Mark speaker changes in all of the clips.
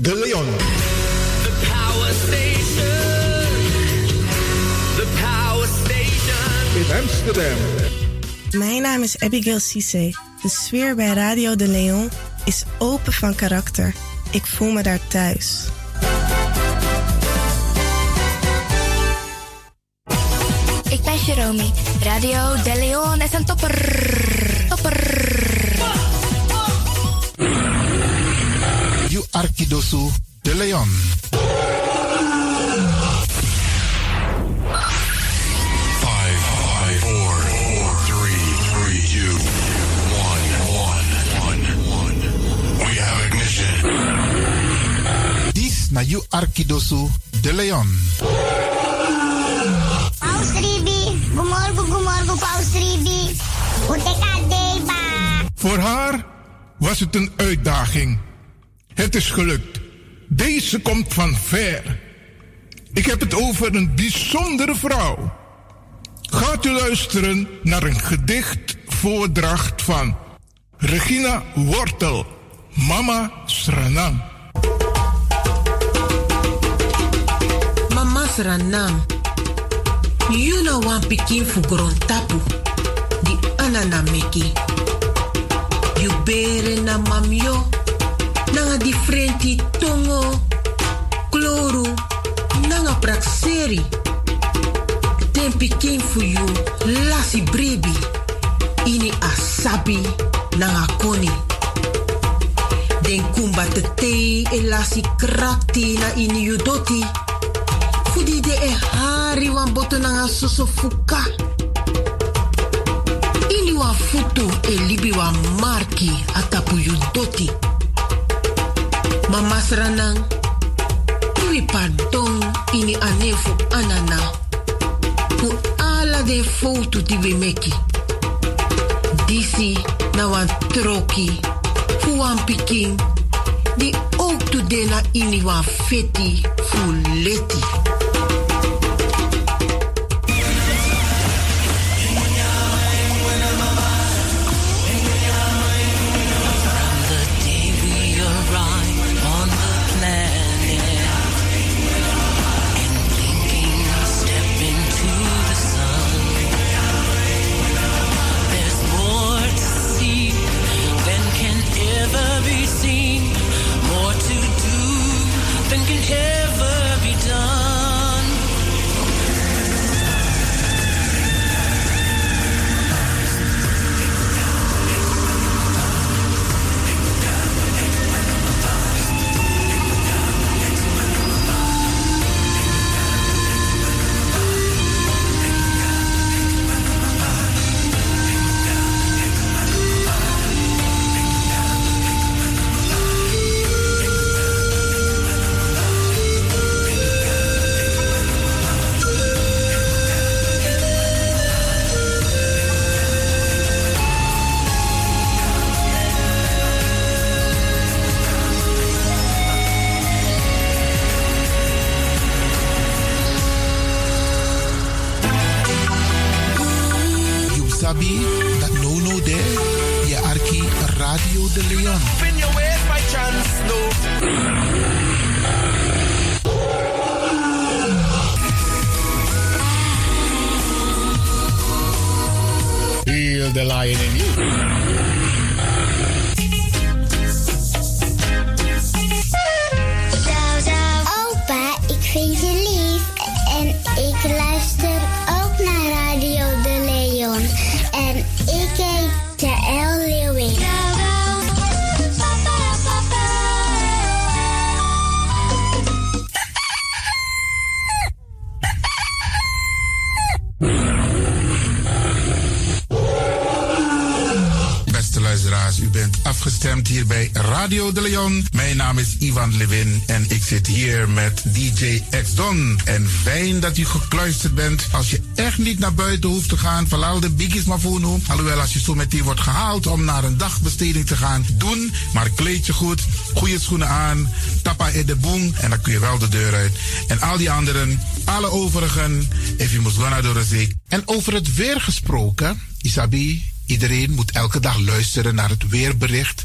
Speaker 1: De Leon. The Power Station.
Speaker 2: The Power Station. In Amsterdam.
Speaker 3: Mijn naam is Abigail Cisse. De sfeer bij Radio De Leon is open van karakter. Ik voel me daar thuis.
Speaker 4: Ik ben Jerome. Radio De Leon is een topper. Topper.
Speaker 5: You Arkidosu De Leon.
Speaker 6: Five, five, four, four, three, three, two, one, one, one, one. We have ignition.
Speaker 5: This na you Arkidosu De Leon.
Speaker 7: Paus Ribi, gumorgo, gumorgo, Paus Ribi.
Speaker 8: Voor haar was het een uitdaging. Het is gelukt. Deze komt van ver. Ik heb het over een bijzondere vrouw. Gaat u luisteren naar een gedichtvoordracht van Regina Wortel, Mama Sranam.
Speaker 9: Mama Sranam, you know one pikin for tapu, di anana meki. You bere na mamyo, nanga differenti tongo, kloru, nanga prakseri. Den pikin for you, lasi brebi, ini asabi, nanga koni. Den kumba te e lasi krakti na ini yudoti. Fudi de e hari wan boto nanga soso fuka. Ini wan futu e libi marki yudoti. Mama sranang, iwi pardon ini anefu anana. Fu ala de foto di we meki. Disi na wan troki, fu wan pikin. Di ook to de na ini wan feti fu leti.
Speaker 5: Leon. Mijn naam is Ivan Levin en ik zit hier met DJ X Don. En fijn dat u gekluisterd bent. Als je echt niet naar buiten hoeft te gaan, verlaal de biggies maar voor nu. Alhoewel, als je zo meteen wordt gehaald om naar een dagbesteding te gaan, doen. Maar kleed je goed, goede schoenen aan, tappa in de boom en dan kun je wel de deur uit. En al die anderen, alle overigen, if you must de zee. En over het weer gesproken, Isabi, Iedereen moet elke dag luisteren naar het weerbericht.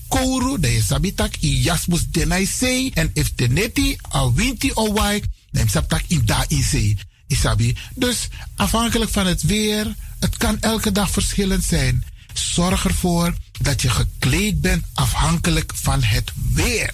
Speaker 5: kouru, dan is sabitak i jasmus denai sei. En if teneti a winti o wai, dan sabtak i da i sei. Isabi. Dus afhankelijk van het weer, het kan elke dag verschillend zijn. Zorg ervoor dat je gekleed bent afhankelijk van het weer.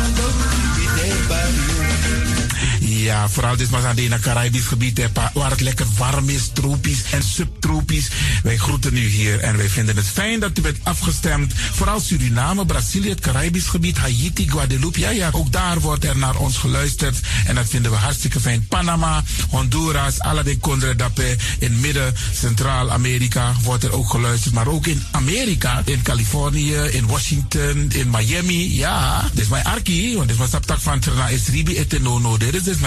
Speaker 5: Ja, vooral dit was aan het Caribisch gebied, waar het lekker warm is, tropisch en subtropisch. Wij groeten u hier en wij vinden het fijn dat u bent afgestemd. Vooral Suriname, Brazilië, het Caribisch gebied, Haiti, Guadeloupe. Ja, ja, ook daar wordt er naar ons geluisterd en dat vinden we hartstikke fijn. Panama, Honduras, alle de in midden, Centraal-Amerika wordt er ook geluisterd. Maar ook in Amerika, in Californië, in Washington, in Miami. Ja, dit is mijn arki, want dit was op tak van Trana Esribi. Dit is dus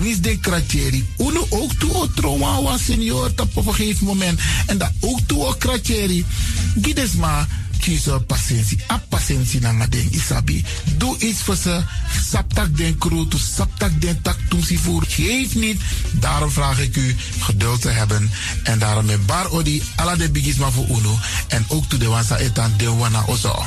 Speaker 5: is de kratjeri? Uno ook toe o trauma was senior op een gegeven moment. En dat ook toe o kratjeri. Gides kies patiëntie. A patiëntie na den isabi. Doe iets voor ze. Saptak den kroto, saptak den tak toesie voer. Geef niet. Daarom vraag ik u geduld te hebben. En daarom met bar odi ala de bigisma voor uno. En ook toe de wansa etan de wana ozo.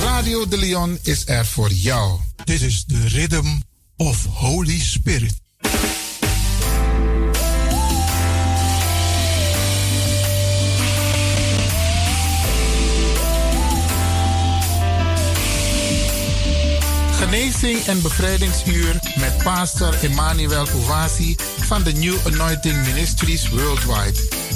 Speaker 5: Radio de Leon is er voor jou.
Speaker 8: Dit is de Rhythm of Holy Spirit.
Speaker 5: Genezing en bevrijdingsuur met pastor Emmanuel Owasi van de New Anointing Ministries Worldwide.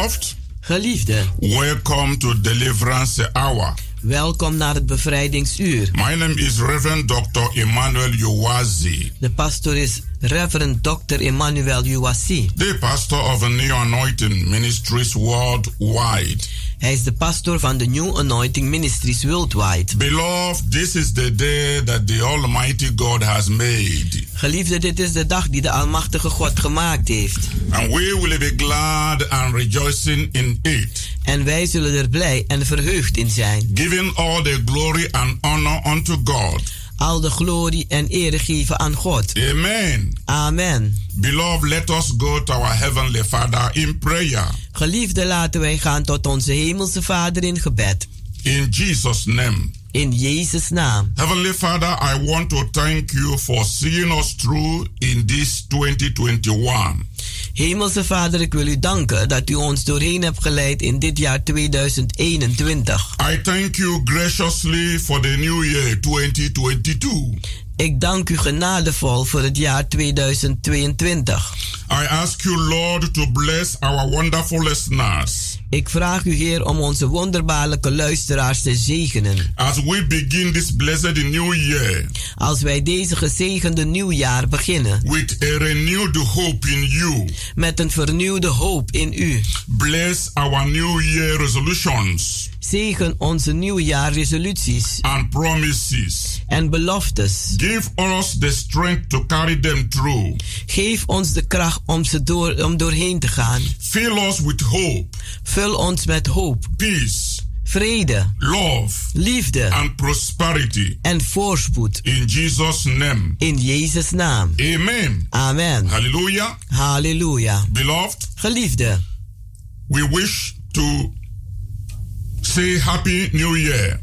Speaker 10: Beloved,
Speaker 11: Geliefde,
Speaker 10: welcome to Deliverance Hour.
Speaker 11: welkom naar het bevrijdingsuur.
Speaker 10: My name is Reverend Dr. Emmanuel Uwazi,
Speaker 11: De pastor is Reverend Dr. Emmanuel Uwasi.
Speaker 10: the pastor of New Anointing Ministries worldwide.
Speaker 11: Hij is de pastor van de New Anointing Ministries Worldwide.
Speaker 10: Beloved, this is the day that the Almighty God has made,
Speaker 11: Geliefde, dit is de dag die de Almachtige God gemaakt heeft.
Speaker 10: and we will be glad and rejoicing in it,
Speaker 11: En wij zullen er blij en verheugd in zijn.
Speaker 10: giving all the glory and honor unto God.
Speaker 11: Al de glorie en ere geven aan God.
Speaker 10: Amen.
Speaker 11: Amen.
Speaker 10: Beloved, let us go to our Heavenly Father in prayer.
Speaker 11: Geliefde, laten wij gaan tot onze Hemelse Vader in gebed.
Speaker 10: In Jesus' name.
Speaker 11: In Jezus' naam.
Speaker 10: Heavenly Father, I want to thank you for seeing us through in this 2021.
Speaker 11: Hemelse Vader, ik wil u danken dat u ons doorheen hebt geleid in dit jaar 2021.
Speaker 10: I thank you graciously for the new year 2022.
Speaker 11: Ik dank u genadevol voor het jaar 2022.
Speaker 10: I ask you, Lord, to bless our wonderful listeners
Speaker 11: Ik vraag u, Heer, om onze wonderbaarlijke luisteraars te zegenen.
Speaker 10: as we begin this blessed new year
Speaker 11: Als wij deze gezegende nieuwjaar beginnen
Speaker 10: with a renewed hope in you.
Speaker 11: met een vernieuwde hoop in u.
Speaker 10: Bless our new year resolutions
Speaker 11: Zegen onze nieuwjaarresoluties
Speaker 10: and promises.
Speaker 11: En beloftes.
Speaker 10: Give us the strength to carry them through.
Speaker 11: Geef ons de kracht om, ze door, om doorheen te gaan.
Speaker 10: Fill us with hope,
Speaker 11: Vul ons met hoop,
Speaker 10: peace,
Speaker 11: vrede,
Speaker 10: love,
Speaker 11: liefde
Speaker 10: and prosperity.
Speaker 11: en voorspoed.
Speaker 10: In Jesus' name.
Speaker 11: In Jezus' naam.
Speaker 10: Amen.
Speaker 11: Amen.
Speaker 10: Hallelujah.
Speaker 11: Halleluja.
Speaker 10: Beloved,
Speaker 11: Geliefde,
Speaker 10: we wish to say Happy New Year.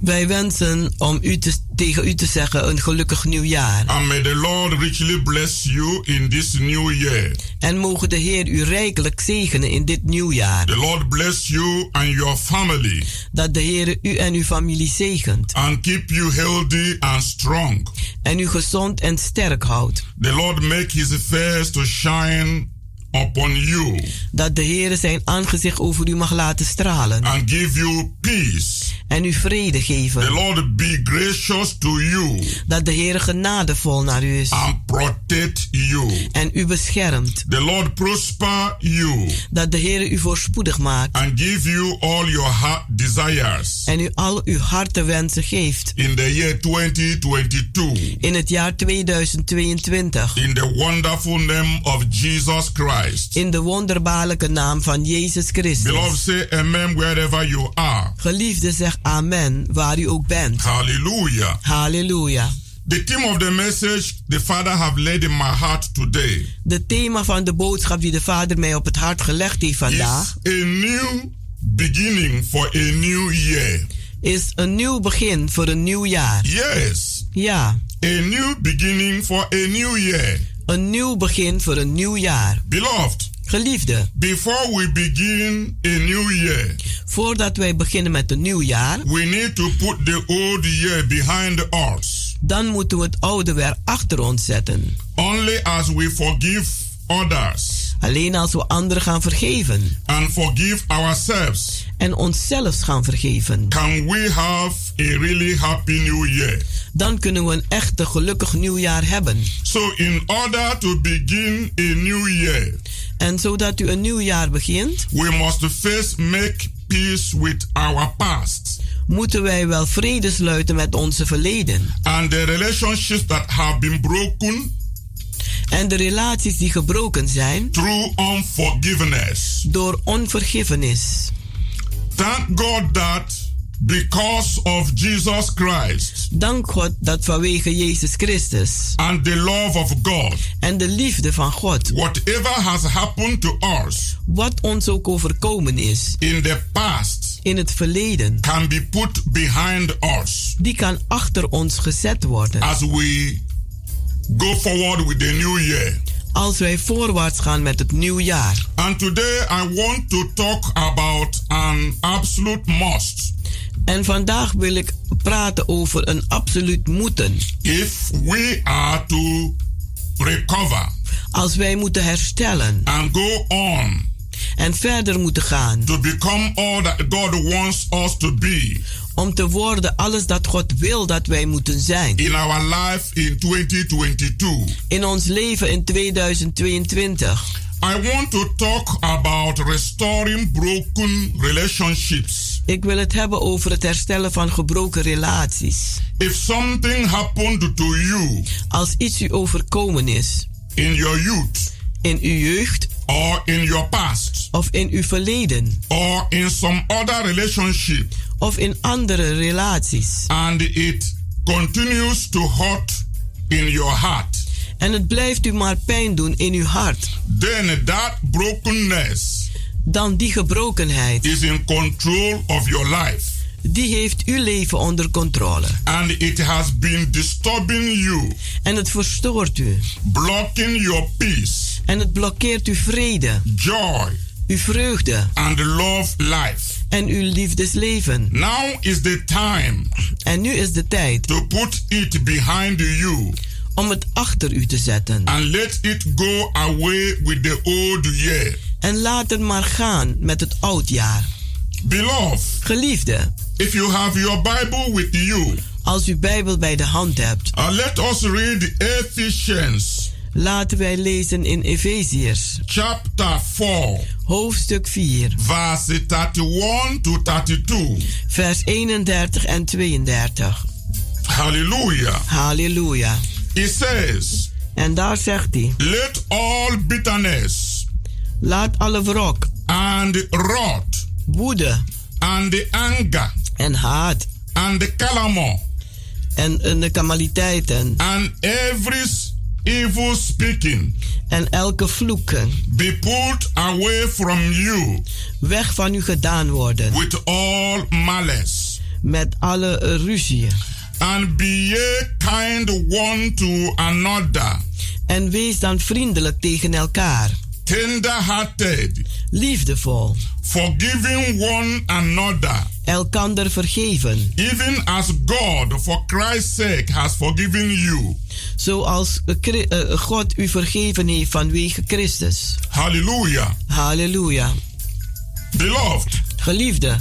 Speaker 11: wij wensen om u te, tegen u te zeggen een gelukkig nieuwjaar.
Speaker 10: And may the Lord richly bless you in this new year.
Speaker 11: En mogen de Heer u rijkelijk zegenen in dit nieuwjaar.
Speaker 10: The Lord bless you and your family
Speaker 11: Dat de Heer u en uw familie zegent.
Speaker 10: and keep you healthy and strong.
Speaker 11: En u gezond en sterk houdt.
Speaker 10: The Lord make his face to shine upon you
Speaker 11: Dat de Heer zijn aangezicht over u mag laten stralen.
Speaker 10: and give you peace.
Speaker 11: En u vrede
Speaker 10: The
Speaker 11: geven.
Speaker 10: Lord be gracious to you
Speaker 11: Dat de Heer genadevol naar u is.
Speaker 10: and protect you.
Speaker 11: En u beschermt.
Speaker 10: The Lord prosper you
Speaker 11: Dat de Heer u voorspoedig maakt.
Speaker 10: and give you all your heart desires
Speaker 11: En u al uw hartewensen geeft.
Speaker 10: in the year 2022.
Speaker 11: In het jaar 2022.
Speaker 10: In the wonderful name of Jesus Christ.
Speaker 11: In de wonderbaarlijke naam van Jezus Christus.
Speaker 10: Beloved, say amen wherever you are.
Speaker 11: Geliefde, zeg amen waar u ook bent.
Speaker 10: Hallelujah.
Speaker 11: Halleluja.
Speaker 10: The theme of the message the Father have laid in my heart today
Speaker 11: De thema van de boodschap die de Vader mij op het hart gelegd heeft vandaag
Speaker 10: is a new beginning for a new year.
Speaker 11: is een nieuw begin voor een nieuw jaar.
Speaker 10: Yes,
Speaker 11: Ja,
Speaker 10: a new beginning for a new year.
Speaker 11: Een nieuw begin voor een nieuw jaar.
Speaker 10: Beloved,
Speaker 11: Geliefde,
Speaker 10: before we begin a new year,
Speaker 11: voordat wij beginnen met een nieuw jaar,
Speaker 10: we need to put the old year behind us.
Speaker 11: dan moeten we het oude weer achter ons zetten.
Speaker 10: Only as we forgive others
Speaker 11: Alleen als we anderen gaan vergeven
Speaker 10: and forgive ourselves
Speaker 11: en onszelf gaan vergeven,
Speaker 10: can we have a really happy new year.
Speaker 11: dan kunnen we een echte gelukkig nieuwjaar hebben.
Speaker 10: So, in order to begin a new year,
Speaker 11: En zodat u een nieuw jaar begint,
Speaker 10: we must first make peace with our past
Speaker 11: moeten wij wel vrede sluiten met onze verleden.
Speaker 10: and the relationships that have been broken
Speaker 11: En de relaties die gebroken zijn
Speaker 10: through unforgiveness.
Speaker 11: door onvergiffenis.
Speaker 10: Thank God that because of Jesus Christ
Speaker 11: Dank God dat vanwege Jezus Christus
Speaker 10: and the love of God,
Speaker 11: en de liefde van God,
Speaker 10: whatever has happened to us
Speaker 11: wat ons ook overkomen is
Speaker 10: in the past
Speaker 11: in het verleden,
Speaker 10: can be put behind us
Speaker 11: die kan achter ons gezet worden.
Speaker 10: as we go forward with the new year.
Speaker 11: Als wij voorwaarts gaan met het nieuwjaar.
Speaker 10: And today I want to talk about an absolute must.
Speaker 11: En vandaag wil ik praten over een absoluut moeten.
Speaker 10: If we are to recover
Speaker 11: Als wij moeten herstellen
Speaker 10: and go on
Speaker 11: en verder moeten gaan
Speaker 10: to become all that God wants us to be
Speaker 11: om te worden alles dat God wil dat wij moeten zijn.
Speaker 10: in our life in 2022.
Speaker 11: In ons leven in 2022.
Speaker 10: I want to talk about restoring broken relationships.
Speaker 11: Ik wil het hebben over het herstellen van gebroken relaties.
Speaker 10: If something happened to you
Speaker 11: Als iets u overkomen is
Speaker 10: in your youth
Speaker 11: in uw jeugd
Speaker 10: or in your past
Speaker 11: of in uw verleden
Speaker 10: or in some other relationship
Speaker 11: of in andere relaties.
Speaker 10: And it continues to hurt in your heart,
Speaker 11: en het blijft u maar pijn doen in uw hart,
Speaker 10: then that brokenness
Speaker 11: dan die gebrokenheid,
Speaker 10: is in control of your life.
Speaker 11: Die heeft uw leven onder controle.
Speaker 10: and it has been disturbing you,
Speaker 11: En het verstoort u.
Speaker 10: blocking your peace,
Speaker 11: En het blokkeert uw vrede,
Speaker 10: joy,
Speaker 11: uw vreugde
Speaker 10: and love life.
Speaker 11: en uw liefdesleven.
Speaker 10: Now is the time
Speaker 11: En nu is de tijd
Speaker 10: to put it behind you
Speaker 11: om het achter u te zetten.
Speaker 10: and let it go away with the old year.
Speaker 11: En laat het maar gaan met het oudjaar.
Speaker 10: Beloved,
Speaker 11: Geliefde,
Speaker 10: if you have your Bible with you,
Speaker 11: als u Bijbel bij de hand hebt,
Speaker 10: uh, let us read Ephesians
Speaker 11: laten wij lezen in Efeziërs,
Speaker 10: chapter 4,
Speaker 11: hoofdstuk 4,
Speaker 10: verse 31 to 32.
Speaker 11: vers 31 en 32.
Speaker 10: Hallelujah.
Speaker 11: Halleluja.
Speaker 10: It says,
Speaker 11: En daar zegt hij:
Speaker 10: Let all bitterness
Speaker 11: Laat alle wrok,
Speaker 10: and wrath
Speaker 11: woede
Speaker 10: and the anger
Speaker 11: en haat
Speaker 10: and the clamor
Speaker 11: en, en de kamaliteiten
Speaker 10: and every evil speaking
Speaker 11: en elke vloeken
Speaker 10: be put away from you
Speaker 11: weg van u gedaan worden
Speaker 10: with all malice.
Speaker 11: met alle ruzie.
Speaker 10: And be ye kind one to another,
Speaker 11: En wees dan vriendelijk tegen elkaar,
Speaker 10: tender-hearted,
Speaker 11: liefdevol,
Speaker 10: forgiving one another,
Speaker 11: elkander vergeven,
Speaker 10: even as God, for Christ's sake, has forgiven you.
Speaker 11: zoals eh, God u vergeven heeft vanwege Christus.
Speaker 10: Hallelujah.
Speaker 11: Halleluja.
Speaker 10: Beloved,
Speaker 11: Geliefde,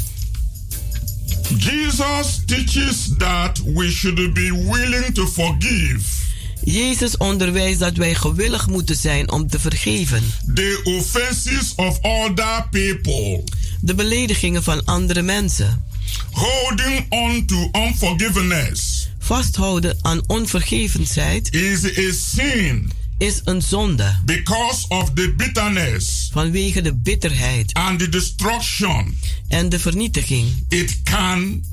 Speaker 10: Jesus teaches that we should be willing to forgive
Speaker 11: Jezus onderwijst dat wij gewillig moeten zijn om te vergeven.
Speaker 10: the offenses of other people.
Speaker 11: De beledigingen van andere mensen.
Speaker 10: Holding on to unforgiveness
Speaker 11: Vasthouden aan onvergevensheid
Speaker 10: is a sin
Speaker 11: is een zonde
Speaker 10: because of the bitterness
Speaker 11: vanwege de bitterheid
Speaker 10: and the destruction
Speaker 11: en de vernietiging
Speaker 10: it can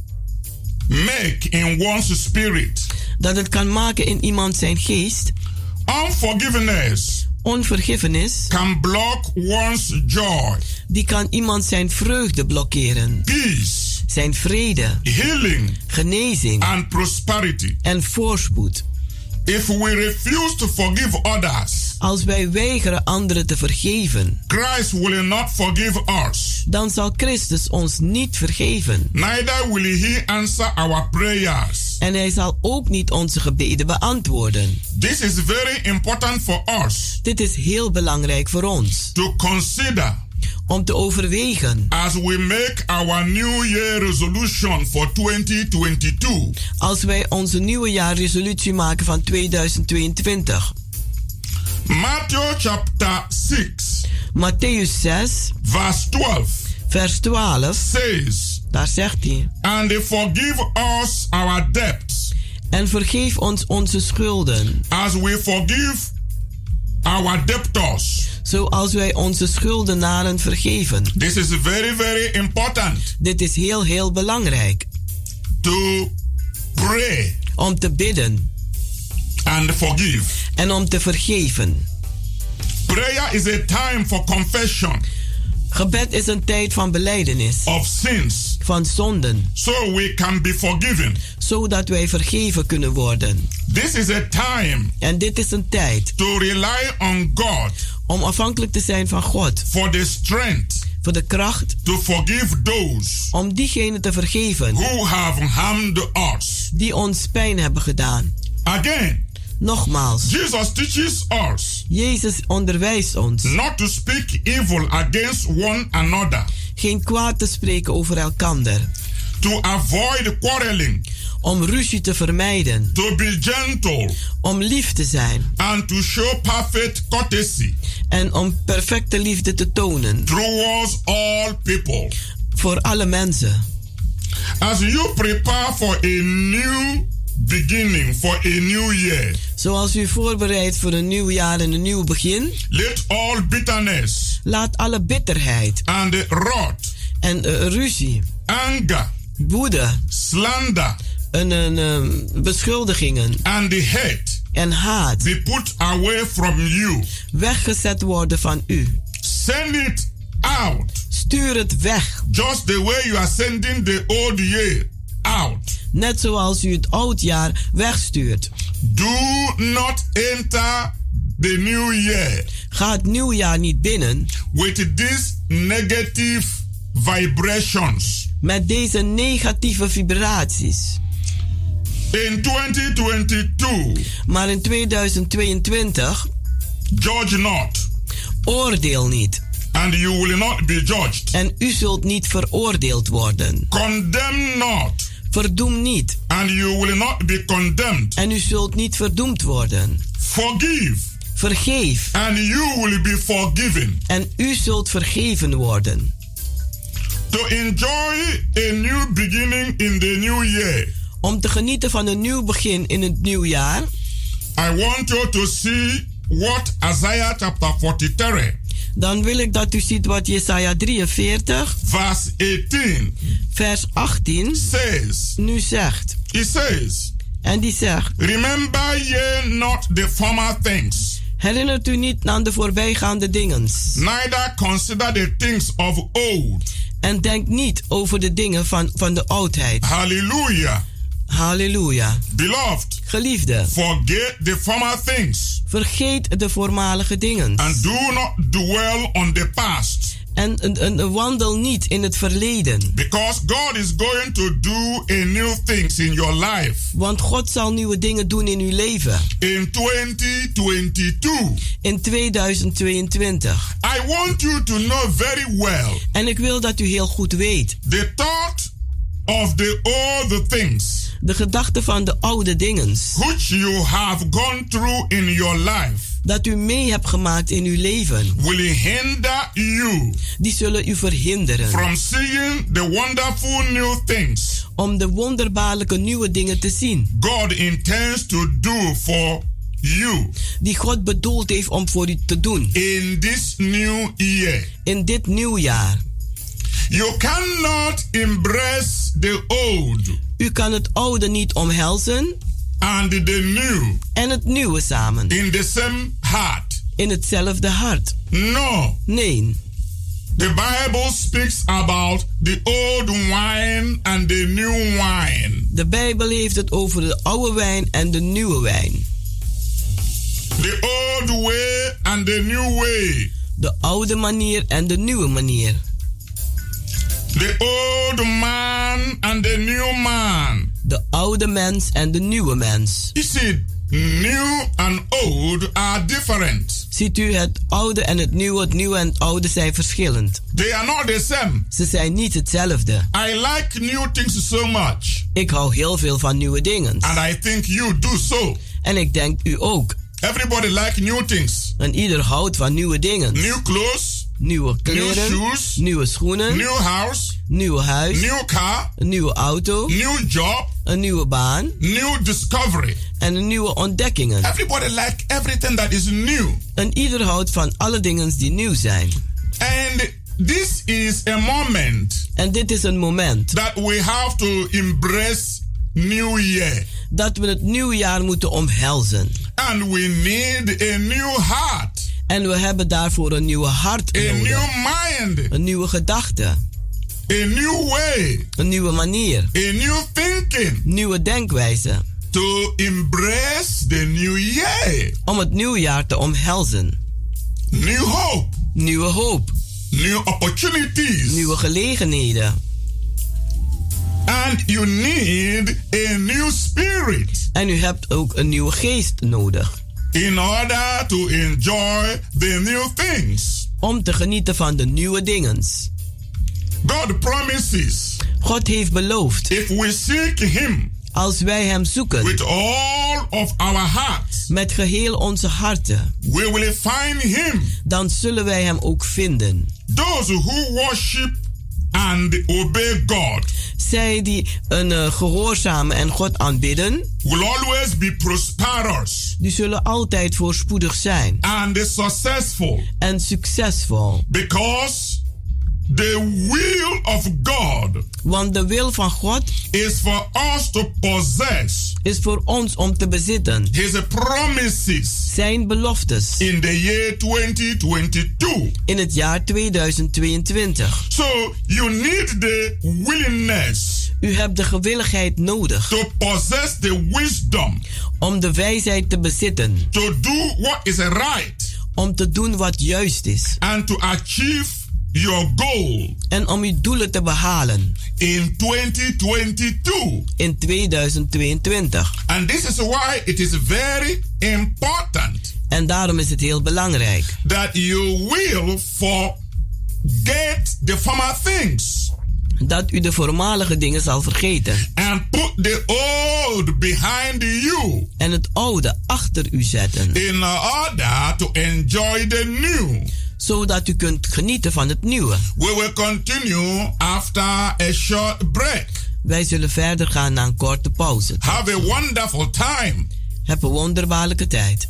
Speaker 10: make in one's spirit.
Speaker 11: Dat het kan maken in iemand zijn geest.
Speaker 10: Unforgiveness
Speaker 11: Onvergiffenis,
Speaker 10: can block one's joy,
Speaker 11: die kan iemand zijn vreugde blokkeren,
Speaker 10: peace,
Speaker 11: zijn vrede,
Speaker 10: healing,
Speaker 11: genezing
Speaker 10: and prosperity.
Speaker 11: en voorspoed.
Speaker 10: If we refuse to forgive others,
Speaker 11: Als wij weigeren anderen te vergeven,
Speaker 10: Christ will not forgive us.
Speaker 11: dan zal Christus ons niet vergeven.
Speaker 10: Neither will he answer our prayers.
Speaker 11: En hij zal ook niet onze gebeden beantwoorden.
Speaker 10: This is very important for us
Speaker 11: Dit is heel belangrijk voor ons.
Speaker 10: to consider
Speaker 11: Om te overwegen
Speaker 10: as we make our New Year resolution for 2022.
Speaker 11: als wij onze nieuwe jaarresolutie maken van 2022.
Speaker 10: Matthew chapter 6,
Speaker 11: Matthäus 6,
Speaker 10: verse 12
Speaker 11: vers 12,
Speaker 10: says,
Speaker 11: daar zegt hij:
Speaker 10: And forgive us our debts
Speaker 11: En vergeef ons onze schulden,
Speaker 10: as we forgive our debtors.
Speaker 11: Zoals wij onze schuldenaren vergeven.
Speaker 10: This is very, very important.
Speaker 11: Dit is heel, heel belangrijk.
Speaker 10: To pray.
Speaker 11: Om te bidden.
Speaker 10: And forgive.
Speaker 11: En om te vergeven.
Speaker 10: Prayer is a time for confession.
Speaker 11: Gebed is een tijd van beleidenis.
Speaker 10: Of sins.
Speaker 11: Van zonden.
Speaker 10: So we can be forgiven.
Speaker 11: Zodat wij vergeven kunnen worden.
Speaker 10: This is a time.
Speaker 11: En dit is een tijd.
Speaker 10: To rely on God.
Speaker 11: Om afhankelijk te zijn van God.
Speaker 10: For the strength.
Speaker 11: Voor de kracht.
Speaker 10: To forgive those.
Speaker 11: Om diegenen te vergeven.
Speaker 10: Who have harmed us.
Speaker 11: Die ons pijn hebben gedaan.
Speaker 10: Again.
Speaker 11: Nogmaals.
Speaker 10: Jesus teaches us.
Speaker 11: Jezus onderwijst ons.
Speaker 10: Not to speak evil against one another.
Speaker 11: Geen kwaad te spreken over elkander.
Speaker 10: To avoid quarreling.
Speaker 11: Om ruzie te vermijden.
Speaker 10: To be gentle.
Speaker 11: Om lief te zijn.
Speaker 10: And to show perfect courtesy.
Speaker 11: En om perfecte liefde te tonen.
Speaker 10: Towards all people.
Speaker 11: Voor alle mensen.
Speaker 10: As you prepare for a new beginning for a new year.
Speaker 11: Zoals u voorbereidt voor een nieuw jaar en een nieuw begin.
Speaker 10: Let all bitterness.
Speaker 11: Laat alle bitterheid.
Speaker 10: And wrath.
Speaker 11: En uh, ruzie.
Speaker 10: Anger.
Speaker 11: Woede.
Speaker 10: Slander.
Speaker 11: En, en uh, beschuldigingen.
Speaker 10: And the hate.
Speaker 11: En haat.
Speaker 10: Be put away from you.
Speaker 11: Weggezet worden van u.
Speaker 10: Send it out.
Speaker 11: Stuur het weg.
Speaker 10: Just the way you are sending the old year out.
Speaker 11: Net zoals u het oudjaar wegstuurt.
Speaker 10: Do not enter the new year.
Speaker 11: Ga het nieuwjaar niet binnen.
Speaker 10: With these negative vibrations.
Speaker 11: Met deze negatieve vibraties.
Speaker 10: In 2022.
Speaker 11: Maar in 2022.
Speaker 10: Judge not.
Speaker 11: Oordeel niet.
Speaker 10: And you will not be judged.
Speaker 11: En u zult niet veroordeeld worden.
Speaker 10: Condemn not.
Speaker 11: Verdoem niet.
Speaker 10: And you will not be condemned.
Speaker 11: En u zult niet verdoemd worden.
Speaker 10: Forgive.
Speaker 11: Vergeef.
Speaker 10: And you will be forgiven.
Speaker 11: En u zult vergeven worden.
Speaker 10: To enjoy a new beginning in the new year.
Speaker 11: Om te genieten van een nieuw begin in het nieuwjaar.
Speaker 10: I want you to see what Isaiah chapter 43
Speaker 11: dan wil ik dat u ziet wat Jesaja 43,
Speaker 10: vers 18,
Speaker 11: vers 18
Speaker 10: says,
Speaker 11: nu zegt.
Speaker 10: He says,
Speaker 11: en die zegt:
Speaker 10: Remember ye not the former things.
Speaker 11: Herinnert u niet aan de voorbijgaande dingen.
Speaker 10: Neither consider the things of old.
Speaker 11: En denk niet over de dingen van, van de oudheid.
Speaker 10: Hallelujah.
Speaker 11: Halleluja.
Speaker 10: Beloved.
Speaker 11: Geliefde.
Speaker 10: Forget the former things.
Speaker 11: Vergeet de voormalige dingen.
Speaker 10: And do not dwell on the past.
Speaker 11: En, en, en, wandel niet in het verleden.
Speaker 10: Because God is going to do a new things in your life.
Speaker 11: Want God zal nieuwe dingen doen in uw leven.
Speaker 10: In 2022.
Speaker 11: In 2022.
Speaker 10: I want you to know very well.
Speaker 11: En ik wil dat u heel goed weet.
Speaker 10: The thought of the old things.
Speaker 11: De gedachten van de oude dingen.
Speaker 10: Which you have gone through in your life.
Speaker 11: Dat u mee hebt gemaakt in uw leven.
Speaker 10: Will hinder you.
Speaker 11: Die zullen u verhinderen.
Speaker 10: From seeing the wonderful new things.
Speaker 11: Om de wonderbaarlijke nieuwe dingen te zien.
Speaker 10: God intends to do for you.
Speaker 11: Die God bedoeld heeft om voor u te doen.
Speaker 10: In this new year.
Speaker 11: In dit nieuwjaar.
Speaker 10: You cannot embrace the old.
Speaker 11: U kan het oude niet omhelzen.
Speaker 10: And the new.
Speaker 11: En het nieuwe samen.
Speaker 10: In the same heart.
Speaker 11: In hetzelfde hart.
Speaker 10: No.
Speaker 11: Nee.
Speaker 10: The Bible speaks about the old wine and the new wine.
Speaker 11: De Bijbel heeft het over de oude wijn en de nieuwe wijn.
Speaker 10: The old way and the new way.
Speaker 11: De oude manier en de nieuwe manier.
Speaker 10: The old man and the new man.
Speaker 11: De oude mens en de nieuwe mens.
Speaker 10: You see, new and old are different.
Speaker 11: Ziet u, het oude en het nieuwe, het nieuwe en het oude zijn verschillend.
Speaker 10: They are not the same.
Speaker 11: Ze zijn niet hetzelfde.
Speaker 10: I like new things so much.
Speaker 11: Ik hou heel veel van nieuwe dingen.
Speaker 10: And I think you do so.
Speaker 11: En ik denk u ook.
Speaker 10: Everybody like new things.
Speaker 11: En ieder houdt van nieuwe dingen.
Speaker 10: New clothes.
Speaker 11: Nieuwe kleren.
Speaker 10: New shoes.
Speaker 11: Nieuwe schoenen.
Speaker 10: New house.
Speaker 11: Nieuw huis.
Speaker 10: New car.
Speaker 11: Een nieuwe auto.
Speaker 10: New job.
Speaker 11: Een nieuwe baan.
Speaker 10: New discovery.
Speaker 11: En nieuwe ontdekkingen.
Speaker 10: Everybody like everything that is new.
Speaker 11: En ieder houdt van alle dingen die nieuw zijn.
Speaker 10: And this is a moment.
Speaker 11: En dit is een moment.
Speaker 10: That we have to embrace new year.
Speaker 11: Dat we het nieuwe jaar moeten omhelzen.
Speaker 10: And we need a new heart.
Speaker 11: En we hebben daarvoor een nieuwe hart
Speaker 10: a
Speaker 11: nodig.
Speaker 10: new mind.
Speaker 11: Een nieuwe gedachte.
Speaker 10: A new way.
Speaker 11: Een nieuwe manier.
Speaker 10: A new thinking.
Speaker 11: Nieuwe denkwijze.
Speaker 10: To embrace the new year.
Speaker 11: Om het nieuwe jaar te omhelzen.
Speaker 10: New hope.
Speaker 11: Nieuwe hoop.
Speaker 10: New opportunities.
Speaker 11: Nieuwe gelegenheden.
Speaker 10: And you need a new spirit.
Speaker 11: En u hebt ook een nieuwe geest nodig.
Speaker 10: In order to enjoy the new things.
Speaker 11: Om te genieten van de nieuwe dingen.
Speaker 10: God promises.
Speaker 11: God heeft beloofd.
Speaker 10: If we seek him.
Speaker 11: Als wij hem zoeken.
Speaker 10: With all of our hearts.
Speaker 11: Met geheel onze harten.
Speaker 10: We will find him.
Speaker 11: Dan zullen wij hem ook vinden.
Speaker 10: Those who worship and obey God.
Speaker 11: Zij die een uh, gehoorzamen en God aanbidden.
Speaker 10: Will always be prosperous.
Speaker 11: Die zullen altijd voorspoedig zijn.
Speaker 10: And successful.
Speaker 11: En succesvol.
Speaker 10: Because The will of God
Speaker 11: Want de wil van God
Speaker 10: is for us to possess
Speaker 11: is voor ons om te bezitten.
Speaker 10: His promises
Speaker 11: zijn beloftes
Speaker 10: in the year 2022.
Speaker 11: In het jaar 2022.
Speaker 10: So you need the willingness.
Speaker 11: U hebt de gewilligheid nodig.
Speaker 10: To possess the wisdom.
Speaker 11: Om de wijsheid te bezitten.
Speaker 10: To do what is right.
Speaker 11: Om te doen wat juist is.
Speaker 10: And to achieve your goal.
Speaker 11: En om uw doelen te behalen.
Speaker 10: In 2022.
Speaker 11: In 2022.
Speaker 10: And this is why it is very important.
Speaker 11: En daarom is het heel belangrijk.
Speaker 10: That you will forget the former things.
Speaker 11: Dat u de voormalige dingen zal vergeten.
Speaker 10: And put the old behind you.
Speaker 11: En het oude achter u zetten.
Speaker 10: In order to enjoy the new
Speaker 11: zodat u kunt genieten van het nieuwe.
Speaker 10: We will continue after a short break.
Speaker 11: Wij zullen verder gaan na een korte pauze.
Speaker 10: Have a wonderful time.
Speaker 11: Heb een wonderbaarlijke tijd.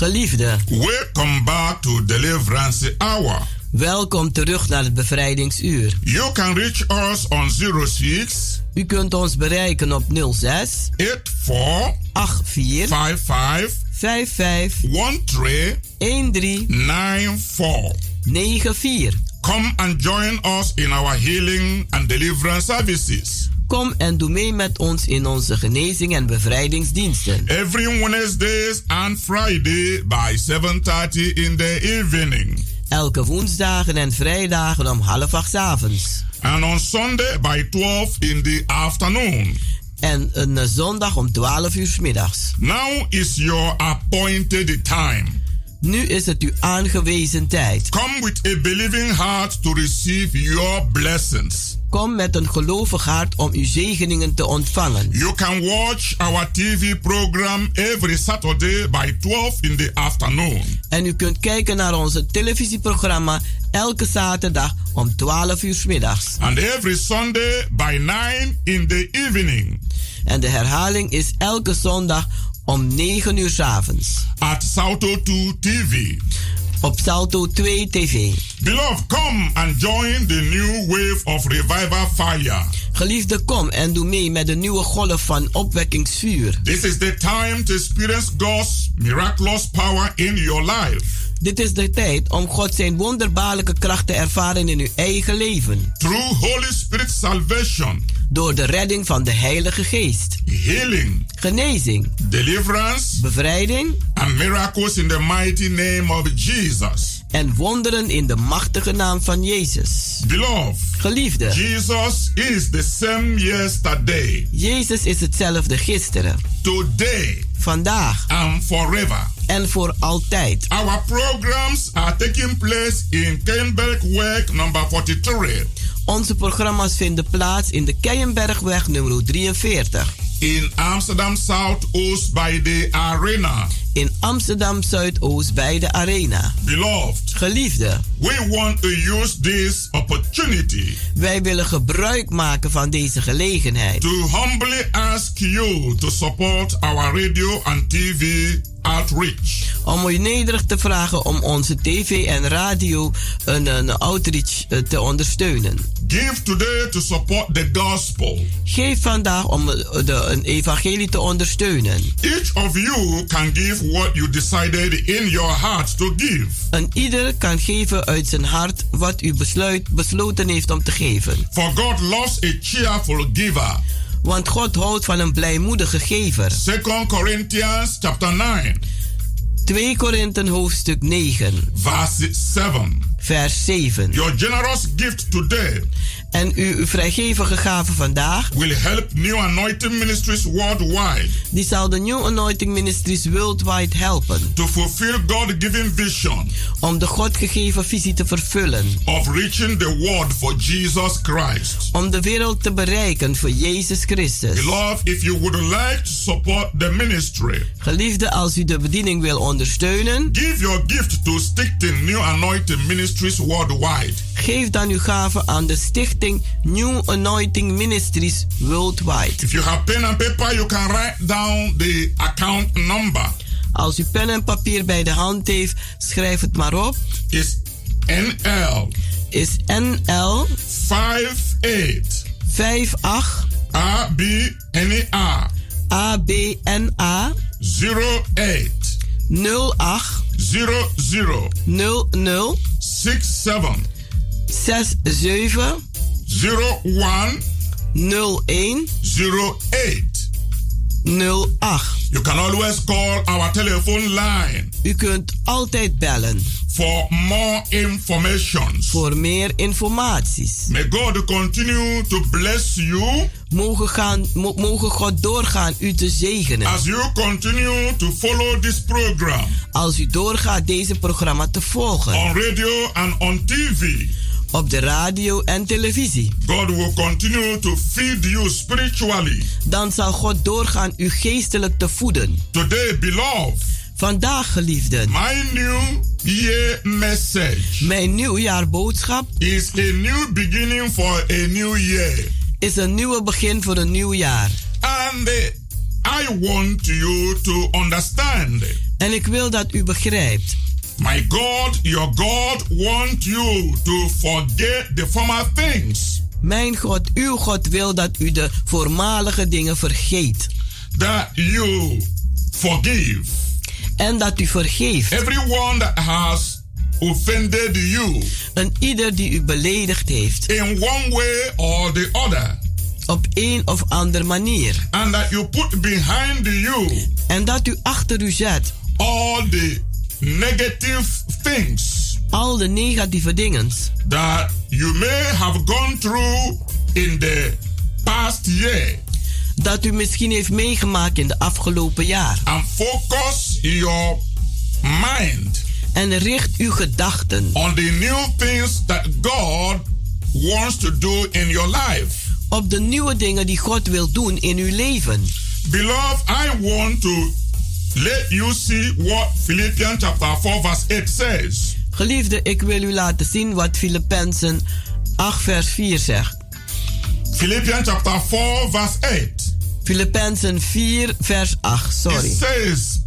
Speaker 11: Geliefde,
Speaker 10: welcome back to Deliverance Hour.
Speaker 11: welkom terug naar het bevrijdingsuur.
Speaker 10: You can reach us on 06
Speaker 11: U kunt ons bereiken op 06
Speaker 10: 84
Speaker 11: 84
Speaker 10: 55
Speaker 11: 55
Speaker 10: 13
Speaker 11: 13
Speaker 10: 94.
Speaker 11: 94.
Speaker 10: Come and join us in our healing and deliverance services.
Speaker 11: Kom en doe mee met ons in onze genezing en bevrijdingsdiensten.
Speaker 10: Every Wednesdays and Friday by 7:30 in the evening.
Speaker 11: Elke woensdagen en vrijdagen om half acht avonds.
Speaker 10: And on Sunday by 12 in the afternoon.
Speaker 11: En een zondag om 12 uur middags.
Speaker 10: Now is your appointed time.
Speaker 11: Nu is het uw aangewezen tijd.
Speaker 10: Come with a believing heart to receive your blessings.
Speaker 11: Kom met een gelovig hart om uw zegeningen te ontvangen.
Speaker 10: You can watch our TV program every Saturday by 12 in the afternoon.
Speaker 11: En u kunt kijken naar onze televisieprogramma elke zaterdag om 12 uur 's middags.
Speaker 10: And every Sunday by 9 in the evening.
Speaker 11: En de herhaling is elke zondag om 9 uur 's avonds.
Speaker 10: At Salto 2 TV.
Speaker 11: Op Salto 2 TV.
Speaker 10: Beloved, come and join the new wave of revival fire.
Speaker 11: Geliefde, kom en doe mee met de nieuwe golf van opwekkingsvuur.
Speaker 10: This is the time to experience God's miraculous power in your life.
Speaker 11: Dit is de tijd om God zijn wonderbaarlijke kracht te ervaren in uw eigen leven.
Speaker 10: Through Holy Spirit salvation,
Speaker 11: Door de redding van de Heilige Geest.
Speaker 10: healing,
Speaker 11: Genezing,
Speaker 10: deliverance,
Speaker 11: bevrijding
Speaker 10: and miracles in the mighty name of Jesus.
Speaker 11: en wonderen in de machtige naam van Jezus.
Speaker 10: Beloved,
Speaker 11: Geliefde,
Speaker 10: Jesus is the same yesterday,
Speaker 11: Jezus is hetzelfde gisteren,
Speaker 10: today,
Speaker 11: vandaag
Speaker 10: and forever.
Speaker 11: En voor altijd.
Speaker 10: Our programs are taking place in Kenbergweg number 43
Speaker 11: Onze programma's vinden plaats in de Keienbergweg nummer 43.
Speaker 10: in Amsterdam Southoost by the Arena.
Speaker 11: In Amsterdam Zuidoost bij de Arena.
Speaker 10: Beloved,
Speaker 11: Geliefde,
Speaker 10: we want to use this opportunity
Speaker 11: wij willen gebruik maken van deze gelegenheid.
Speaker 10: to humbly ask you to support our radio and TV outreach.
Speaker 11: Om u nederig te vragen om onze tv en radio een, een outreach eh, te ondersteunen.
Speaker 10: Give today to support the gospel.
Speaker 11: Geef vandaag om de, een evangelie te ondersteunen.
Speaker 10: Each of you can give what you decided in your heart to give.
Speaker 11: En ieder kan geven uit zijn hart wat u besluit, besloten heeft om te geven.
Speaker 10: For God loves a cheerful giver.
Speaker 11: Want God houdt van een blijmoedige gever.
Speaker 10: 2 Corinthians chapter 9,
Speaker 11: 2 Korinthen hoofdstuk 9,
Speaker 10: verse 7.
Speaker 11: vers 7.
Speaker 10: Your generous gift today
Speaker 11: En uw, vrijgevige gave vandaag,
Speaker 10: will help New Anointing Ministries worldwide
Speaker 11: die zal de New Anointing Ministries worldwide helpen.
Speaker 10: to fulfill God-given vision
Speaker 11: Om de God gegeven visie te vervullen.
Speaker 10: of reaching the world for Jesus Christ.
Speaker 11: Om de wereld te bereiken voor Jezus Christus.
Speaker 10: Beloved, if you would like to support the ministry,
Speaker 11: Geliefde, als u de bediening wil ondersteunen,
Speaker 10: give your gift to Stichting New Anointing Ministries worldwide.
Speaker 11: geef dan uw gave aan de stichting New Anointing Ministries Worldwide.
Speaker 10: If you have pen and paper, you can write down the account number.
Speaker 11: Als u pen en papier bij de hand heeft, schrijf het maar op.
Speaker 10: It's NL
Speaker 11: Is NL
Speaker 10: 58
Speaker 11: 58
Speaker 10: ABNA
Speaker 11: ABNA
Speaker 10: 08
Speaker 11: 08
Speaker 10: 00
Speaker 11: 00
Speaker 10: 67
Speaker 11: 67
Speaker 10: 01
Speaker 11: 01
Speaker 10: 08.
Speaker 11: 08.
Speaker 10: You can always call our telephone line
Speaker 11: U kunt altijd bellen
Speaker 10: for more information.
Speaker 11: voor meer informaties.
Speaker 10: May God continue to bless you
Speaker 11: Mogen, gaan, mogen God doorgaan u te zegenen.
Speaker 10: as you continue to follow this program
Speaker 11: Als u doorgaat deze programma te volgen.
Speaker 10: on radio and on TV.
Speaker 11: Op de radio en televisie.
Speaker 10: God will continue to feed you spiritually.
Speaker 11: Dan zal God doorgaan u geestelijk te voeden.
Speaker 10: Today, beloved,
Speaker 11: Vandaag, geliefden.
Speaker 10: my new year message
Speaker 11: Mijn nieuwjaarboodschap
Speaker 10: is a new beginning for a new year.
Speaker 11: is een nieuwe begin voor een nieuw jaar.
Speaker 10: And uh, I want you to understand
Speaker 11: En ik wil dat u begrijpt.
Speaker 10: My God, your God wants you to forget the former things.
Speaker 11: Mijn God, uw God wil dat u de voormalige dingen vergeet.
Speaker 10: That you forgive.
Speaker 11: En dat u vergeeft.
Speaker 10: Everyone that has offended you.
Speaker 11: En ieder die u beledigd heeft.
Speaker 10: In one way or the other.
Speaker 11: Op een of andere manier.
Speaker 10: And that you put behind you.
Speaker 11: En dat u achter u zet.
Speaker 10: All the negative things.
Speaker 11: Al de negatieve dingen.
Speaker 10: That you may have gone through in the past year.
Speaker 11: Dat u misschien heeft meegemaakt in de afgelopen jaar.
Speaker 10: And focus your mind.
Speaker 11: En richt uw gedachten.
Speaker 10: On the new things that God wants to do in your life.
Speaker 11: Op de nieuwe dingen die God wil doen in uw leven.
Speaker 10: Beloved, I want to let you see what Philippians chapter 4 verse 8 says.
Speaker 11: Geliefde, ik wil u laten zien wat Filippenzen 8 vers 4 zegt.
Speaker 10: Philippians chapter 4 verse 8.
Speaker 11: Filippenzen 4 vers 8, sorry.
Speaker 10: It says,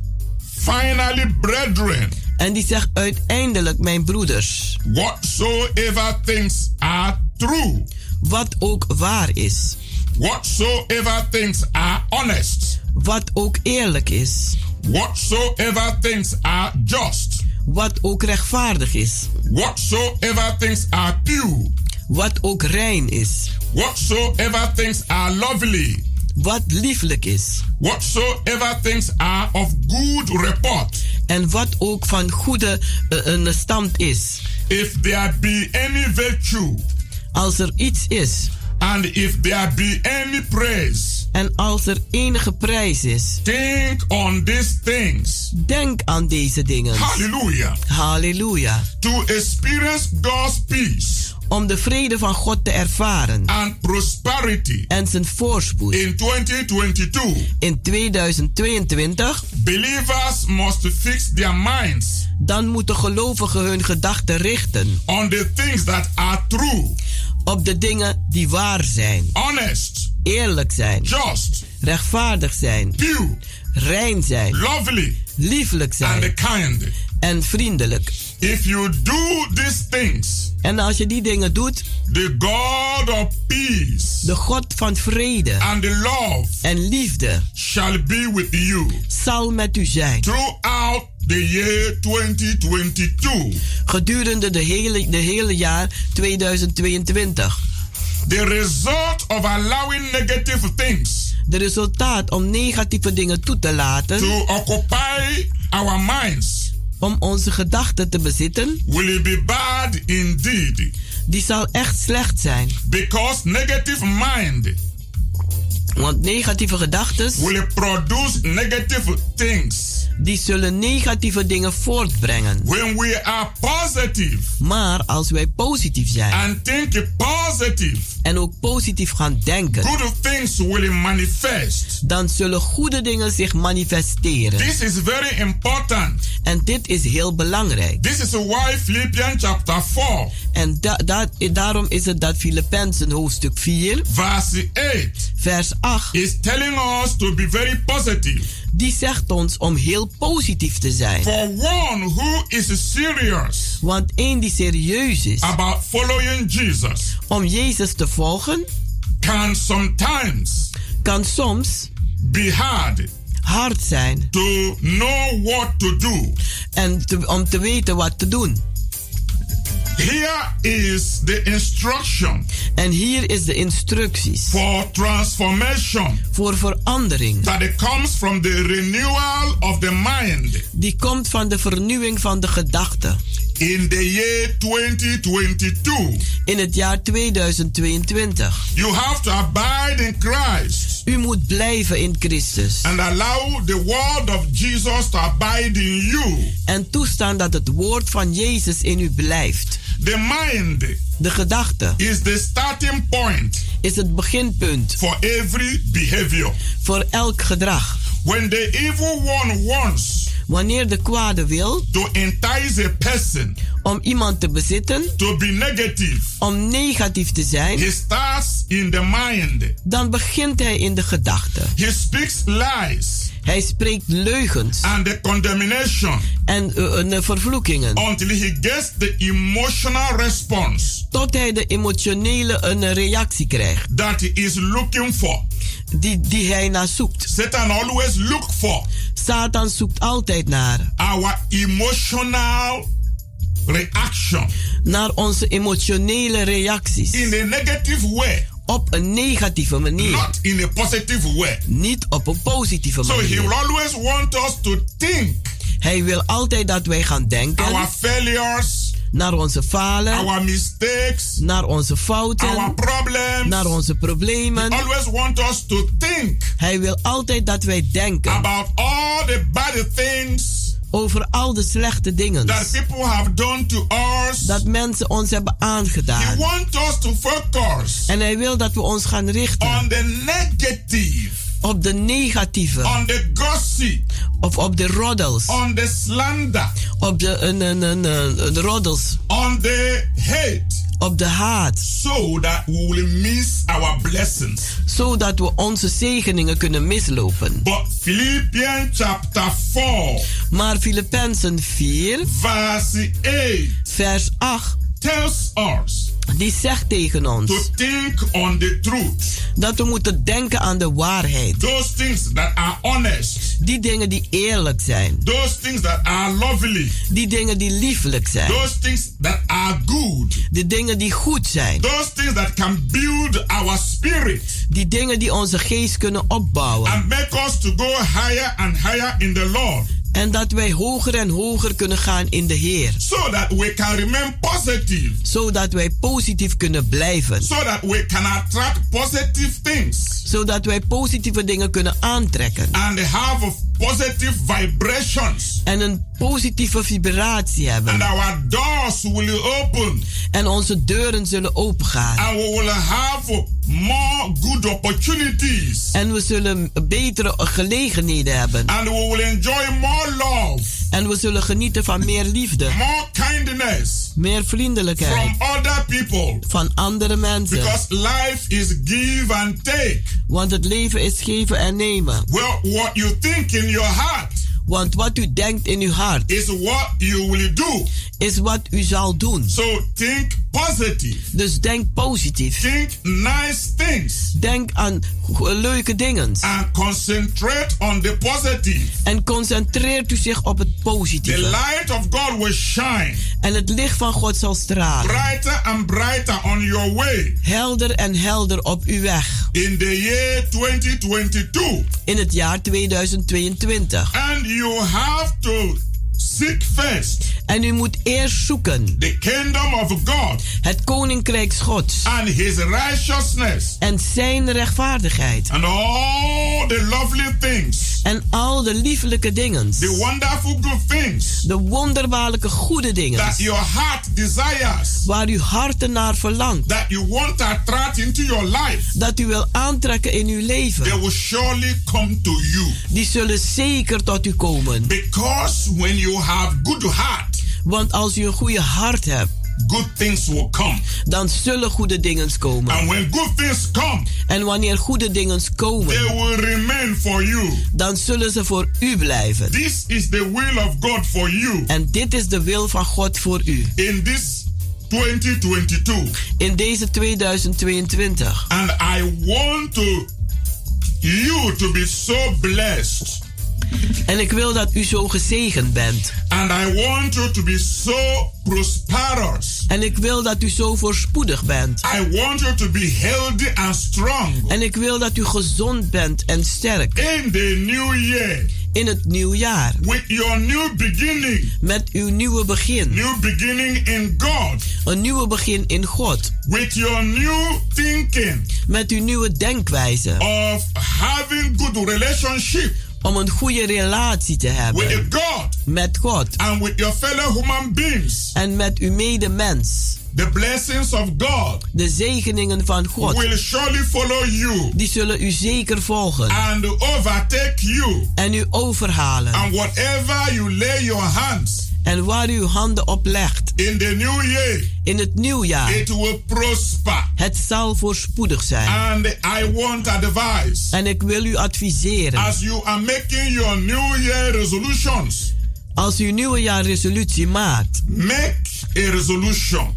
Speaker 10: finally brethren.
Speaker 11: En die zegt uiteindelijk, mijn broeders.
Speaker 10: Whatsoever things are true.
Speaker 11: Wat ook waar is.
Speaker 10: Whatsoever things are honest.
Speaker 11: Wat ook eerlijk is.
Speaker 10: Whatsoever things are just.
Speaker 11: Wat ook rechtvaardig is.
Speaker 10: Whatsoever things are pure.
Speaker 11: Wat ook rein is.
Speaker 10: Whatsoever things are lovely.
Speaker 11: Wat lieflijk is.
Speaker 10: Whatsoever things are of good report.
Speaker 11: En wat ook van goede uh, stand is.
Speaker 10: If there be any virtue.
Speaker 11: Als er iets is.
Speaker 10: And if there be any praise.
Speaker 11: En als er enige prijs is.
Speaker 10: Think on these things.
Speaker 11: Denk aan deze dingen.
Speaker 10: Hallelujah.
Speaker 11: Halleluja.
Speaker 10: To experience God's peace.
Speaker 11: Om de vrede van God te ervaren.
Speaker 10: And prosperity.
Speaker 11: En zijn voorspoed.
Speaker 10: In 2022.
Speaker 11: In 2022.
Speaker 10: Believers must fix their minds.
Speaker 11: Dan moeten gelovigen hun gedachten richten.
Speaker 10: On the things that are true.
Speaker 11: Op de dingen die waar zijn.
Speaker 10: Honest.
Speaker 11: Eerlijk zijn.
Speaker 10: Just.
Speaker 11: Rechtvaardig zijn.
Speaker 10: Pure.
Speaker 11: Rein zijn.
Speaker 10: Lovely.
Speaker 11: Lieflijk zijn.
Speaker 10: And kind.
Speaker 11: En vriendelijk.
Speaker 10: If you do these things.
Speaker 11: En als je die dingen doet.
Speaker 10: The God of peace.
Speaker 11: De God van vrede.
Speaker 10: And the love.
Speaker 11: En liefde.
Speaker 10: Shall be with you.
Speaker 11: Zal met u zijn.
Speaker 10: Throughout the year 2022.
Speaker 11: Gedurende de hele, de hele jaar 2022.
Speaker 10: The result of allowing negative things.
Speaker 11: De resultaat om negatieve dingen toe te laten.
Speaker 10: To occupy our minds.
Speaker 11: Om onze gedachten te bezitten.
Speaker 10: Will it be bad indeed?
Speaker 11: Die zal echt slecht zijn.
Speaker 10: Because negative mind.
Speaker 11: Want negatieve gedachten.
Speaker 10: Will produce negative things
Speaker 11: die zullen negatieve dingen voortbrengen.
Speaker 10: When we are positive,
Speaker 11: maar als wij positief zijn
Speaker 10: and think positive,
Speaker 11: en ook positief gaan denken,
Speaker 10: good things will manifest.
Speaker 11: dan zullen goede dingen zich manifesteren.
Speaker 10: This is very important.
Speaker 11: En dit is heel belangrijk.
Speaker 10: This is why Philippians chapter 4.
Speaker 11: En da da daarom is het dat Filippenzen hoofdstuk 4,
Speaker 10: vers 8,
Speaker 11: vers 8
Speaker 10: is telling us to be very positive
Speaker 11: die zegt ons om heel positief te zijn.
Speaker 10: For one who is serious
Speaker 11: Want één die serieus is
Speaker 10: about following Jesus
Speaker 11: om Jezus te volgen,
Speaker 10: can sometimes
Speaker 11: kan soms
Speaker 10: be hard
Speaker 11: hard zijn.
Speaker 10: To know what to do.
Speaker 11: En te, om te weten wat te doen.
Speaker 10: Here is the instruction.
Speaker 11: En hier is de instructies.
Speaker 10: For transformation.
Speaker 11: Voor verandering.
Speaker 10: That it comes from the renewal of the mind.
Speaker 11: Die komt van de vernieuwing van de gedachten.
Speaker 10: In the year 2022.
Speaker 11: In het jaar 2022.
Speaker 10: You have to abide in Christ.
Speaker 11: U moet blijven in Christus.
Speaker 10: And allow the word of Jesus to abide in you.
Speaker 11: En toestaan dat het woord van Jezus in u blijft.
Speaker 10: The mind
Speaker 11: de gedachte
Speaker 10: is the starting point
Speaker 11: is het beginpunt
Speaker 10: for every behavior.
Speaker 11: Voor elk gedrag.
Speaker 10: When the evil one wants
Speaker 11: Wanneer de kwade wil
Speaker 10: to entice a person
Speaker 11: om iemand te bezitten,
Speaker 10: to be negative,
Speaker 11: om negatief te zijn,
Speaker 10: he starts in the mind.
Speaker 11: dan begint hij in de gedachten.
Speaker 10: He speaks lies
Speaker 11: Hij spreekt leugens
Speaker 10: and the condemnation
Speaker 11: en eh, vervloekingen.
Speaker 10: until he gets the emotional response
Speaker 11: Tot hij de emotionele een reactie krijgt
Speaker 10: that he is looking for.
Speaker 11: Die, die hij naar zoekt.
Speaker 10: Satan always look for
Speaker 11: Satan zoekt altijd naar.
Speaker 10: our emotional reaction
Speaker 11: Naar onze emotionele reacties.
Speaker 10: in a negative way,
Speaker 11: Op een negatieve manier.
Speaker 10: not in a positive way.
Speaker 11: Niet op een positieve
Speaker 10: So he will
Speaker 11: manier.
Speaker 10: always want us to think
Speaker 11: Hij wil altijd dat wij gaan denken
Speaker 10: our failures,
Speaker 11: naar onze falen,
Speaker 10: our mistakes,
Speaker 11: naar onze
Speaker 10: our
Speaker 11: fouten,
Speaker 10: problems.
Speaker 11: naar onze problemen.
Speaker 10: Always want us to think
Speaker 11: Hij wil altijd dat wij denken
Speaker 10: about all the bad things
Speaker 11: over al de slechte dingen
Speaker 10: that people have done to us.
Speaker 11: dat mensen ons hebben
Speaker 10: He
Speaker 11: aangedaan.
Speaker 10: wants us to focus
Speaker 11: En hij wil dat we ons gaan richten
Speaker 10: on the negative,
Speaker 11: op de negatieve,
Speaker 10: on the gossip,
Speaker 11: of op de roddels,
Speaker 10: on the slander,
Speaker 11: op de, de roddels,
Speaker 10: on the hate,
Speaker 11: op de haat,
Speaker 10: so that we will miss our blessings.
Speaker 11: zodat we onze zegeningen kunnen mislopen.
Speaker 10: But Philippians chapter 4,
Speaker 11: Maar Filippenzen 4,
Speaker 10: verse 8
Speaker 11: vers 8,
Speaker 10: tells us
Speaker 11: die zegt tegen ons
Speaker 10: to think on the truth.
Speaker 11: dat we moeten denken aan de waarheid.
Speaker 10: Those things that are honest,
Speaker 11: Die dingen die eerlijk zijn,
Speaker 10: those things that are lovely,
Speaker 11: die dingen die lieflijk zijn,
Speaker 10: those things that are good,
Speaker 11: de dingen die goed zijn,
Speaker 10: those things that can build our spirit
Speaker 11: die dingen die onze geest kunnen opbouwen.
Speaker 10: and make us to go higher and higher in the Lord.
Speaker 11: En dat wij hoger en hoger kunnen gaan in de Heer.
Speaker 10: So that we can remain positive.
Speaker 11: Zodat wij positief kunnen blijven.
Speaker 10: So that we can attract positive things.
Speaker 11: Zodat wij positieve dingen kunnen aantrekken.
Speaker 10: And have positive vibrations.
Speaker 11: En een positieve vibratie hebben.
Speaker 10: And our doors will open.
Speaker 11: En onze deuren zullen opengaan.
Speaker 10: And we will have more good opportunities.
Speaker 11: En we zullen betere gelegenheden hebben.
Speaker 10: And we will enjoy more.
Speaker 11: En we zullen genieten van meer liefde.
Speaker 10: More kindness.
Speaker 11: Meer vriendelijkheid.
Speaker 10: From other people.
Speaker 11: Van andere mensen.
Speaker 10: Because life is give and take.
Speaker 11: Want het leven is geven en nemen.
Speaker 10: Well, what you think in your heart.
Speaker 11: Want wat u denkt in uw hart.
Speaker 10: Is what you will do.
Speaker 11: Is wat u zal doen.
Speaker 10: So think positive.
Speaker 11: Dus denk positief.
Speaker 10: Think nice things.
Speaker 11: Denk aan leuke dingen.
Speaker 10: And concentrate on the positive.
Speaker 11: En concentreert u zich op het
Speaker 10: The
Speaker 11: positieve.
Speaker 10: light of God will shine.
Speaker 11: En het licht van God zal stralen.
Speaker 10: Brighter and brighter on your way.
Speaker 11: Helder en helder op uw weg.
Speaker 10: In the year 2022.
Speaker 11: In het jaar 2022.
Speaker 10: And you have to seek first
Speaker 11: En u moet eerst zoeken.
Speaker 10: the kingdom of God
Speaker 11: Het koninkrijk Gods.
Speaker 10: and his righteousness
Speaker 11: En zijn rechtvaardigheid.
Speaker 10: and all the lovely things,
Speaker 11: En al de lieflijke dingen.
Speaker 10: the wonderful good things
Speaker 11: De wonderbaarlijke goede dingen.
Speaker 10: that your heart desires,
Speaker 11: Waar uw hart naar verlangt.
Speaker 10: that you want to attract into your life,
Speaker 11: Dat u wil aantrekken in uw
Speaker 10: they
Speaker 11: leven.
Speaker 10: will surely come to you.
Speaker 11: Die zullen zeker tot u komen.
Speaker 10: Because when you have good heart,
Speaker 11: Want als u een goede hart hebt.
Speaker 10: good things will come.
Speaker 11: Dan zullen goede dingen komen.
Speaker 10: And when good things come,
Speaker 11: En wanneer goede dingen
Speaker 10: they
Speaker 11: komen.
Speaker 10: will remain for you.
Speaker 11: Dan zullen ze voor u blijven.
Speaker 10: This is the will of God for you
Speaker 11: En dit is de wil van God voor u.
Speaker 10: in this 2022.
Speaker 11: In deze 2022.
Speaker 10: And I want to you to be so blessed.
Speaker 11: En ik wil dat u zo gezegend bent.
Speaker 10: And I want you to be so prosperous.
Speaker 11: En ik wil dat u zo voorspoedig bent.
Speaker 10: I want you to be healthy and strong.
Speaker 11: En ik wil dat u gezond bent en sterk.
Speaker 10: In the new year.
Speaker 11: In het nieuwjaar.
Speaker 10: With your new beginning.
Speaker 11: Met uw nieuwe begin.
Speaker 10: New beginning in God.
Speaker 11: Een nieuwe begin in God.
Speaker 10: With your new thinking.
Speaker 11: Met uw nieuwe denkwijze.
Speaker 10: Of having good relationship.
Speaker 11: Om een goede relatie te hebben.
Speaker 10: With God.
Speaker 11: Met God.
Speaker 10: And with your fellow human beings.
Speaker 11: En met uw medemens.
Speaker 10: The blessings of God
Speaker 11: De zegeningen van God.
Speaker 10: will surely follow you
Speaker 11: Die zullen u zeker volgen.
Speaker 10: and overtake you.
Speaker 11: En u overhalen.
Speaker 10: And whatever you lay your hands,
Speaker 11: En waar u uw handen op legt.
Speaker 10: In the new year.
Speaker 11: In het nieuwjaar.
Speaker 10: It will prosper.
Speaker 11: Het zal voorspoedig zijn.
Speaker 10: And I want advice.
Speaker 11: En ik wil u adviseren.
Speaker 10: As you are making your new year resolutions.
Speaker 11: Als u nieuwe jaar resolutie maakt.
Speaker 10: Make a resolution.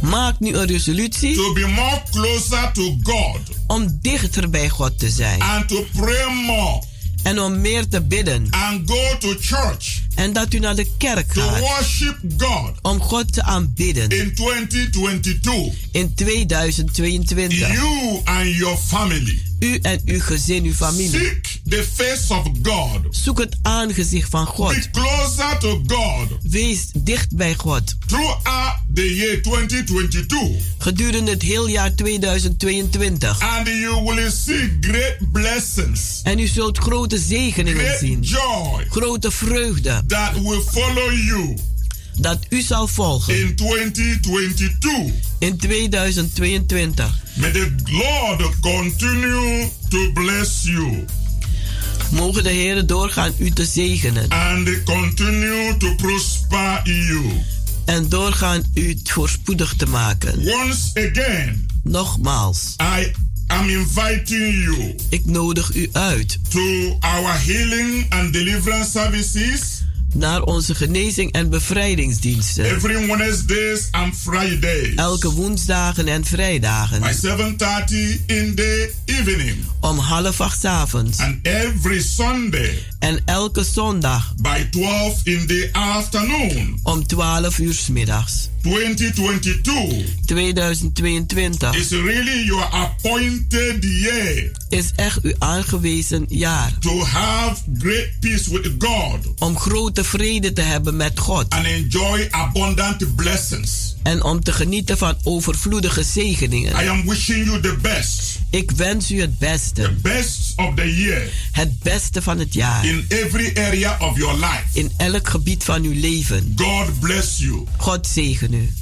Speaker 11: Maak nu een resolutie.
Speaker 10: To be more closer to God.
Speaker 11: Om dichter bij God te zijn.
Speaker 10: And to pray more.
Speaker 11: En om meer te bidden.
Speaker 10: And go to church.
Speaker 11: En dat u naar de kerk gaat.
Speaker 10: To worship God.
Speaker 11: Om God te aanbidden.
Speaker 10: In 2022.
Speaker 11: In 2022.
Speaker 10: You and your family.
Speaker 11: U en uw gezin, uw familie.
Speaker 10: Seek the face of God.
Speaker 11: Zoek het aangezicht van God.
Speaker 10: Be closer to God.
Speaker 11: Wees dicht bij God.
Speaker 10: Throughout the year 2022.
Speaker 11: Gedurende het heel jaar 2022.
Speaker 10: And you will see great blessings.
Speaker 11: En u zult grote zegeningen
Speaker 10: great
Speaker 11: zien.
Speaker 10: Joy.
Speaker 11: Grote vreugde.
Speaker 10: That will follow you.
Speaker 11: Dat u zal volgen.
Speaker 10: In 2022.
Speaker 11: In 2022.
Speaker 10: May the Lord continue to bless you.
Speaker 11: Mogen de Heer doorgaan u te zegenen.
Speaker 10: And continue to prosper you.
Speaker 11: En doorgaan u voorspoedig te maken.
Speaker 10: Once again.
Speaker 11: Nogmaals.
Speaker 10: I am inviting you.
Speaker 11: Ik nodig u uit.
Speaker 10: To our healing and deliverance services
Speaker 11: naar onze genezing en bevrijdingsdiensten.
Speaker 10: Every Wednesdays and Fridays.
Speaker 11: Elke woensdagen en vrijdagen.
Speaker 10: By 7:30 in the evening.
Speaker 11: Om half acht avonds.
Speaker 10: And every Sunday.
Speaker 11: En elke zondag.
Speaker 10: By 12 in the afternoon.
Speaker 11: Om 12 uur 's middags.
Speaker 10: 2022.
Speaker 11: 2022.
Speaker 10: Is really your appointed year.
Speaker 11: Is echt uw aangewezen jaar.
Speaker 10: To have great peace with God.
Speaker 11: Om grote vrede te hebben met God.
Speaker 10: And enjoy abundant blessings.
Speaker 11: En om te genieten van overvloedige zegeningen.
Speaker 10: I am wishing you the best.
Speaker 11: Ik wens u het beste.
Speaker 10: The best of the year.
Speaker 11: Het beste van het jaar.
Speaker 10: In every area of your life.
Speaker 11: In elk gebied van uw leven.
Speaker 10: God bless you.
Speaker 11: God zegen u.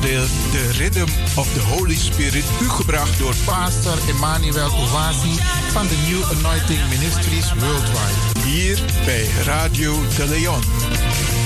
Speaker 8: de, Rhythm of the Holy Spirit, u gebracht door
Speaker 5: Pastor Emmanuel Ovazi van de New Anointing Ministries Worldwide,
Speaker 8: hier bij Radio de Leon.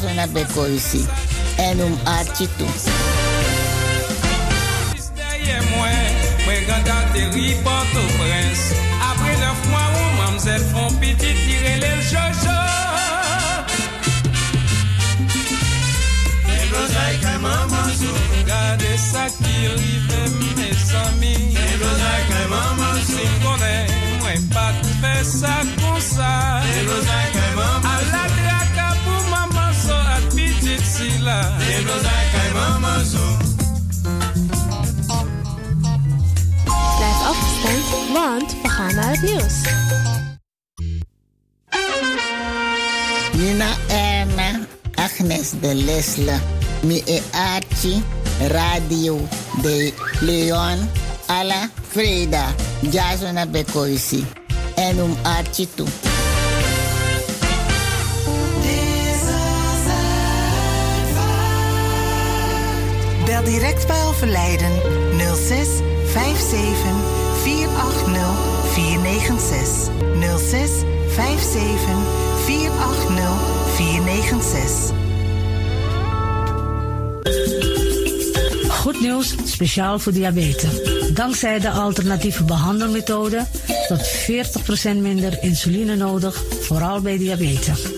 Speaker 12: bază na
Speaker 13: bekorisi enum atitu. Mwen ganda teri
Speaker 14: het nieuws.
Speaker 15: Nina Erna, Agnes de Lesle, Mie Archie, Radio de Leon, Ala Freda, Jazona Bekoisi en um Archie toe.
Speaker 16: Bel direct bij overlijden 06 57 480 496 06 57 480 496.
Speaker 17: Goed nieuws, speciaal voor diabetes. Dankzij de alternatieve behandelmethode tot 40% minder insuline nodig, vooral bij diabetes.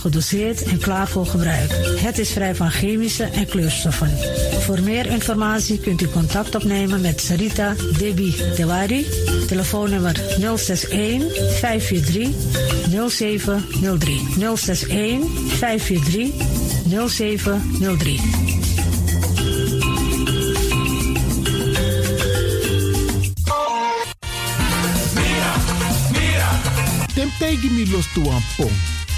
Speaker 17: gedoseerd en klaar voor gebruik. Het is vrij van chemische en kleurstoffen. Voor meer informatie kunt u contact opnemen met Sarita Debi Dewari. Telefoonnummer 061 543 0703. 061 543 0703.
Speaker 5: Temptij me los pom.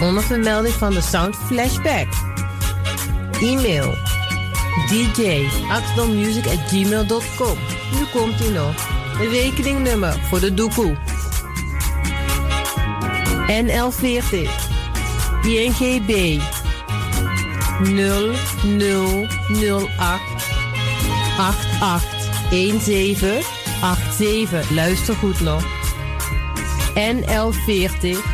Speaker 18: Onder vermelding van de Sound Flashback. E-mail dj at gmail.com. Nu komt ie nog. De rekeningnummer voor de doekoe. NL40 INGB 0008 881787. Luister goed nog. NL40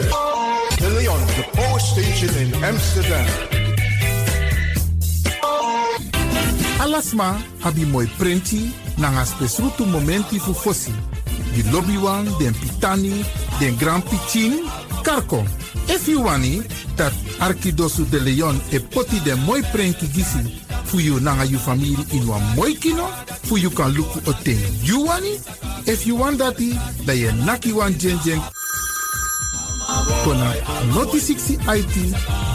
Speaker 8: Station in Amsterdam.
Speaker 5: Alasma abi moi prenti nanga spesrutu momenti fu fosi. Di lobby wan, den pitani, den grand pitin, karko. If you wani, dat Arkidosu de Leon e poti den moi prenki gisi fu you nanga you family in wan moi kino, fu you kan luku o ten you wani. If you want dati, da ye naki wan jen kona noti 60 IT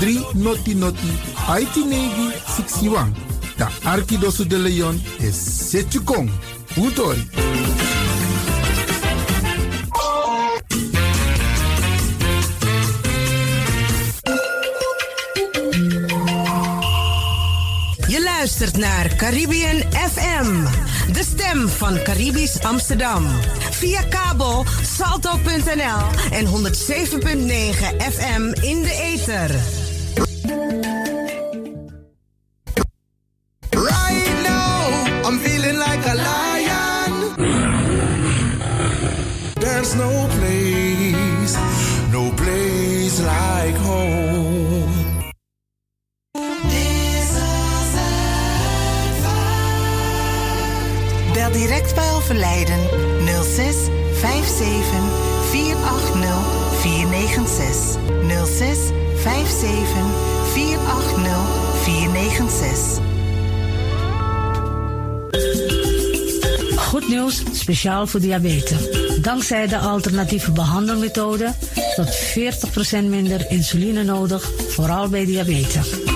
Speaker 5: 3 noti noti IT negi 61. Da Arkidosu de Leon is Setjukong. Utori.
Speaker 19: Naar Caribbean FM, de stem van Caribisch Amsterdam. Via kabel salto.nl en 107.9 FM in de ether.
Speaker 8: Right now, I'm feeling like a lion. There's no place,
Speaker 16: bij Overlijden 06 57 480 496. 06 57 480 496.
Speaker 1: Goed nieuws, speciaal voor diabetes. Dankzij de alternatieve behandelmethode tot 40% minder insuline nodig, vooral bij diabetes.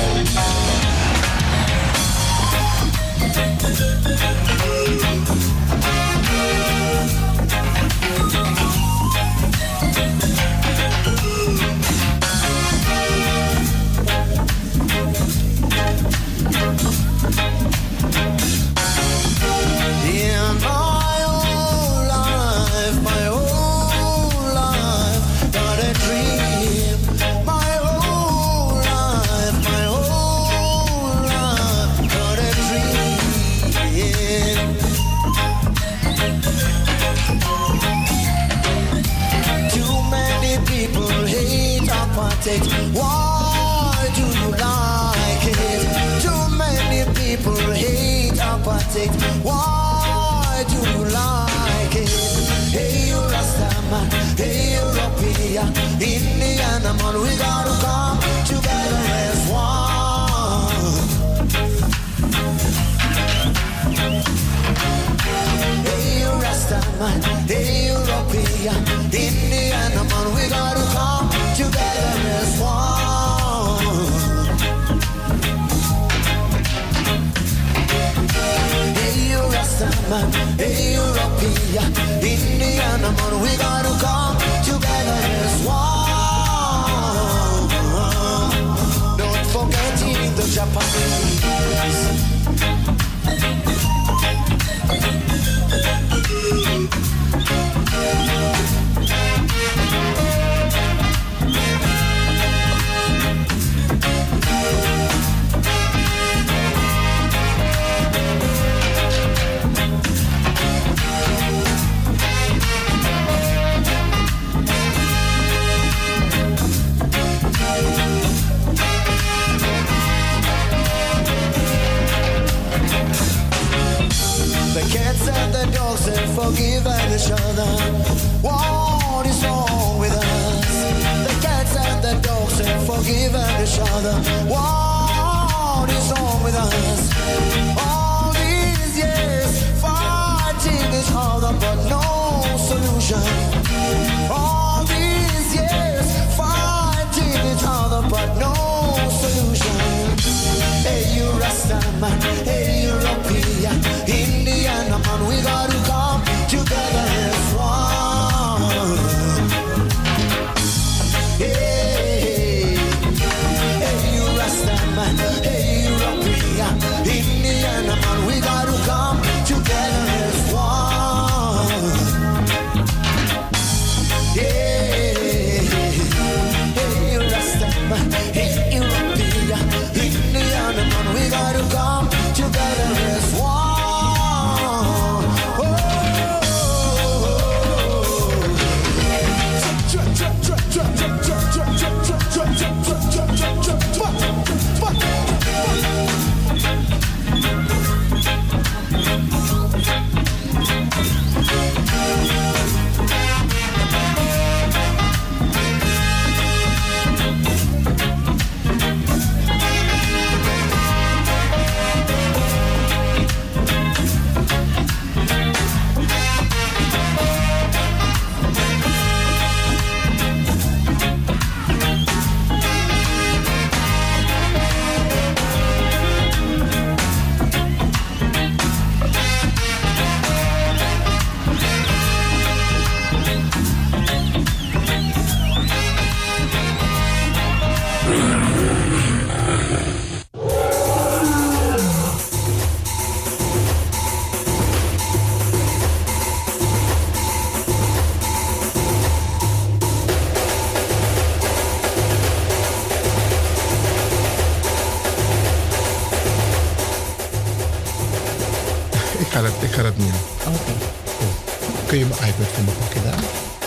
Speaker 5: IPad voor pakken daar?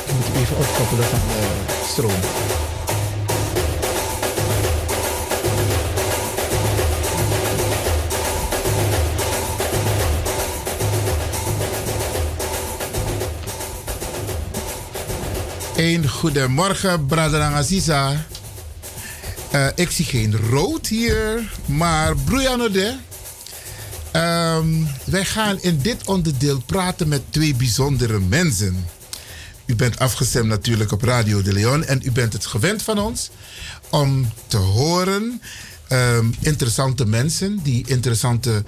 Speaker 5: Ik moet even opkoppelen van de stroom. Een goedemorgen, Brother Aziza. Eh, ik zie geen rood hier, maar Broeiano de. Wij gaan in dit onderdeel praten met twee bijzondere mensen. U bent afgestemd natuurlijk op Radio de Leon en u bent het gewend van ons om te horen ehm, interessante mensen die interessante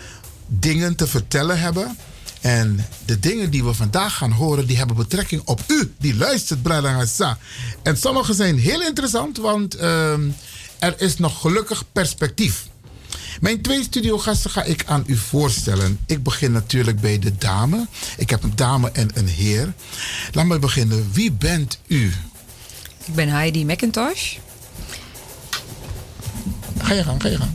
Speaker 5: dingen te vertellen hebben. En de dingen die we vandaag gaan horen, die hebben betrekking op u, die luistert, Brada Hassa. En sommige zijn heel interessant, want ehm, er is nog gelukkig perspectief. Mijn twee studiogasten ga ik aan u voorstellen. Ik begin natuurlijk bij de dame. Ik heb een dame en een heer. Laat me beginnen. Wie bent u?
Speaker 20: Ik ben Heidi McIntosh.
Speaker 5: Ga je gang, ga je gang.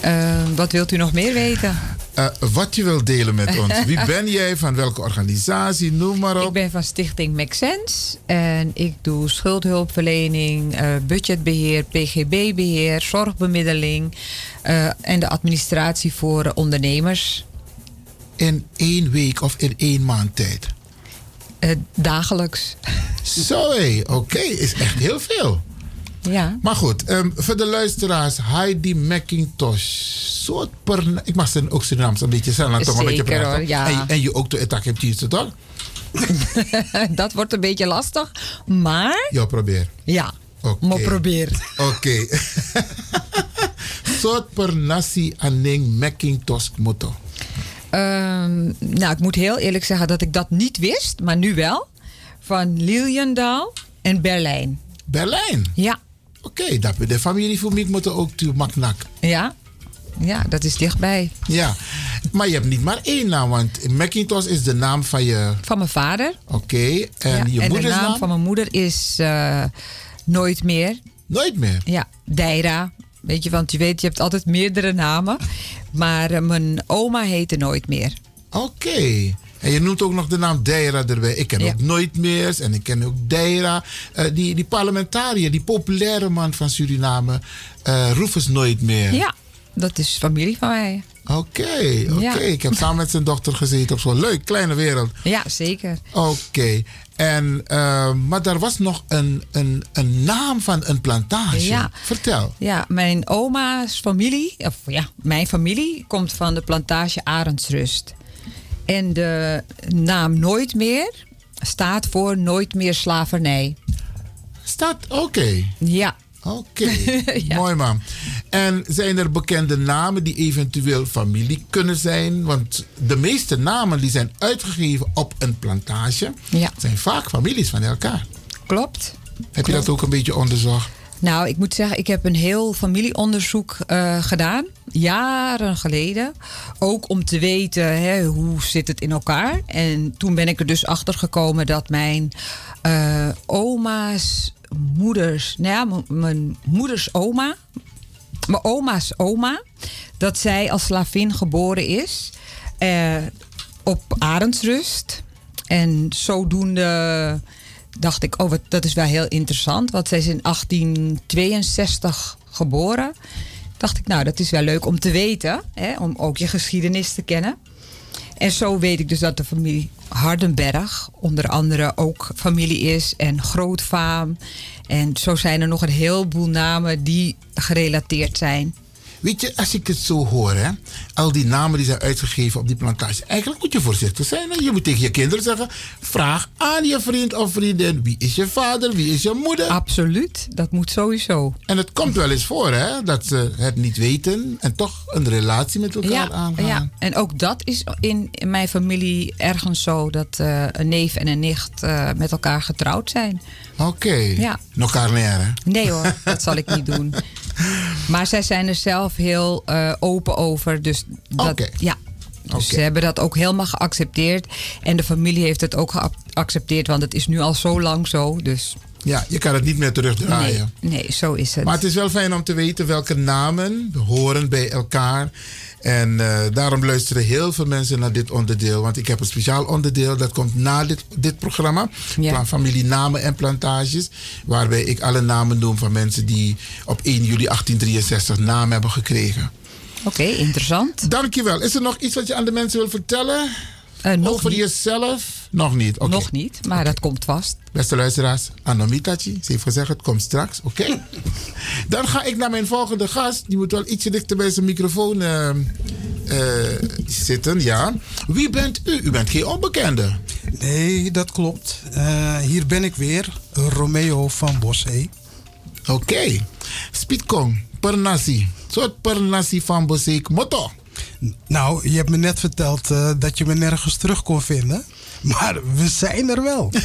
Speaker 20: Eh, wat wilt u nog meer weten?
Speaker 5: Eh, wat je wilt delen met ons. Wie ben jij? Van welke organisatie? Noem maar op.
Speaker 20: Ik ben van Stichting Make Sense en ik doe schuldhulpverlening, eh, budgetbeheer, PGB-beheer, zorgbemiddeling eh, en de administratie voor ondernemers.
Speaker 5: In één week of in één maand tijd?
Speaker 20: dagelijks.
Speaker 5: Zo oké, is echt heel veel.
Speaker 20: Ja.
Speaker 5: Maar goed, ehm, voor de luisteraars, Heidi McIntosh. Soort per, ik mag ze ook een beetje zelf toch een beetje praten.
Speaker 20: hoor, ja.
Speaker 5: En, en je ook de etak hebt hier, toch?
Speaker 20: dat wordt een beetje lastig, maar
Speaker 5: Ja, probeer.
Speaker 20: ja,
Speaker 5: Oké.
Speaker 20: maar probeer.
Speaker 5: Oké. Soort per nasi aning McIntosh motto.
Speaker 20: Ehm, nou, ik moet heel eerlijk zeggen dat ik dat niet wist, maar nu wel. Van Liliendaal en Berlijn.
Speaker 5: Berlijn?
Speaker 20: Ja.
Speaker 5: Oké, dat we de familie voor mij moeten ook toe maknak.
Speaker 20: Ja. Ja, dat is dichtbij.
Speaker 5: Ja, maar je hebt niet maar één naam, want Macintosh is de naam van je...
Speaker 20: Van mijn vader.
Speaker 5: Oké, en
Speaker 20: Ja,
Speaker 5: je
Speaker 20: en de naam
Speaker 5: naam?
Speaker 20: van mijn moeder is eh, Nooit meer.
Speaker 5: Nooit meer?
Speaker 20: Ja, Deira. Weet je, want je weet, je hebt altijd meerdere namen. Maar eh, mijn oma heette Nooit meer.
Speaker 5: Oké. En je noemt ook nog de naam Deira erbij. Ik ken
Speaker 20: Ja.
Speaker 5: ook Nooit meer en ik ken ook Deira. Eh, die, die parlementariër, die populaire man van Suriname, eh Rufus Nooit meer.
Speaker 20: Ja, dat is familie van mij.
Speaker 5: Oké, oké.
Speaker 20: Ja.
Speaker 5: Ik heb samen met zijn dochter gezeten op zo'n leuk, kleine wereld.
Speaker 20: Ja, zeker.
Speaker 5: Oké. En, eh, maar daar was nog een, een, een naam van een plantage.
Speaker 20: Ja.
Speaker 5: Vertel.
Speaker 20: Ja, mijn oma's familie, of ja, mijn familie komt van de plantage Arendsrust. En de naam Nooit meer staat voor Nooit meer slavernij.
Speaker 5: Staat, oké.
Speaker 20: Ja.
Speaker 5: Oké, mooi man. En zijn er bekende namen die eventueel familie kunnen zijn? Want de meeste namen die zijn uitgegeven op een plantage
Speaker 20: Ja.
Speaker 5: zijn vaak families van elkaar.
Speaker 20: Klopt.
Speaker 5: Heb je dat ook een beetje onderzocht?
Speaker 20: Nou, ik moet zeggen, ik heb een heel familieonderzoek eh, gedaan, jaren geleden. Ook om te weten hè, hoe zit het in elkaar. En toen ben ik er dus achter gekomen dat mijn eh, oma's moeders, nou ja, mijn moeders oma, mijn oma's oma, dat zij als slavin geboren is eh, op Arendsrust. En zodoende dacht ik, oh, wat, dat is wel heel interessant. Want zij is in 1862 geboren. Dacht ik, nou, dat is wel leuk om te weten. Hè, om ook je geschiedenis te kennen. En zo weet ik dus dat de familie Hardenberg onder andere ook familie is. En Grootvaam. En zo zijn er nog een heleboel namen die gerelateerd zijn.
Speaker 5: Weet je, als ik het zo hoor, hè, al die namen die zijn uitgegeven op die plantage. Eigenlijk moet je voorzichtig zijn. Hè? Je moet tegen je kinderen zeggen: vraag aan je vriend of vriendin: wie is je vader, wie is je moeder?
Speaker 20: Absoluut, dat moet sowieso.
Speaker 5: En het komt wel eens voor, hè, dat ze het niet weten en toch een relatie met elkaar
Speaker 20: Ja,
Speaker 5: aangaan.
Speaker 20: ja, en ook dat is in, in mijn familie ergens zo dat eh, een neef en een nicht eh, met elkaar getrouwd zijn.
Speaker 5: Oké.
Speaker 20: Ja.
Speaker 5: Nog carnaire, hè?
Speaker 20: Nee hoor, dat zal ik niet doen. Maar zij zijn er zelf heel eh, open over. Dus dat, ja. Dus ze hebben dat ook helemaal geaccepteerd. En de familie heeft het ook geaccepteerd, want het is nu al zo lang zo. Dus
Speaker 5: Ja, je kan het niet meer terugdraaien.
Speaker 20: nee, nee, zo is het.
Speaker 5: Maar het is wel fijn om te weten welke namen horen bij elkaar. En eh, daarom luisteren heel veel mensen naar dit onderdeel. Want ik heb een speciaal onderdeel dat komt na dit, dit programma. Plan familie namen en plantages. Waarbij ik alle namen noem van mensen die op 1 juli 1863 naam hebben gekregen.
Speaker 20: Oké, interessant.
Speaker 5: Dankjewel. Is er nog iets wat je aan de mensen wil vertellen?
Speaker 20: Nog
Speaker 5: Over
Speaker 20: niet.
Speaker 5: jezelf? Nog niet.
Speaker 20: Nog niet, maar dat komt vast.
Speaker 5: Beste luisteraars, Anomitachi, ze heeft gezegd het komt straks, oké? Dan ga ik naar mijn volgende gast. Die moet wel ietsje dichter bij zijn microfoon eh, eh, zitten, ja. Wie bent u? U bent geen onbekende.
Speaker 21: Nee, dat klopt. Eh, hier ben ik weer, Romeo van Bossé.
Speaker 5: Oké. Spietkong, Pernassi. Soort Pernassi van Bossé, motto.
Speaker 21: Nou, je hebt me net verteld eh, dat je me nergens terug kon vinden. Maar we zijn er wel.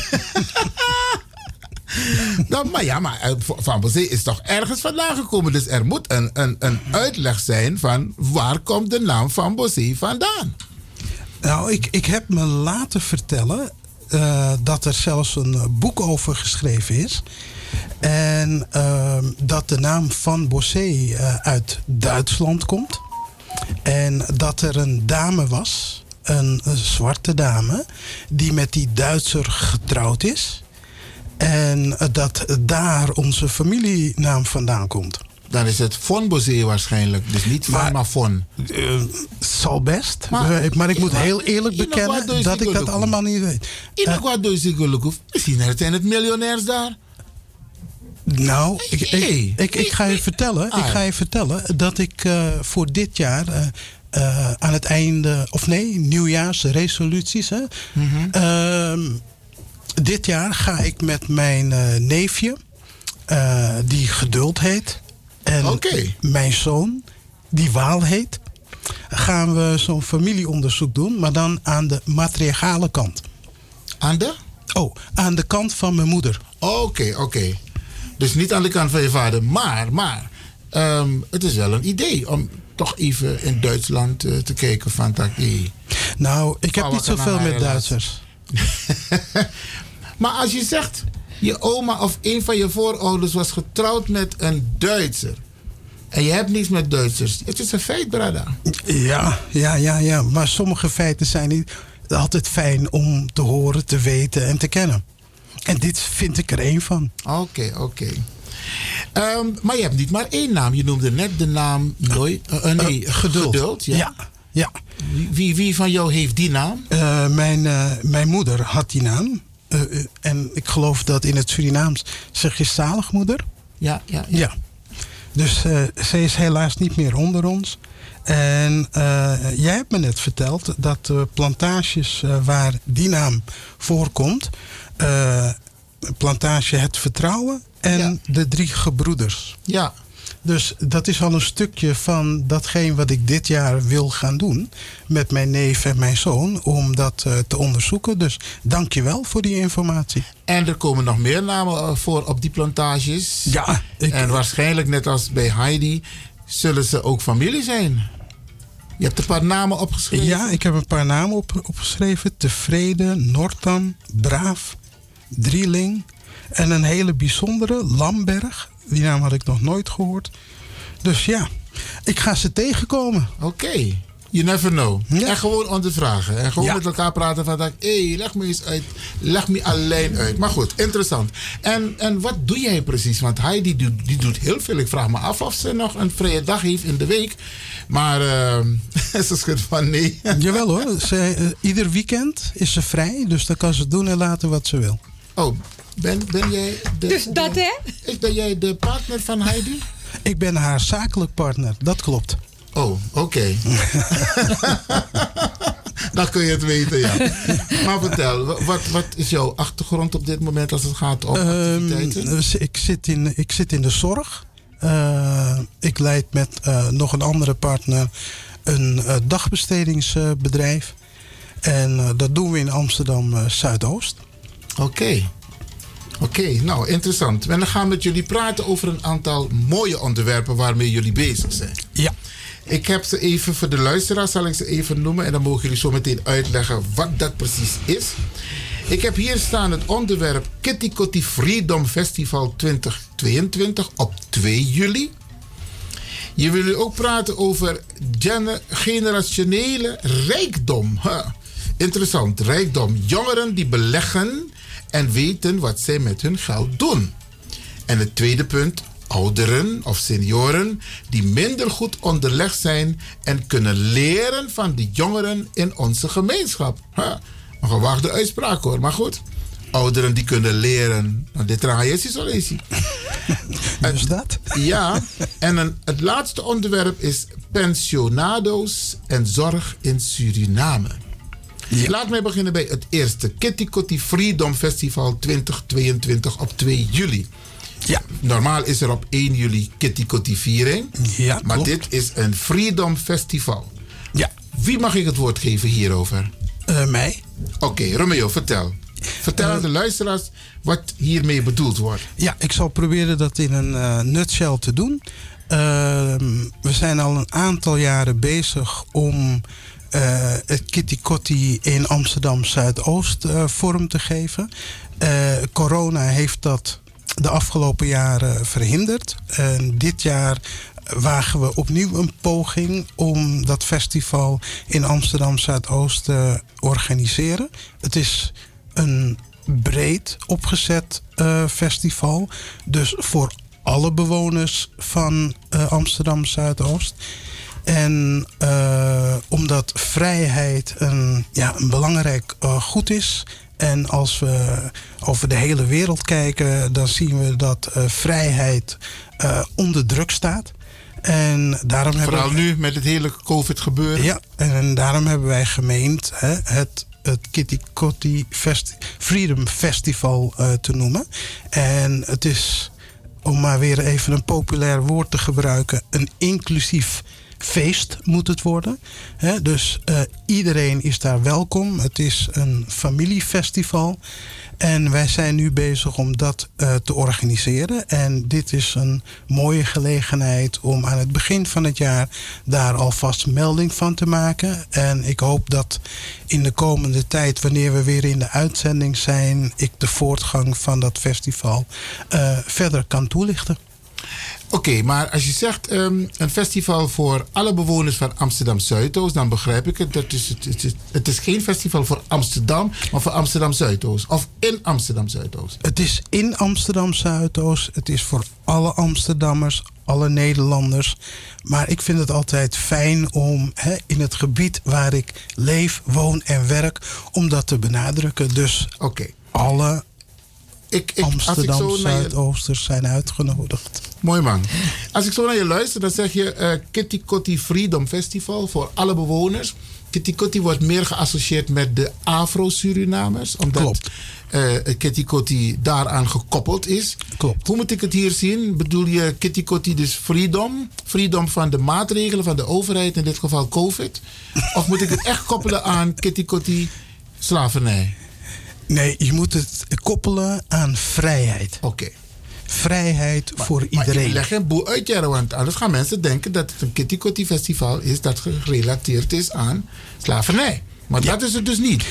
Speaker 5: Nou, maar ja, maar eh, Van Bossé is toch ergens vandaan gekomen. Dus er moet een, een, een uitleg zijn van waar komt de naam Van Bossé vandaan?
Speaker 21: Nou, ik, ik heb me laten vertellen eh, dat er zelfs een boek over geschreven is. En ehm, dat de naam Van Bossé uit Duitsland komt. En dat er een dame was, een, een zwarte dame, die met die Duitser getrouwd is. En eh, dat daar onze familienaam vandaan komt.
Speaker 5: Dan is het Von Bossé waarschijnlijk. Dus niet van, maar, Von.
Speaker 21: Uh, zal best. Maar, maar ik moet heel eerlijk bekennen dat ik dat allemaal niet weet.
Speaker 5: In uh, wat doe je gelukkig? Misschien zijn het miljonairs daar.
Speaker 21: Nou, ik, ik, ik, ik, ga je vertellen, ik
Speaker 5: Ah,
Speaker 21: ga je vertellen dat ik uh, voor dit jaar uh, uh, aan het einde, of nee, nieuwjaarsresoluties. Hè, mm -hmm. dit jaar ga ik met mijn eh, neefje, die Geduld heet, en
Speaker 5: okay.
Speaker 21: mijn zoon, die Waal heet, gaan we zo'n familieonderzoek doen, maar dan aan de matriarchale kant.
Speaker 5: Aan de?
Speaker 21: Oh, aan de kant van mijn moeder.
Speaker 5: Oké, okay, oké. Okay. Dus niet aan de kant van je vader. Maar, maar um, het is wel een idee om toch even in Duitsland uh, te kijken van dat. Hey,
Speaker 21: nou, ik heb niet zoveel met Duitsers.
Speaker 5: maar als je zegt, je oma of een van je voorouders was getrouwd met een Duitser. En je hebt niets met Duitsers. Het is een feit, brada.
Speaker 21: Ja, ja, ja, ja. Maar sommige feiten zijn niet altijd fijn om te horen, te weten en te kennen. En dit vind ik er één van.
Speaker 5: Oké, okay, oké. Okay. Um, maar je hebt niet maar één naam. Je noemde net de naam nooit. Uh, uh, nee, uh, geduld. geduld
Speaker 21: ja. ja. ja.
Speaker 5: Wie, wie, van jou heeft die naam?
Speaker 21: mijn, mijn moeder had die naam. en ik geloof dat in het Surinaams zeg je zaligmoeder.
Speaker 5: Ja, ja,
Speaker 21: ja. ja. Dus zij is helaas niet meer onder ons. En jij hebt me net verteld dat de plantages waar die naam voorkomt, uh, plantage Het Vertrouwen en ja. de Drie Gebroeders.
Speaker 5: Ja.
Speaker 21: Dus dat is al een stukje van datgene wat ik dit jaar wil gaan doen met mijn neef en mijn zoon om dat uh, te onderzoeken. Dus dank je wel voor die informatie.
Speaker 5: En er komen nog meer namen voor op die plantages.
Speaker 21: Ja.
Speaker 5: Ik, en waarschijnlijk net als bij Heidi zullen ze ook familie zijn. Je hebt een paar namen opgeschreven?
Speaker 21: Ja, ik heb een paar namen op, opgeschreven. Tevreden, Nortam, Braaf, Drieling. En een hele bijzondere, Lamberg. Die naam had ik nog nooit gehoord. Dus ja, ik ga ze tegenkomen.
Speaker 5: Oké. Okay. You never know. Ja. En gewoon ondervragen. En gewoon ja. met elkaar praten van. Hé, hey, leg me eens uit. Leg me alleen uit. Maar goed, interessant. En, en wat doe jij precies? Want hij die doet, die doet heel veel. Ik vraag me af of ze nog een vrije dag heeft in de week. Maar uh, ze schudt van nee.
Speaker 21: Jawel hoor. Ze, uh, ieder weekend is ze vrij. Dus dan kan ze doen en laten wat ze wil.
Speaker 5: Oh, ben, ben jij de,
Speaker 20: Dus dat
Speaker 5: de,
Speaker 20: hè?
Speaker 5: Ben jij de partner van Heidi?
Speaker 21: Ik ben haar zakelijk partner. Dat klopt.
Speaker 5: Oh, oké. Okay. Dan kun je het weten, ja. Maar vertel, wat, wat is jouw achtergrond op dit moment als het gaat om activiteiten?
Speaker 21: Um, ik, zit in, ik zit in de zorg. Uh, ik leid met uh, nog een andere partner een uh, dagbestedingsbedrijf. en dat doen we in Amsterdam Zuidoost.
Speaker 5: Oké. Okay. Oké, okay, nou interessant. En dan gaan we met jullie praten over een aantal mooie onderwerpen waarmee jullie bezig zijn.
Speaker 21: Ja.
Speaker 5: Ik heb ze even voor de luisteraars, zal ik ze even noemen. En dan mogen jullie zo meteen uitleggen wat dat precies is. Ik heb hier staan het onderwerp Kitty Kotti Freedom Festival 2022 op 2 juli. Je wil ook praten over gene- generationele rijkdom. Huh. Interessant, rijkdom. Jongeren die beleggen en weten wat zij met hun geld doen. En het tweede punt, ouderen of senioren die minder goed onderlegd zijn en kunnen leren van de jongeren in onze gemeenschap. Huh. Een gewaagde uitspraak hoor, maar goed. Ouderen die kunnen leren. Nou, dit is is al eens.
Speaker 21: Dus dat?
Speaker 5: Ja, en een, het laatste onderwerp is pensionado's en zorg in Suriname. Laat mij beginnen bij het eerste. Kitty Kotti Freedom Festival 2022 op 2 juli.
Speaker 21: Ja.
Speaker 5: Normaal is er op 1 juli Kitty Kotti viering.
Speaker 21: Ja,
Speaker 5: maar
Speaker 21: klopt.
Speaker 5: dit is een Freedom Festival.
Speaker 21: Ja.
Speaker 5: Wie mag ik het woord geven hierover?
Speaker 21: Eh, mij.
Speaker 5: Oké, Romeo, vertel. Vertel aan de luisteraars wat hiermee bedoeld wordt.
Speaker 21: Ja, ik zal proberen dat in een eh, nutshell te doen. Ehm, we zijn al een aantal jaren bezig om eh, het Kitty Kotti in Amsterdam Zuidoost eh, vorm te geven. Eh, corona heeft dat de afgelopen jaren verhinderd. En dit jaar wagen we opnieuw een poging om dat festival in Amsterdam Zuidoost te organiseren. Het is een breed opgezet eh, festival. Dus voor alle bewoners van eh, Amsterdam Zuidoost. En eh, omdat vrijheid een, ja, een belangrijk eh, goed is. En als we over de hele wereld kijken, dan zien we dat eh, vrijheid onder druk staat. En daarom hebben
Speaker 5: Vooral
Speaker 21: we-
Speaker 5: nu met het hele COVID gebeuren.
Speaker 21: ja, en daarom hebben wij gemeend hè, het, het Kitty Kotti Festi- Freedom Festival te noemen. En het is, om maar weer even een populair woord te gebruiken, een inclusief feest moet het worden. Dus eh, iedereen is daar welkom. Het is een familiefestival. En wij zijn nu bezig om dat eh, te organiseren. En dit is een mooie gelegenheid om aan het begin van het jaar daar alvast melding van te maken. En ik hoop dat in de komende tijd, wanneer we weer in de uitzending zijn, ik de voortgang van dat festival eh, verder kan toelichten.
Speaker 5: Oké, maar als je zegt ehm, een festival voor alle bewoners van Amsterdam Zuidoost, dan begrijp ik het. Dat is, het, is, het is geen festival voor Amsterdam, maar voor Amsterdam Zuidoost. Of in Amsterdam Zuidoost.
Speaker 21: Het is in Amsterdam Zuidoost. Het is voor alle Amsterdammers, alle Nederlanders. Maar ik vind het altijd fijn om in het gebied waar ik leef, woon en werk, om dat te benadrukken. Dus alle
Speaker 5: ik, ik
Speaker 21: Amsterdam Zuidoosters zijn uitgenodigd.
Speaker 5: Mooi man. Als ik zo naar je luister, dan zeg je eh, Kitty Kotti Freedom Festival voor alle bewoners. Kitty Kotti wordt meer geassocieerd met de Afro-Surinamers. Omdat eh, Kitty Kotti daaraan gekoppeld is.
Speaker 21: Klopt.
Speaker 5: Hoe moet ik het hier zien? Bedoel je Kitty Kotti dus freedom? Freedom van de maatregelen van de overheid, in dit geval COVID? Of moet ik het echt koppelen aan Kitty Kotti slavernij?
Speaker 21: Nee, je moet het koppelen aan vrijheid.
Speaker 5: Oké.
Speaker 21: Vrijheid voor
Speaker 5: Maar
Speaker 21: iedereen.
Speaker 5: ik leg geen boel uit, want anders gaan mensen denken dat het een Kitty Kotti festival is dat gerelateerd is aan slavernij. Maar dat is het dus niet.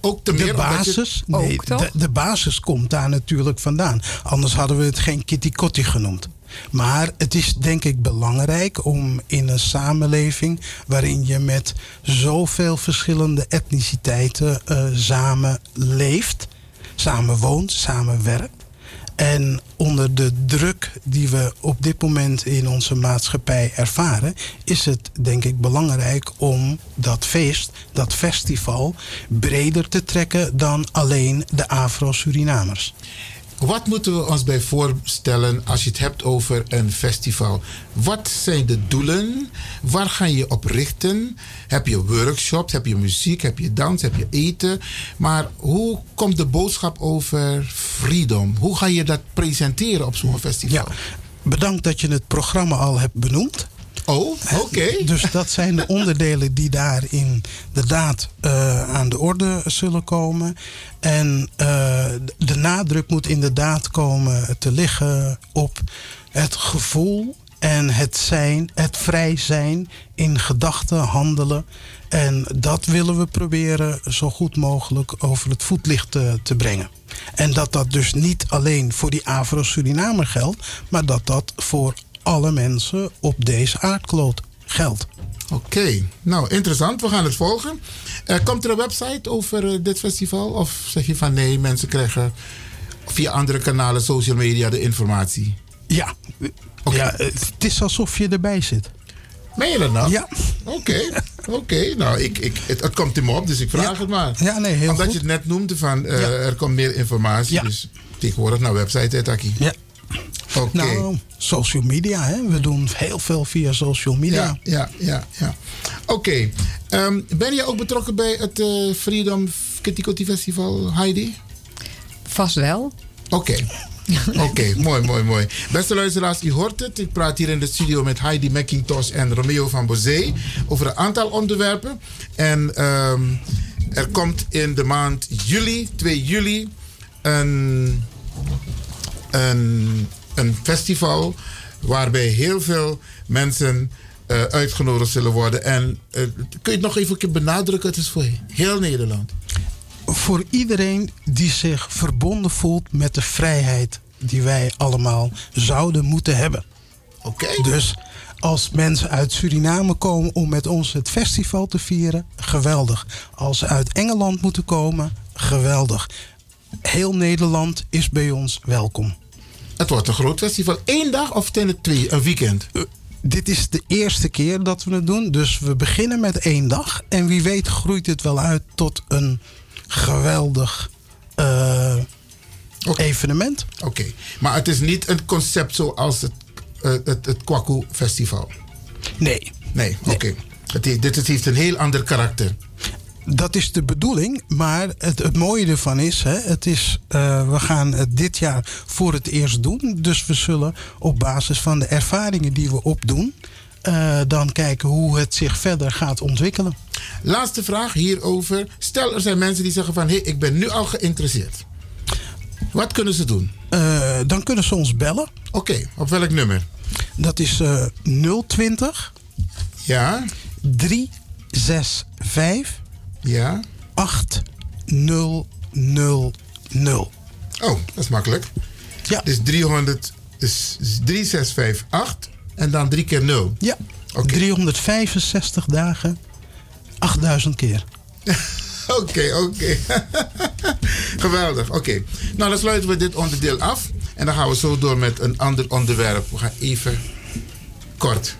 Speaker 5: Ook te
Speaker 21: de
Speaker 5: je-
Speaker 21: basis, de, de basis komt daar natuurlijk vandaan. Anders hadden we het geen kitty kotti genoemd. Maar het is denk ik belangrijk om in een samenleving waarin je met zoveel verschillende etniciteiten eh, samen leeft, samen woont, samen werkt. En onder de druk die we op dit moment in onze maatschappij ervaren, is het denk ik belangrijk om dat feest, dat festival, breder te trekken dan alleen de Afro-Surinamers.
Speaker 5: Wat moeten we ons bij voorstellen als je het hebt over een festival? Wat zijn de doelen? Waar ga je op richten? Heb je workshops? Heb je muziek? Heb je dans? Heb je eten? Maar hoe komt de boodschap over freedom? Hoe ga je dat presenteren op zo'n festival?
Speaker 21: Bedankt dat je het programma al hebt benoemd.
Speaker 5: Oh, oké.
Speaker 21: Dus dat zijn de onderdelen die daar inderdaad eh aan de orde zullen komen. En eh, de nadruk moet inderdaad komen te liggen op het gevoel en het zijn, het vrij zijn in gedachten, handelen. En dat willen we proberen zo goed mogelijk over het voetlicht te, te brengen. En dat dat dus niet alleen voor die Afro-Surinamer geldt, maar dat dat voor alle mensen op deze aardkloot geldt.
Speaker 5: Oké, nou interessant. We gaan het volgen. Eh, komt er een website over eh, dit festival? Of zeg je van nee, mensen krijgen via andere kanalen, social media de informatie?
Speaker 21: Ja, ja het is alsof je erbij zit.
Speaker 5: Meen je dat nou?
Speaker 21: Ja.
Speaker 5: Oké, oké. Nou, ik, ik, het, het komt in me op, dus ik vraag het maar.
Speaker 21: Ja, nee, heel
Speaker 5: Omdat
Speaker 21: goed.
Speaker 5: je het net noemde van eh, er komt meer informatie. Dus tegenwoordig naar website, hè, Taki?
Speaker 21: Ja.
Speaker 5: Oké.
Speaker 21: Nou, social media, hè? we doen heel veel via social media.
Speaker 5: Ja, ja, ja. ja. Oké. Ehm, ben je ook betrokken bij het eh, Freedom Kitty Festival, Heidi?
Speaker 20: Vast wel.
Speaker 5: Oké. Oké, mooi, mooi, mooi. Beste luisteraars, u hoort het. Ik praat hier in de studio met Heidi McIntosh en Romeo van Bozee over een aantal onderwerpen. En ehm, er komt in de maand juli, 2 juli, een, een, een festival waarbij heel veel mensen eh, uitgenodigd zullen worden. En eh, kun je het nog even een keer benadrukken? Het is voor heel Nederland.
Speaker 21: Voor iedereen die zich verbonden voelt met de vrijheid die wij allemaal zouden moeten hebben.
Speaker 5: Oké.
Speaker 21: Dus als mensen uit Suriname komen om met ons het festival te vieren, geweldig. Als ze uit Engeland moeten komen, geweldig. Heel Nederland is bij ons welkom.
Speaker 5: Het wordt een groot festival. Eén dag of het twee? Een weekend?
Speaker 21: dit is de eerste keer dat we het doen. Dus we beginnen met één dag. En wie weet groeit het wel uit tot een geweldig eh, evenement.
Speaker 5: Oké, maar het is niet een concept zoals het, eh, het, het Kwaku Festival.
Speaker 21: Nee.
Speaker 5: Nee, oké. Dit het heeft een heel ander karakter.
Speaker 21: Dat is de bedoeling, maar het, het mooie ervan is, hè, het is eh, we gaan het dit jaar voor het eerst doen. Dus we zullen op basis van de ervaringen die we opdoen, eh, dan kijken hoe het zich verder gaat ontwikkelen.
Speaker 5: Laatste vraag hierover. Stel, er zijn mensen die zeggen van... hé, hey, ik ben nu al geïnteresseerd. Wat kunnen ze doen?
Speaker 21: Eh, dan kunnen ze ons bellen.
Speaker 5: Oké, op welk nummer?
Speaker 21: Dat is eh 020
Speaker 5: Ja.
Speaker 21: 365
Speaker 5: Ja.
Speaker 21: 8000.
Speaker 5: Oh, dat is makkelijk.
Speaker 21: Ja.
Speaker 5: Dus 300 is 3658 en dan 3 keer 0.
Speaker 21: Ja. 365 dagen, 8000 keer.
Speaker 5: Oké, oké. Geweldig, oké. Nou, dan sluiten we dit onderdeel af. En dan gaan we zo door met een ander onderwerp. We gaan even kort.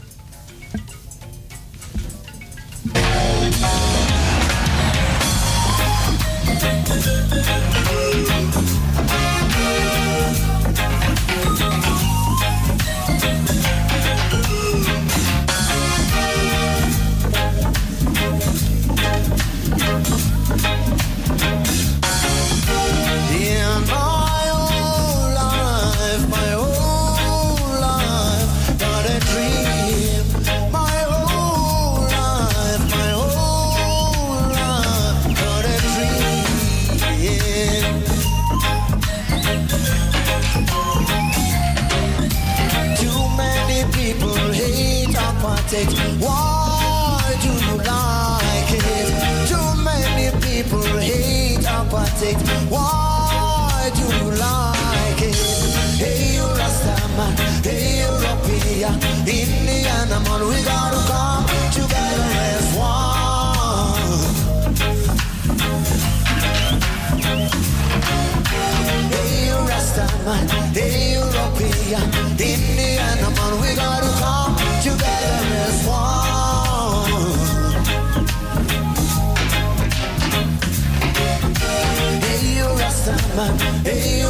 Speaker 1: Rastaman, hey,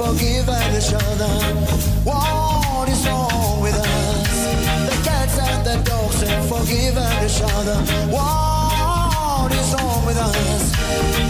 Speaker 1: forgiven each other. What is wrong with us? The cats and the dogs have forgiven each other. What is wrong with us?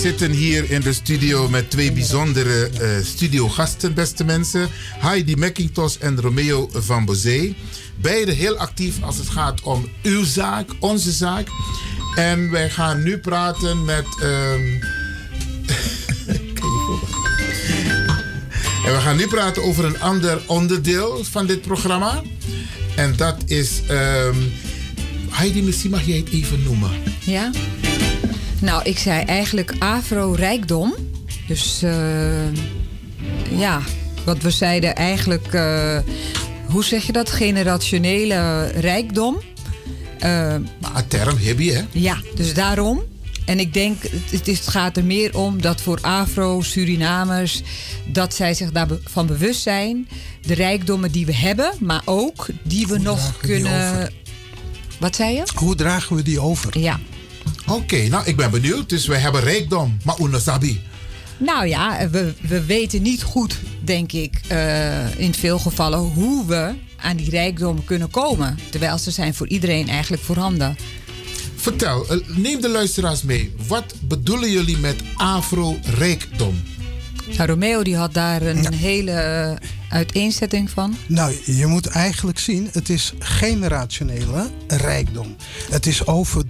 Speaker 5: Zitten hier in de studio met twee bijzondere eh, studiogasten, beste mensen. Heidi McIntosh en Romeo van Bozee. Beide heel actief als het gaat om uw zaak, onze zaak. En wij gaan nu praten met. ehm, en we gaan nu praten over een ander onderdeel van dit programma. En dat is. ehm, Heidi, misschien mag jij het even noemen.
Speaker 20: Ja. Nou, ik zei eigenlijk afro-rijkdom. Dus eh, ja, wat we zeiden eigenlijk, eh, hoe zeg je dat? Generationele rijkdom. Eh,
Speaker 5: Een term heb je, hè?
Speaker 20: ja, dus daarom. En ik denk, het, is- het gaat er meer om dat voor Afro-Surinamers... dat zij zich daarvan bewust zijn. De rijkdommen die we hebben, maar ook die we nog kunnen... Wat zei je?
Speaker 21: Hoe dragen we die over?
Speaker 20: Ja.
Speaker 5: Oké, nou ik ben benieuwd. Dus wij hebben rijkdom, maar unasabi.
Speaker 20: Nou ja, we, we weten niet goed, denk ik, eh, in veel gevallen hoe we aan die rijkdom kunnen komen. Terwijl ze zijn voor iedereen eigenlijk voorhanden.
Speaker 5: Vertel, eh, neem de luisteraars mee. Wat bedoelen jullie met afro-rijkdom?
Speaker 20: Nou, Romeo die had daar een hele eh, uiteenzetting van.
Speaker 21: Nou, je moet eigenlijk zien, het is generationele rijkdom. Het is over,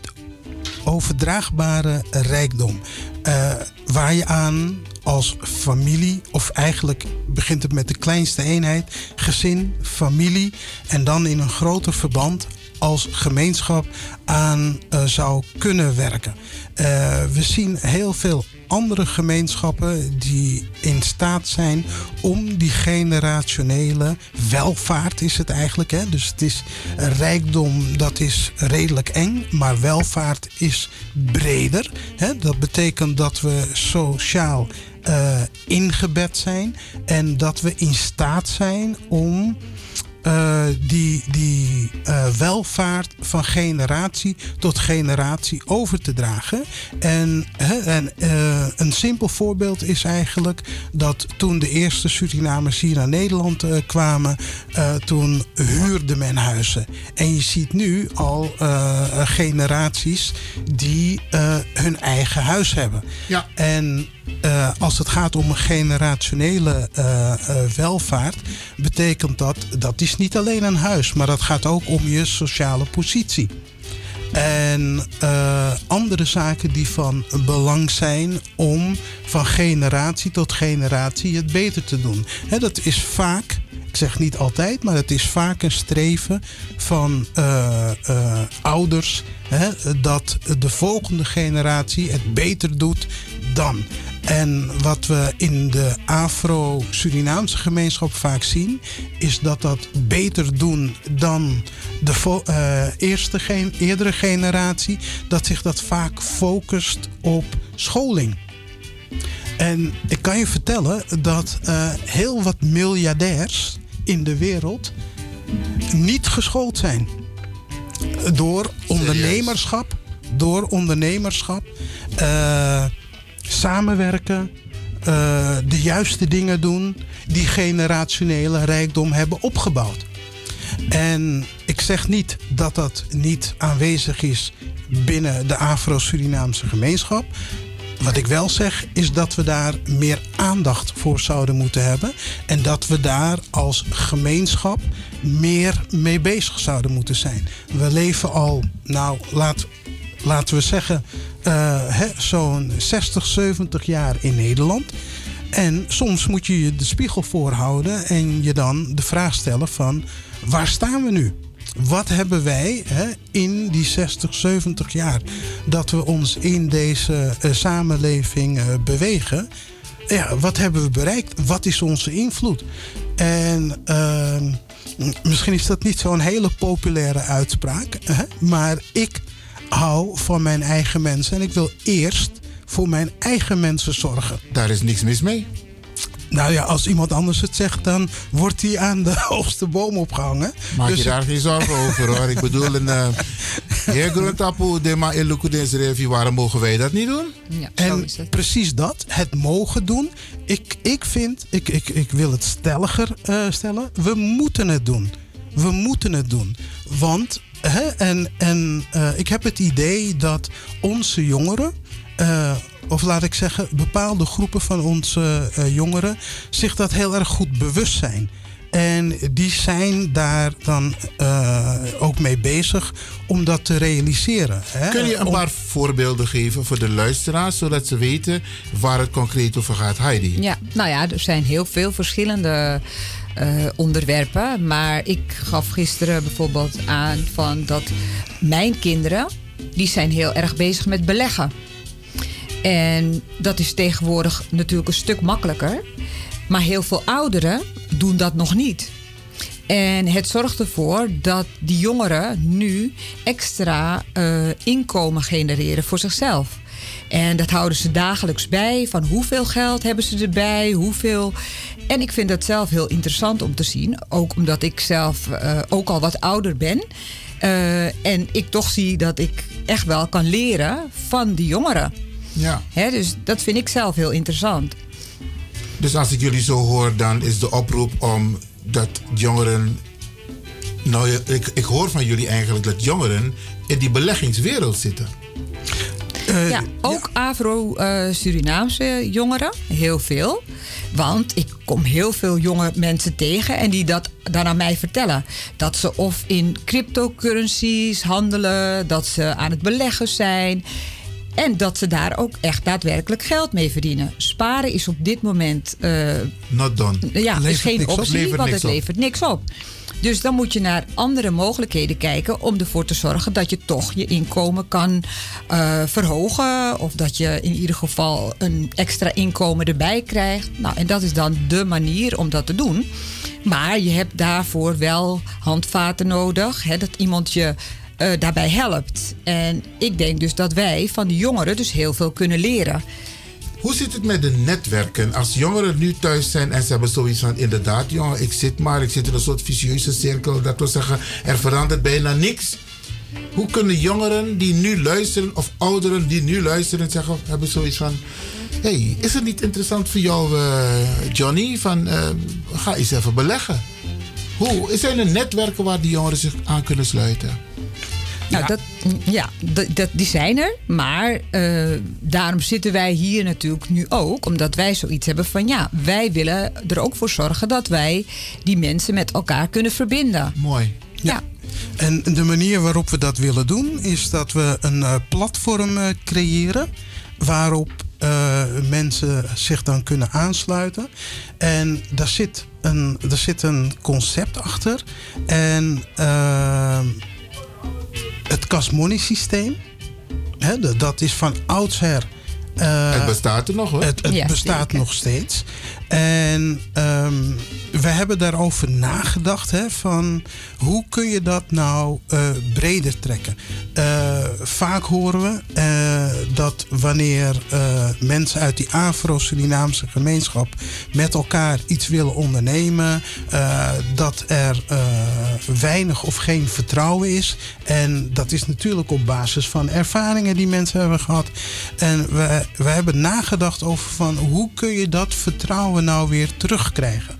Speaker 21: overdraagbare rijkdom. Eh, waar je aan als familie, of eigenlijk begint het met de kleinste eenheid, gezin, familie en dan in een groter verband als gemeenschap aan eh, zou kunnen werken. Eh, we zien heel veel andere gemeenschappen die in staat zijn om die generationele welvaart is het eigenlijk. Hè? Dus het is rijkdom dat is redelijk eng, maar welvaart is breder. Hè? Dat betekent dat we sociaal eh, ingebed zijn en dat we in staat zijn om eh, die, die eh, welvaart van generatie tot generatie over te dragen. En, hè, en eh, een simpel voorbeeld is eigenlijk dat toen de eerste Surinamers hier naar Nederland kwamen, toen huurde men huizen. En je ziet nu al generaties die hun eigen huis hebben.
Speaker 5: Ja.
Speaker 21: En eh, als het gaat om een generationele eh, welvaart, betekent dat dat is niet alleen een huis, maar dat gaat ook om je sociale positie. En andere zaken die van belang zijn om van generatie tot generatie het beter te doen. Dat is vaak, ik zeg niet altijd, maar het is vaak een streven van eh, eh, ouders hè, dat de volgende generatie het beter doet dan. En wat we in de Afro-Surinaamse gemeenschap vaak zien, is dat dat beter doen dan de eh, eerste eerdere generatie, dat zich dat vaak focust op scholing. En ik kan je vertellen dat eh, heel wat miljardairs in de wereld niet geschoold zijn. Door ondernemerschap, door ondernemerschap, eh, samenwerken, eh, de juiste dingen doen, die generationele rijkdom hebben opgebouwd. En ik zeg niet dat dat niet aanwezig is binnen de Afro-Surinaamse gemeenschap. Wat ik wel zeg is dat we daar meer aandacht voor zouden moeten hebben. En dat we daar als gemeenschap meer mee bezig zouden moeten zijn. We leven al, nou laat, laten we zeggen, eh, zo'n 60, 70 jaar in Nederland. En soms moet je je de spiegel voorhouden en je dan de vraag stellen van waar staan we nu? Wat hebben wij hè, in die 60, 70 jaar dat we ons in deze eh, samenleving eh, bewegen? Ja, wat hebben we bereikt? Wat is onze invloed? En ehm, misschien is dat niet zo'n hele populaire uitspraak, hè, maar ik hou van mijn eigen mensen en ik wil eerst voor mijn eigen mensen zorgen.
Speaker 5: Daar is niks mis mee.
Speaker 21: Nou ja, als iemand anders het zegt, dan wordt hij aan de hoogste boom opgehangen.
Speaker 5: Maak
Speaker 21: Dus
Speaker 5: je daar geen zorgen over hoor. Ik bedoel, een uh, heer Gruntapu, de ma eluku de waarom mogen wij dat niet doen?
Speaker 20: Ja,
Speaker 21: en precies dat, het mogen doen. Ik, ik vind, ik, ik, ik wil het stelliger eh, stellen, we moeten het doen. We moeten het doen. Want, hè, en, en eh, ik heb het idee dat onze jongeren, eh, of laat ik zeggen, bepaalde groepen van onze eh, jongeren, zich dat heel erg goed bewust zijn. En die zijn daar dan eh, ook mee bezig om dat te realiseren. Hè?
Speaker 5: Kun je een
Speaker 21: Om-
Speaker 5: paar voorbeelden geven voor de luisteraars, zodat ze weten waar het concreet over gaat, Heidi?
Speaker 20: Ja, nou ja, er zijn heel veel verschillende eh, onderwerpen. Maar ik gaf gisteren bijvoorbeeld aan van dat mijn kinderen, die zijn heel erg bezig met beleggen. En dat is tegenwoordig natuurlijk een stuk makkelijker. Maar heel veel ouderen doen dat nog niet. En het zorgt ervoor dat die jongeren nu extra eh, inkomen genereren voor zichzelf. En dat houden ze dagelijks bij. Van hoeveel geld hebben ze erbij? Hoeveel. En ik vind dat zelf heel interessant om te zien. Ook omdat ik zelf eh, ook al wat ouder ben. Eh, en ik toch zie dat ik echt wel kan leren van die jongeren.
Speaker 5: Ja.
Speaker 20: Hè, dus dat vind ik zelf heel interessant.
Speaker 5: Dus als ik jullie zo hoor, dan is de oproep om dat jongeren. Nou, ik, ik hoor van jullie eigenlijk dat jongeren in die beleggingswereld zitten.
Speaker 20: ja, ook Afro-Surinaamse jongeren, heel veel. Want ik kom heel veel jonge mensen tegen en die dat dan aan mij vertellen. Dat ze of in cryptocurrencies handelen, dat ze aan het beleggen zijn. En dat ze daar ook echt daadwerkelijk geld mee verdienen. Sparen is op dit moment eh,
Speaker 5: Not done.
Speaker 20: ja, is
Speaker 5: Levert
Speaker 20: geen
Speaker 5: niks op.
Speaker 20: optie,
Speaker 5: Levert
Speaker 20: want het
Speaker 5: op.
Speaker 20: levert niks op. Dus dan moet je naar andere mogelijkheden kijken om ervoor te zorgen dat je toch je inkomen kan eh, verhogen. Of dat je in ieder geval een extra inkomen erbij krijgt. Nou, en dat is dan de manier om dat te doen. Maar je hebt daarvoor wel handvaten nodig. Hè, dat iemand je eh, daarbij helpt. En ik denk dus dat wij van de jongeren dus heel veel kunnen leren.
Speaker 5: Hoe zit het met de netwerken? Als jongeren nu thuis zijn en ze hebben zoiets van... inderdaad, jongen, ik zit maar, ik zit in een soort vicieuze cirkel. Dat wil zeggen, er verandert bijna niks. Hoe kunnen jongeren die nu luisteren... of ouderen die nu luisteren zeggen, hebben zoiets van... hey, is het niet interessant voor jou, eh, Johnny? Van, eh, ga eens even beleggen. Hoe? Zijn er netwerken waar die jongeren zich aan kunnen sluiten?
Speaker 20: Nou, dat, ja, dat, die zijn er. Maar eh, daarom zitten wij hier natuurlijk nu ook. Omdat wij zoiets hebben van ja, wij willen er ook voor zorgen dat wij die mensen met elkaar kunnen verbinden.
Speaker 5: Mooi.
Speaker 20: Ja.
Speaker 21: En de manier waarop we dat willen doen is dat we een eh, platform eh, creëren waarop mensen zich dan kunnen aansluiten. En daar zit een, daar zit een concept achter. En het Casmoney systeem, hè, dat- is van oudsher. eh,
Speaker 5: het bestaat er nog hoor.
Speaker 21: Het, het
Speaker 5: Ja,
Speaker 21: bestaat
Speaker 5: zeker.
Speaker 21: nog steeds. En ehm, we hebben daarover nagedacht. Hè, van hoe kun je dat nou eh, breder trekken? Eh, vaak horen we eh, dat wanneer mensen uit die Afro-Surinaamse gemeenschap met elkaar iets willen ondernemen, dat er weinig of geen vertrouwen is. En dat is natuurlijk op basis van ervaringen die mensen hebben gehad. En we, we hebben nagedacht over van hoe kun je dat vertrouwen nou weer terugkrijgen.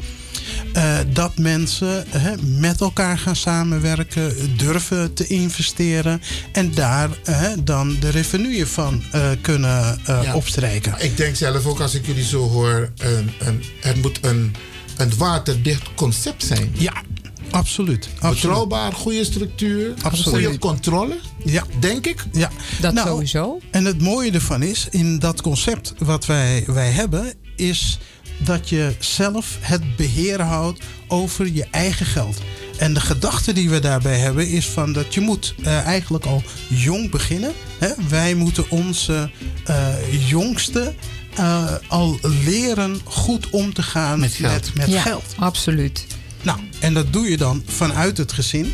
Speaker 21: Eh, dat mensen hè, met elkaar gaan samenwerken, durven te investeren en daar hè, dan de revenue van eh, kunnen eh,
Speaker 5: Ja.
Speaker 21: opstrijken.
Speaker 5: Ik denk zelf ook als ik jullie zo hoor, een, een, het moet een, een waterdicht concept zijn.
Speaker 21: Ja, absoluut. absoluut.
Speaker 5: Betrouwbaar, goede structuur,
Speaker 21: Absoluut.
Speaker 5: goede controle.
Speaker 21: Ja.
Speaker 5: Denk ik.
Speaker 21: Ja.
Speaker 20: Dat
Speaker 21: Nou,
Speaker 20: sowieso.
Speaker 21: En het mooie ervan is, in dat concept wat wij, wij hebben, is dat je zelf het beheer houdt over je eigen geld. En de gedachte die we daarbij hebben is van dat je moet eh, eigenlijk al jong beginnen. Hè? Wij moeten onze eh, jongsten eh, al leren goed om te gaan met
Speaker 20: geld.
Speaker 21: Met,
Speaker 20: Ja,
Speaker 21: geld.
Speaker 20: Absoluut.
Speaker 21: Nou, en dat doe je dan vanuit het gezin.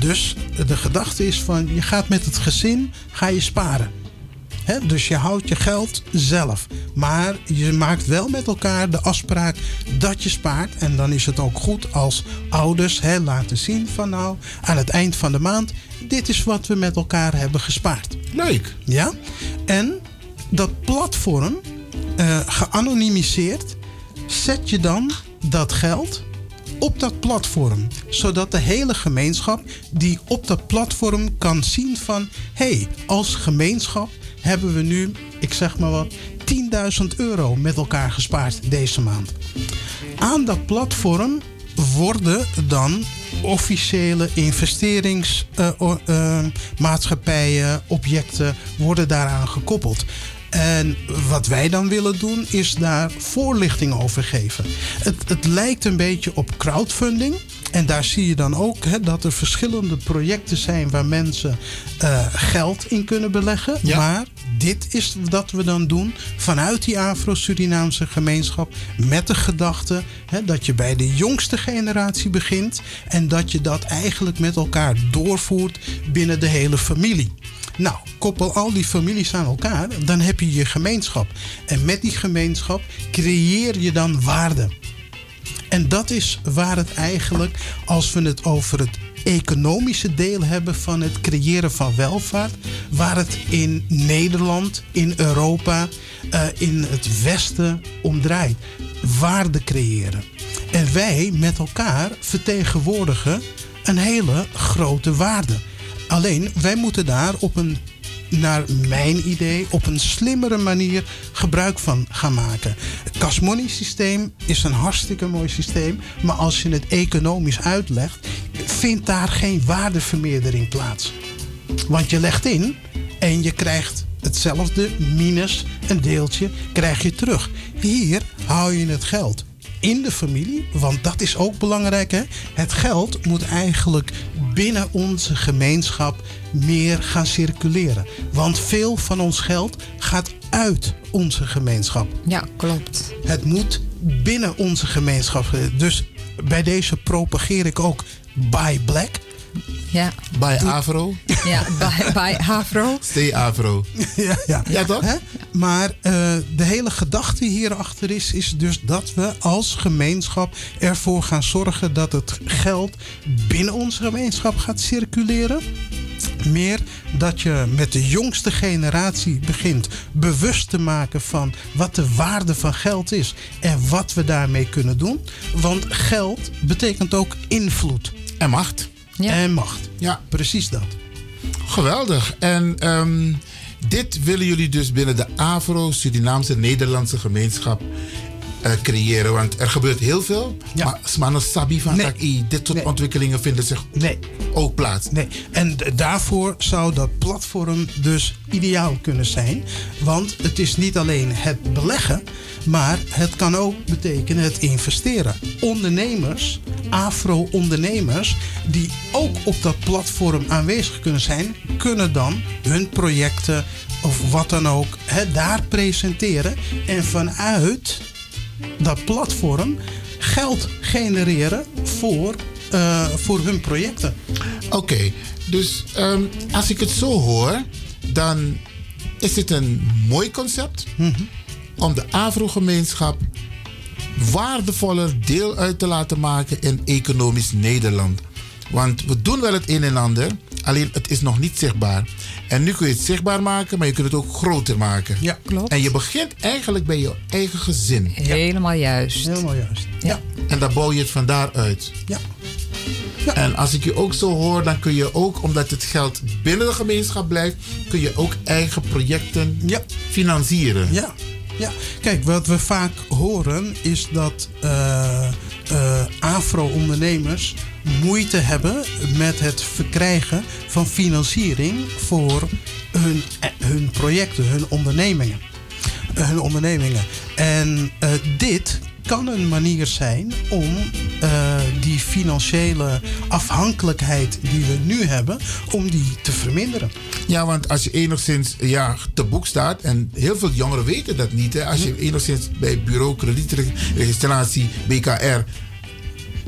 Speaker 21: Dus de gedachte is van je gaat met het gezin ga je sparen. Dus je houdt je geld zelf. Maar je maakt wel met elkaar de afspraak dat je spaart. En dan is het ook goed als ouders hè, laten zien van nou aan het eind van de maand. Dit is wat we met elkaar hebben gespaard.
Speaker 5: Leuk.
Speaker 21: Ja. En dat platform, eh, geanonimiseerd, zet je dan dat geld op dat platform. Zodat de hele gemeenschap die op dat platform kan zien van... hé, hey, als gemeenschap hebben we nu, ik zeg maar wat, 10.000 euro met elkaar gespaard deze maand. Aan dat platform worden dan officiële investeringsmaatschappijen, objecten worden daaraan gekoppeld. En wat wij dan willen doen, is daar voorlichting over geven. Het, het lijkt een beetje op crowdfunding. En daar zie je dan ook hè, dat er verschillende projecten zijn waar mensen eh, geld in kunnen beleggen. Maar dit is wat we dan doen vanuit die Afro-Surinaamse gemeenschap. Met de gedachte hè, dat je bij de jongste generatie begint. En dat je dat eigenlijk met elkaar doorvoert binnen de hele familie. Nou, koppel al die families aan elkaar, dan heb je je gemeenschap. En met die gemeenschap creëer je dan waarde. En dat is waar het eigenlijk, als we het over het economische deel hebben van het creëren van welvaart, waar het in Nederland, in Europa, eh, in het Westen om draait. Waarde creëren. En wij met elkaar vertegenwoordigen een hele grote waarde. Alleen wij moeten daar op een, naar mijn idee, op een slimmere manier gebruik van gaan maken. Het cash systeem is een hartstikke mooi systeem, maar als je het economisch uitlegt, vindt daar geen waardevermeerdering plaats. Want je legt in en je krijgt hetzelfde minus een deeltje krijg je terug. Hier hou je het geld in de familie, want dat is ook belangrijk. Hè? Het geld moet eigenlijk binnen onze gemeenschap meer gaan circuleren. Want veel van ons geld gaat uit onze gemeenschap.
Speaker 20: Ja, klopt.
Speaker 21: Het moet binnen onze gemeenschap. Dus bij deze propageer ik ook Buy Black.
Speaker 20: Ja.
Speaker 5: Bij Afro.
Speaker 20: Ja, bij, bij Afro.
Speaker 5: Stay Afro.
Speaker 21: ja, ja.
Speaker 5: Ja, toch?
Speaker 21: Hè? Maar eh, de hele gedachte hierachter is, is dus dat we als gemeenschap ervoor gaan zorgen dat het geld binnen onze gemeenschap gaat circuleren. Meer dat je met de jongste generatie begint bewust te maken van wat de waarde van geld is en wat we daarmee kunnen doen. Want geld betekent ook invloed.
Speaker 5: En macht.
Speaker 21: En macht.
Speaker 5: Ja.
Speaker 21: Precies dat.
Speaker 5: Geweldig. En ehm, dit willen jullie dus binnen de Afro-Surinaamse Nederlandse gemeenschap eh, creëren. Want er gebeurt heel veel. Maar Smano Sabi van dit soort ontwikkelingen vinden zich
Speaker 21: nee.
Speaker 5: ook plaats.
Speaker 21: Nee, en daarvoor zou dat platform dus ideaal kunnen zijn. Want het is niet alleen het beleggen, maar het kan ook betekenen het investeren. Ondernemers, afro-ondernemers, die ook op dat platform aanwezig kunnen zijn, kunnen dan hun projecten of wat dan ook daar presenteren. En vanuit dat platform geld genereren voor, eh, voor hun projecten.
Speaker 5: Oké, dus ehm, als ik het zo hoor, dan is het een mooi concept om de Afro-gemeenschap waardevoller deel uit te laten maken in economisch Nederland. Want we doen wel het een en ander, alleen het is nog niet zichtbaar. En nu kun je het zichtbaar maken, maar je kunt het ook groter maken.
Speaker 21: Ja,
Speaker 20: klopt.
Speaker 5: En je begint eigenlijk bij je eigen gezin.
Speaker 20: Helemaal juist.
Speaker 21: Helemaal juist.
Speaker 20: Ja.
Speaker 5: En dan bouw je het van daaruit.
Speaker 21: Ja.
Speaker 5: En als ik je ook zo hoor, dan kun je ook, omdat het geld binnen de gemeenschap blijft, kun je ook eigen projecten financieren.
Speaker 21: Ja. Ja, kijk, wat we vaak horen is dat eh, eh, afro-ondernemers moeite hebben met het verkrijgen van financiering voor hun, hun projecten, hun ondernemingen. Hun ondernemingen. En eh, dit kan een manier zijn om eh, die die financiële afhankelijkheid die we nu hebben, om die te verminderen.
Speaker 5: Ja, want als je enigszins ja, te boek staat, en heel veel jongeren weten dat niet, hè, als je enigszins bij bureau kredietregistratie BKR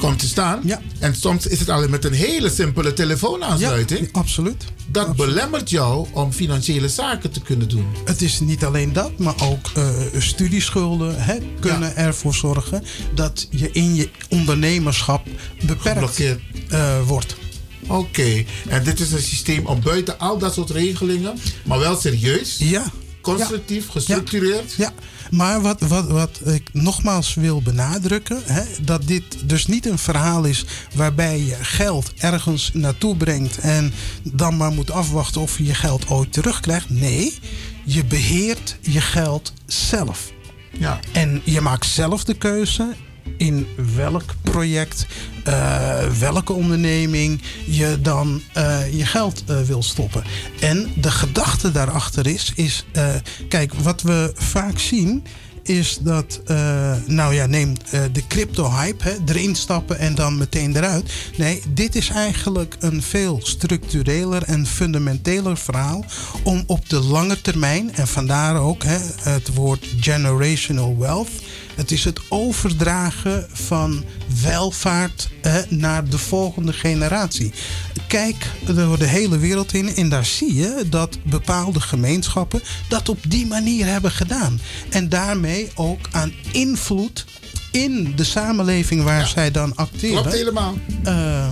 Speaker 5: komt te staan, en soms is het alleen met een hele simpele telefoonaansluiting,
Speaker 21: absoluut.
Speaker 5: dat belemmert jou om financiële zaken te kunnen doen.
Speaker 21: Het is niet alleen dat, maar ook eh, studieschulden hè, kunnen ervoor zorgen dat je in je ondernemerschap beperkt eh, wordt.
Speaker 5: Oké, en dit is een systeem om buiten al dat soort regelingen, maar wel serieus,
Speaker 21: ja.
Speaker 5: Constructief, gestructureerd.
Speaker 21: Ja, maar wat, wat, wat ik nogmaals wil benadrukken, hè, dat dit dus niet een verhaal is waarbij je geld ergens naartoe brengt en dan maar moet afwachten of je je geld ooit terugkrijgt. Nee, je beheert je geld zelf.
Speaker 5: Ja.
Speaker 21: En je maakt zelf de keuze in welk project, eh, welke onderneming je dan eh, je geld eh, wil stoppen. En de gedachte daarachter is, is kijk, wat we vaak zien is dat, eh, nou ja, neem de crypto-hype, hè, erin stappen en dan meteen eruit. Nee, dit is eigenlijk een veel structureler en fundamenteler verhaal om op de lange termijn, en vandaar ook hè, het woord generational wealth, het is het overdragen van welvaart eh, naar de volgende generatie. Kijk door de hele wereld in en daar zie je dat bepaalde gemeenschappen dat op die manier hebben gedaan. En daarmee ook aan invloed in de samenleving waar zij dan acteren.
Speaker 5: Klopt helemaal.
Speaker 21: Eh,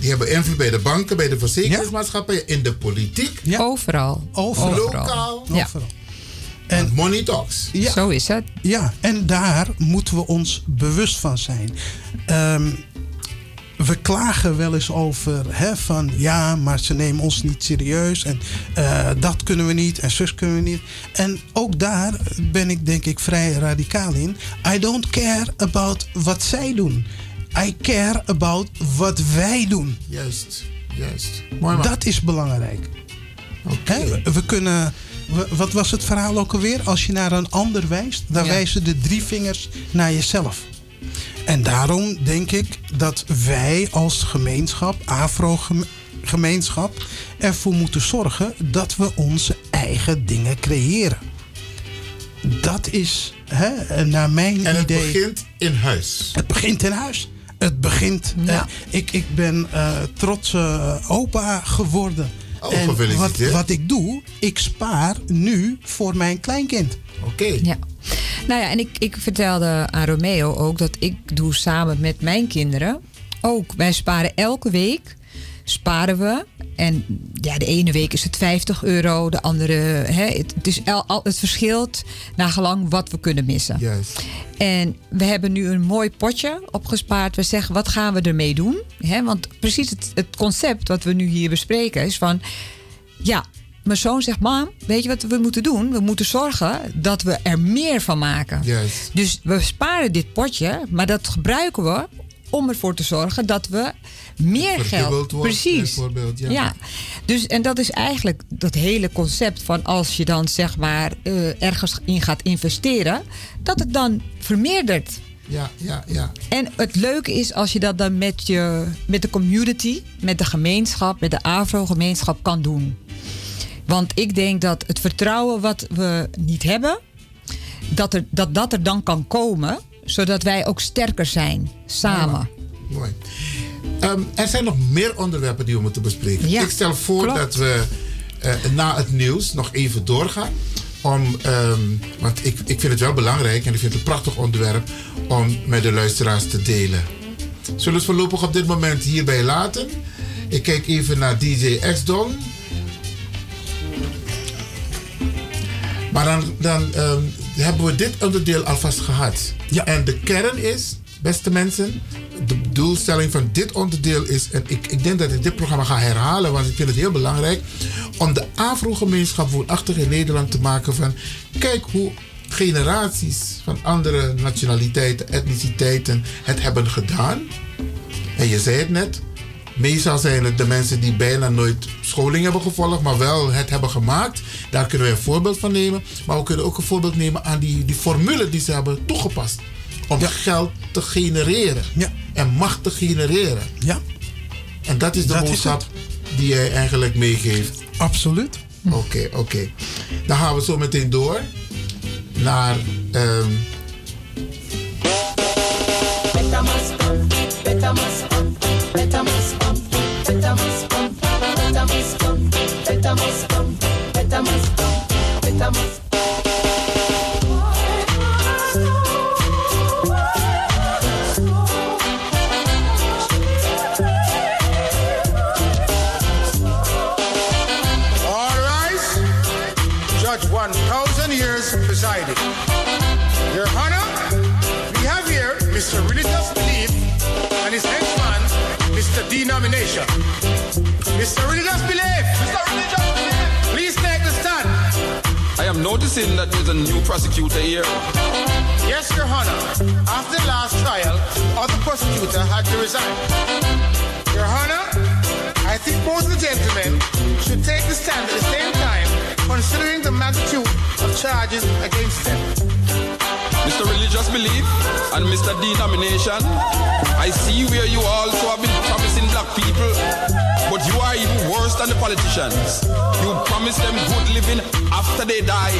Speaker 5: Die hebben invloed bij de banken, bij de verzekeringsmaatschappijen, in de politiek.
Speaker 20: Overal.
Speaker 21: Overal.
Speaker 5: Lokaal.
Speaker 20: Ja.
Speaker 5: En money talks.
Speaker 21: Ja.
Speaker 20: Zo is het.
Speaker 21: Ja, en daar moeten we ons bewust van zijn. Ehm, we klagen wel eens over hè, van ja, maar ze nemen ons niet serieus en eh, dat kunnen we niet en zus kunnen we niet. En ook daar ben ik denk ik vrij radicaal in. I don't care about wat zij doen. I care about wat wij doen.
Speaker 5: Juist, juist. Mooi man.
Speaker 21: Dat is belangrijk. Hè, we kunnen. Wat was het verhaal ook alweer? Als je naar een ander wijst, dan
Speaker 20: Ja.
Speaker 21: wijzen de drie vingers naar jezelf. En daarom denk ik dat wij als gemeenschap, Afro-gemeenschap, ervoor moeten zorgen dat we onze eigen dingen creëren. Dat is hè, naar mijn
Speaker 5: En het
Speaker 21: idee.
Speaker 5: begint in huis.
Speaker 21: Het begint in huis. Het begint. eh, ik, ik ben eh trots eh, opa geworden.
Speaker 5: Oh,
Speaker 21: en wat,
Speaker 5: gefeliciteerd.
Speaker 21: wat ik doe, ik spaar nu voor mijn kleinkind.
Speaker 5: Oké.
Speaker 20: Ja. Nou ja, en ik, ik vertelde aan Romeo ook dat ik doe samen met mijn kinderen ook. Wij sparen elke week. Sparen we. En ja, de ene week is het 50 euro, de andere. Hè, het, het, is el- al, het verschilt naar gelang wat we kunnen missen.
Speaker 5: Juist.
Speaker 20: En we hebben nu een mooi potje opgespaard. We zeggen, wat gaan we ermee doen? Hè, want precies het, het concept wat we nu hier bespreken is van... Ja, mijn zoon zegt, mam, weet je wat we moeten doen? We moeten zorgen dat we er meer van maken.
Speaker 5: Juist.
Speaker 20: Dus we sparen dit potje, maar dat gebruiken we om ervoor te zorgen dat we meer geld... Precies.
Speaker 5: bijvoorbeeld, ja.
Speaker 20: ja. Dus, en dat is eigenlijk dat hele concept van als je dan zeg maar eh, ergens in gaat investeren, dat het dan vermeerdert.
Speaker 5: Ja, ja, ja.
Speaker 20: En het leuke is als je dat dan met, je, met de community, met de gemeenschap, met de AVRO-gemeenschap kan doen. Want ik denk dat het vertrouwen wat we niet hebben, dat er, dat, dat er dan kan komen, zodat wij ook sterker zijn samen.
Speaker 5: Mooi. Ehm, er zijn nog meer onderwerpen die we moeten bespreken.
Speaker 20: Ja,
Speaker 5: ik stel voor
Speaker 20: klopt.
Speaker 5: dat we eh, na het nieuws nog even doorgaan. Om, ehm, want ik, ik vind het wel belangrijk en ik vind het een prachtig onderwerp om met de luisteraars te delen. Zullen we het voorlopig op dit moment hierbij laten? Ik kijk even naar DJ X-Don. Maar dan, dan ehm, hebben we dit onderdeel alvast gehad. Ja. En de kern is, beste mensen, de doelstelling van dit onderdeel is, en ik, ik denk dat ik dit programma ga herhalen, want ik vind het heel belangrijk, om de Afro-gemeenschap woonachtig in Nederland te maken van, kijk hoe generaties van andere nationaliteiten, etniciteiten het hebben gedaan. En je zei het net, meestal zijn het de mensen die bijna nooit scholing hebben gevolgd, maar wel het hebben gemaakt. Daar kunnen we een voorbeeld van nemen. Maar we kunnen ook een voorbeeld nemen aan die, die formule die ze hebben toegepast. Om geld te genereren.
Speaker 21: Ja.
Speaker 5: en macht te genereren.
Speaker 21: Ja.
Speaker 5: En dat is de
Speaker 21: Dat is
Speaker 5: boodschap die jij eigenlijk meegeeft.
Speaker 21: Absoluut.
Speaker 5: Oké, oké. Dan gaan we zo meteen door naar. ehm,
Speaker 22: Mr. Denomination. Mr. Religious Belief! Mr. Religious Belief! Please take the stand.
Speaker 23: I am noticing that there's a new prosecutor here.
Speaker 22: Yes, Your Honor. After the last trial, other prosecutor had to resign. Your Honor, I think both the gentlemen should take the stand at the same time, considering the magnitude of charges against them.
Speaker 23: Mr. Religious Belief and Mr. Denomination, I see where you also have been black people, but you are even worse than the politicians. You promise them good living after they die.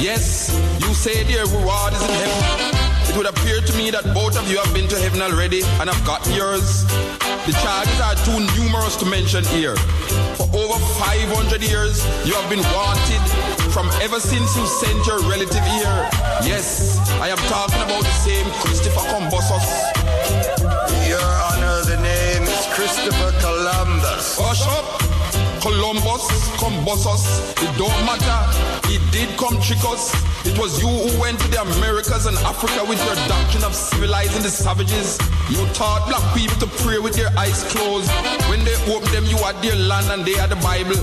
Speaker 23: Yes, you say their reward is in heaven. It would appear to me that both of you have been to heaven already and have got yours. The charges are too numerous to mention here. For over 500 years, you have been wanted from ever since you sent your relative here. Yes, I am talking about the same Christopher Combosos.
Speaker 24: Christopher Columbus.
Speaker 23: Wash up! Columbus, Combosos, it don't matter. He did come trick us. It was you who went to the Americas and Africa with your doctrine of civilizing the savages. You taught black people to pray with their eyes closed. When they opened them, you had their land and they had the Bible.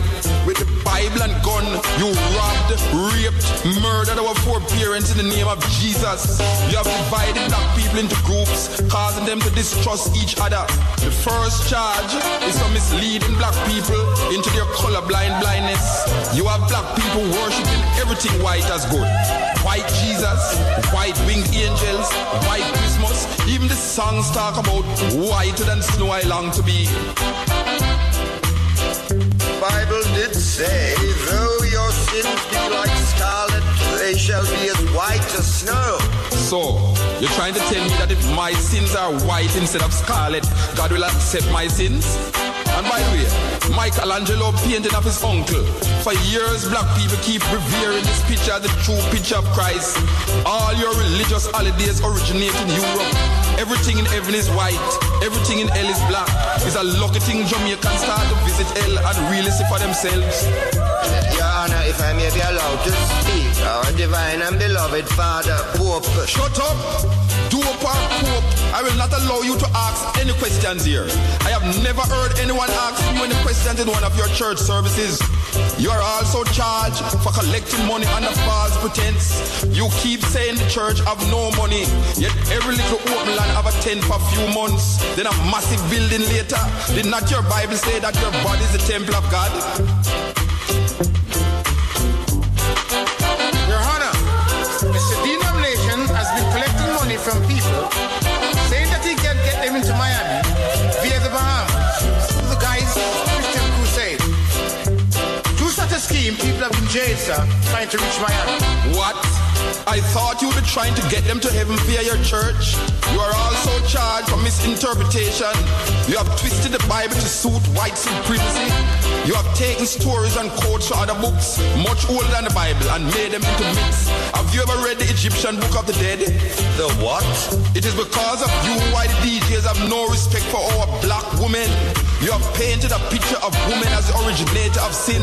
Speaker 23: With the Bible and gun, you robbed, raped, murdered our foreparents in the name of Jesus. You have divided black people into groups, causing them to distrust each other. The first charge is for misleading black people into their colorblind blindness. You have black people worshiping everything white as good. White Jesus, white winged angels, white Christmas. Even the songs talk about whiter than snow I long to be.
Speaker 24: Bible did say, though your sins be like scarlet, they shall be as white as snow.
Speaker 23: So, you're trying to tell me that if my sins are white instead of scarlet, God will accept my sins? And by the way, Michelangelo painted of his uncle. For years, black people keep revering this picture the true picture of Christ. All your religious holidays originate in Europe. Everything in heaven is white. Everything in hell is black. It's a lucky thing Jamaicans start to visit hell and really see for themselves.
Speaker 24: Honor, if I may be allowed to speak, our divine and beloved Father, Pope.
Speaker 23: Shut up! Or Pope, I will not allow you to ask any questions here. I have never heard anyone ask you any questions in one of your church services. You are also charged for collecting money under false pretense. You keep saying the church have no money, yet every little open land have a tent for a few months, then a massive building later. Did not your Bible say that your body is the temple of God?
Speaker 22: People have sir, trying to reach Miami.
Speaker 23: What? I thought you were trying to get them to heaven via your church. You are also charged for misinterpretation. You have twisted the Bible to suit white supremacy. You have taken stories and quotes from other books, much older than the Bible, and made them into myths. Have you ever read the Egyptian Book of the Dead?
Speaker 24: The what?
Speaker 23: It is because of you why the DJs have no respect for our black women. You have painted a picture of women as the originator of sin.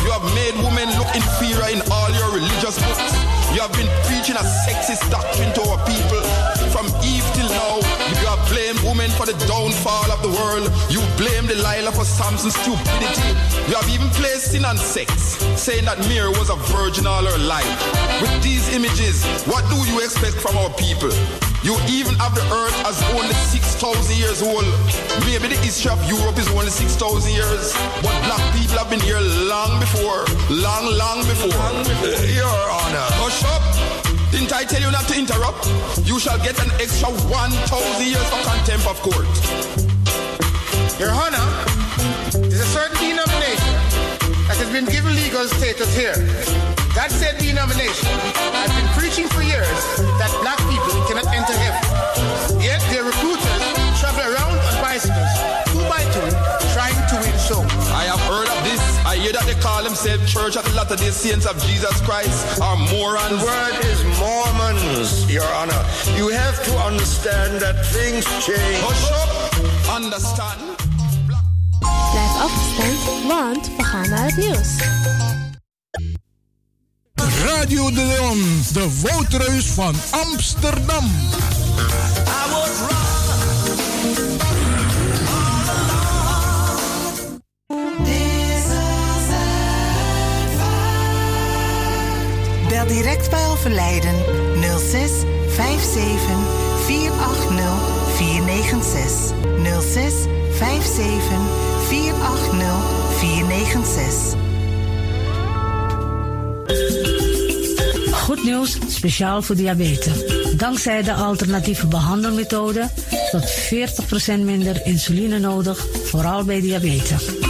Speaker 23: You have made women look inferior in all your religious books. You have been preaching a sexist doctrine to our people. From Eve till now, you have blamed women for the downfall of the world. You blame Delilah for Samson's stupidity. You have even placed sin and sex, saying that Mary was a virgin all her life. With these images, what do you expect from our people? You even have the earth as only 6,000 years old. Maybe the history of Europe is only 6,000 years. But black people have been here long before. Long, long before.
Speaker 24: Your Honor.
Speaker 23: Hush up. Didn't I tell you not to interrupt? You shall get an extra 1,000 years of contempt of court.
Speaker 22: Your Honor, there's a certain denomination that has been given legal status here. That said denomination has been preaching for years that black people
Speaker 23: they call themselves Church of the Latter-day Saints of Jesus Christ or morons.
Speaker 24: The word is Mormons, Your Honor. You have to understand that things change.
Speaker 23: Hush up. Understand?
Speaker 14: Blijf afgestemd, want we gaan naar het nieuws.
Speaker 8: Radio de Leon, de woudreus van Amsterdam.
Speaker 16: Bel direct bij Overlijden 06 57 480 496. 06 57 480 496.
Speaker 17: Goed nieuws, speciaal voor diabetes. Dankzij de alternatieve behandelmethode tot 40% minder insuline nodig, vooral bij diabetes.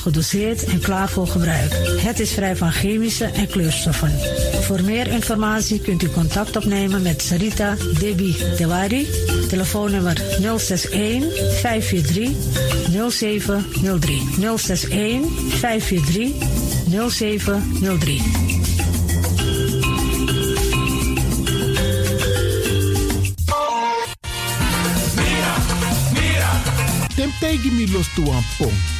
Speaker 17: gedoseerd en klaar voor gebruik. Het is vrij van chemische en kleurstoffen. Voor meer informatie kunt u contact opnemen met Sarita Debi Dewari. Telefoonnummer 061 543 0703. 061 543 0703.
Speaker 5: Tim tegen me los toe aan pom.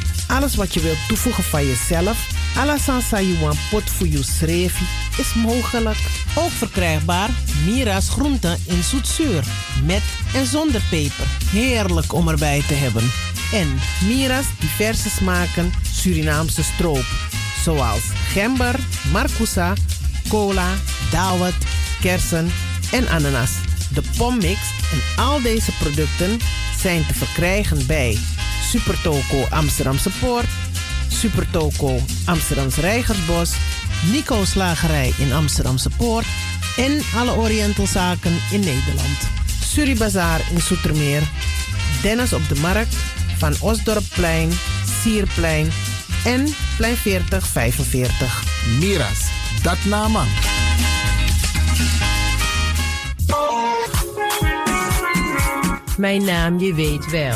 Speaker 25: Alles wat je wilt toevoegen van jezelf, you want pot voor je is mogelijk. Ook verkrijgbaar Mira's groenten in zoetzuur, met en zonder peper. Heerlijk om erbij te hebben. En Mira's diverse smaken Surinaamse stroop, zoals gember, marcousa, cola, dawet, kersen en ananas. De pommix en al deze producten zijn te verkrijgen bij Supertoco Amsterdamse Poort, Supertoco Amsterdamse Reigersbos, Nico Slagerij in Amsterdamse Poort en alle Orientalzaken in Nederland. Suribazaar in Soetermeer, Dennis op de Markt, Van Osdorpplein, Sierplein en Plein 4045.
Speaker 5: Miras, dat nama.
Speaker 18: Mijn naam, je weet wel.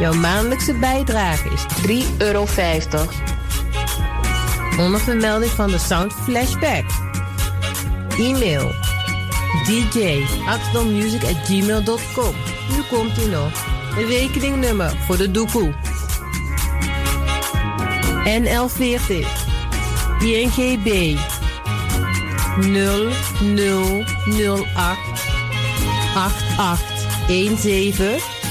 Speaker 18: Jouw maandelijkse bijdrage is 3,50 euro. Onder vermelding van de Sound Flashback. E-mail dj at gmail.com. Nu komt u nog. Een rekeningnummer voor de doekoe. NL40 INGB 0008 88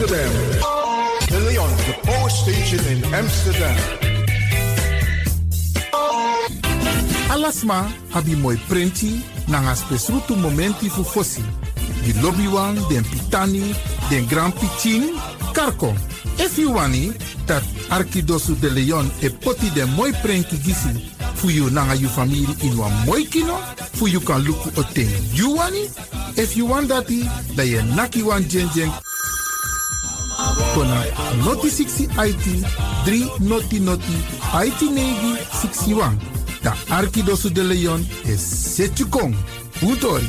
Speaker 26: Amsterdam. Leon, the power station in Amsterdam.
Speaker 5: Alasma abi mooi printi nanga spesrutu momenti fu fosi. Di lobby wan, den pitani, den grand pitin, karko. If you wani, dat Arkidosu de Leon e poti den mooi printi gisi fu you nanga you family in wan mooi kino, fu you kan luku o ten you wani. If you want dati, da ye naki wan jen jen kona noti 60 IT 3 noti noti IT negi 61. Da Arkidosu de Leon is Setjukong. Utori.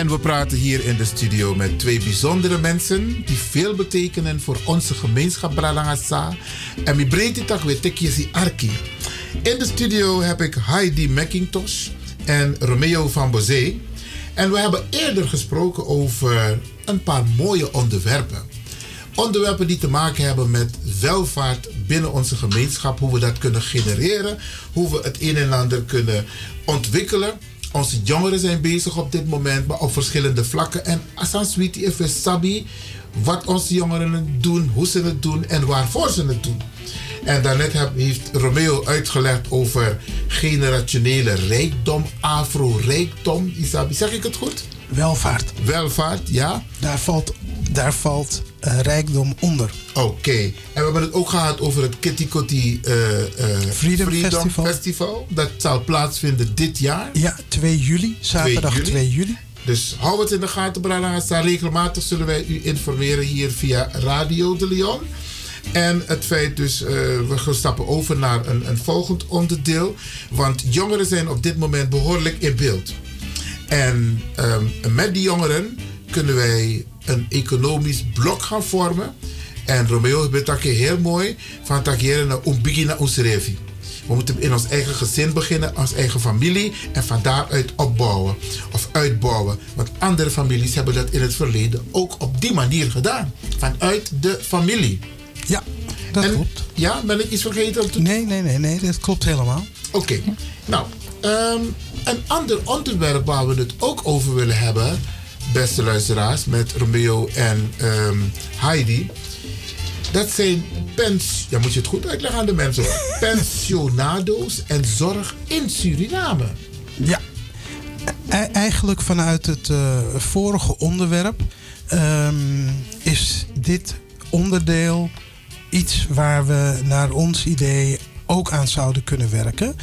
Speaker 5: En we praten hier in de studio met twee bijzondere mensen die veel betekenen voor onze gemeenschap Bralangasa. En mi breedte tak weer tekjesi Arki. In de studio heb ik Heidi McIntosh en Romeo van Bozé. En we hebben eerder gesproken over een paar mooie onderwerpen. Onderwerpen die te maken hebben met welvaart binnen onze gemeenschap. Hoe we dat kunnen genereren. Hoe we het een en ander kunnen ontwikkelen. Onze jongeren zijn bezig op dit moment, maar op verschillende vlakken. En Asan Sweetie even sabi wat onze jongeren doen, hoe ze het doen en waarvoor ze het doen. En daarnet heeft Romeo uitgelegd over generationele rijkdom, afro-rijkdom. Isabi, zeg ik het goed?
Speaker 21: Welvaart.
Speaker 5: Welvaart, ja.
Speaker 21: Daar valt, daar valt rijkdom onder.
Speaker 5: Oké. En we hebben het ook gehad over het Kitty Kotti eh, eh,
Speaker 21: Freedom Festival.
Speaker 5: Festival. Dat zal plaatsvinden dit jaar.
Speaker 21: Ja, 2 juli, zaterdag 2
Speaker 5: 2
Speaker 21: juli.
Speaker 5: Dus hou het in de gaten, Bralangasa. Regelmatig zullen wij u informeren hier via Radio de Leon. En het feit dus, eh, we gaan stappen over naar een, een volgend onderdeel. Want jongeren zijn op dit moment behoorlijk in beeld. En ehm, met die jongeren kunnen wij een economisch blok gaan vormen. En Romeo heeft heel mooi van takeren naar umbigina usrevi. We moeten in ons eigen gezin beginnen, ons eigen familie en van daaruit opbouwen of uitbouwen. Want andere families hebben dat in het verleden ook op die manier gedaan. Vanuit de familie.
Speaker 21: Ja, dat
Speaker 5: en,
Speaker 21: klopt.
Speaker 5: Ja, ben ik iets vergeten? Om te...
Speaker 21: Nee, nee, nee, nee, dat klopt helemaal.
Speaker 5: Oké, nou, ehm, een ander onderwerp waar we het ook over willen hebben, beste luisteraars, met Romeo en ehm, Heidi. Dat zijn pens, ja, moet je het goed uitleggen aan de mensen, pensionado's en zorg in Suriname.
Speaker 21: Ja, E- eigenlijk vanuit het eh, vorige onderwerp ehm, is dit onderdeel iets waar we naar ons idee ook aan zouden kunnen werken.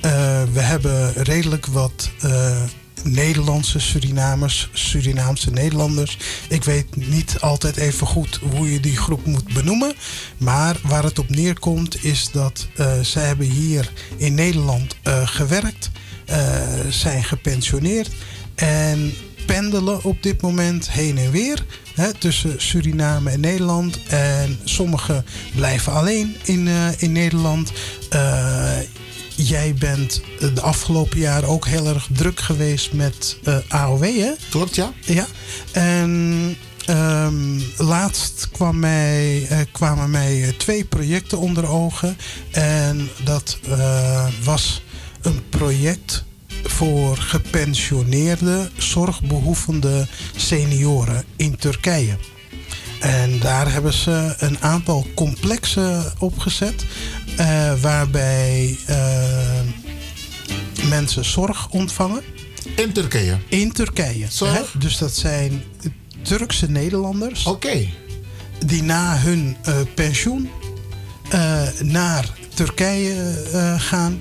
Speaker 21: Eh, we hebben redelijk wat eh, Nederlandse Surinamers, Surinaamse Nederlanders. Ik weet niet altijd even goed hoe je die groep moet benoemen. Maar waar het op neerkomt is dat eh, zij hebben hier in Nederland eh, gewerkt, eh, zijn gepensioneerd en pendelen op dit moment heen en weer hè, tussen Suriname en Nederland. En sommigen blijven alleen in, in Nederland. Eh, jij bent de afgelopen jaren ook heel erg druk geweest met eh, AOW, hè?
Speaker 5: Klopt, ja.
Speaker 21: Ja. En ehm, laatst kwam mij, eh, kwamen mij eh, twee projecten onder ogen. En dat eh, was een project voor gepensioneerde, zorgbehoevende senioren in Turkije. En daar hebben ze een aantal complexen opgezet. eh, waarbij eh, mensen zorg ontvangen.
Speaker 5: In Turkije?
Speaker 21: In Turkije. Hè? Dus dat zijn Turkse Nederlanders.
Speaker 5: Oké.
Speaker 21: Die na hun eh, pensioen naar Turkije gaan.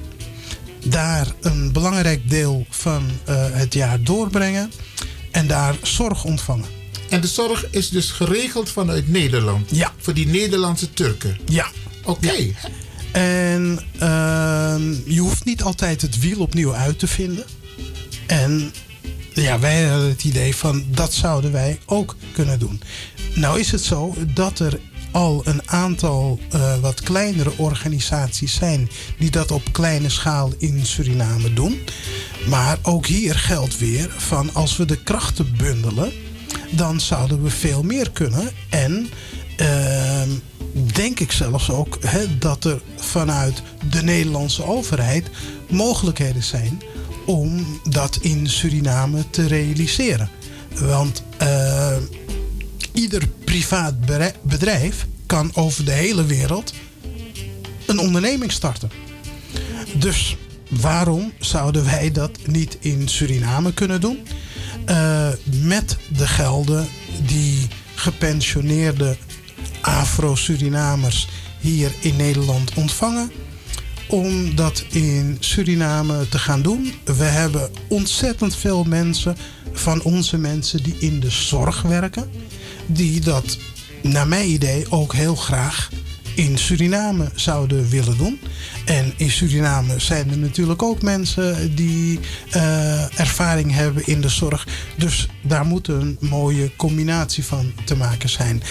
Speaker 21: Daar een belangrijk deel van het jaar doorbrengen. En daar zorg ontvangen.
Speaker 5: En de zorg is dus geregeld vanuit Nederland?
Speaker 21: Ja.
Speaker 5: Voor die Nederlandse Turken?
Speaker 21: Ja.
Speaker 5: Oké.
Speaker 21: En ehm, je hoeft niet altijd het wiel opnieuw uit te vinden. En ja, wij hadden het idee van dat zouden wij ook kunnen doen. Nou is het zo dat er al een aantal eh, wat kleinere organisaties zijn die dat op kleine schaal in Suriname doen. Maar ook hier geldt weer van als we de krachten bundelen, dan zouden we veel meer kunnen. En ehm, denk ik zelfs ook hè, dat er vanuit de Nederlandse overheid mogelijkheden zijn om dat in Suriname te realiseren. Want eh, ieder privaat bedrijf kan over de hele wereld een onderneming starten. Dus waarom zouden wij dat niet in Suriname kunnen doen? Eh, met de gelden die gepensioneerde Afro-Surinamers hier in Nederland ontvangen. Om dat in Suriname te gaan doen. We hebben ontzettend veel mensen van onze mensen die in de zorg werken. Die dat, naar mijn idee, ook heel graag in Suriname zouden willen doen. En in Suriname zijn er natuurlijk ook mensen die eh, ervaring hebben in de zorg. Dus daar moet een mooie combinatie van te maken zijn.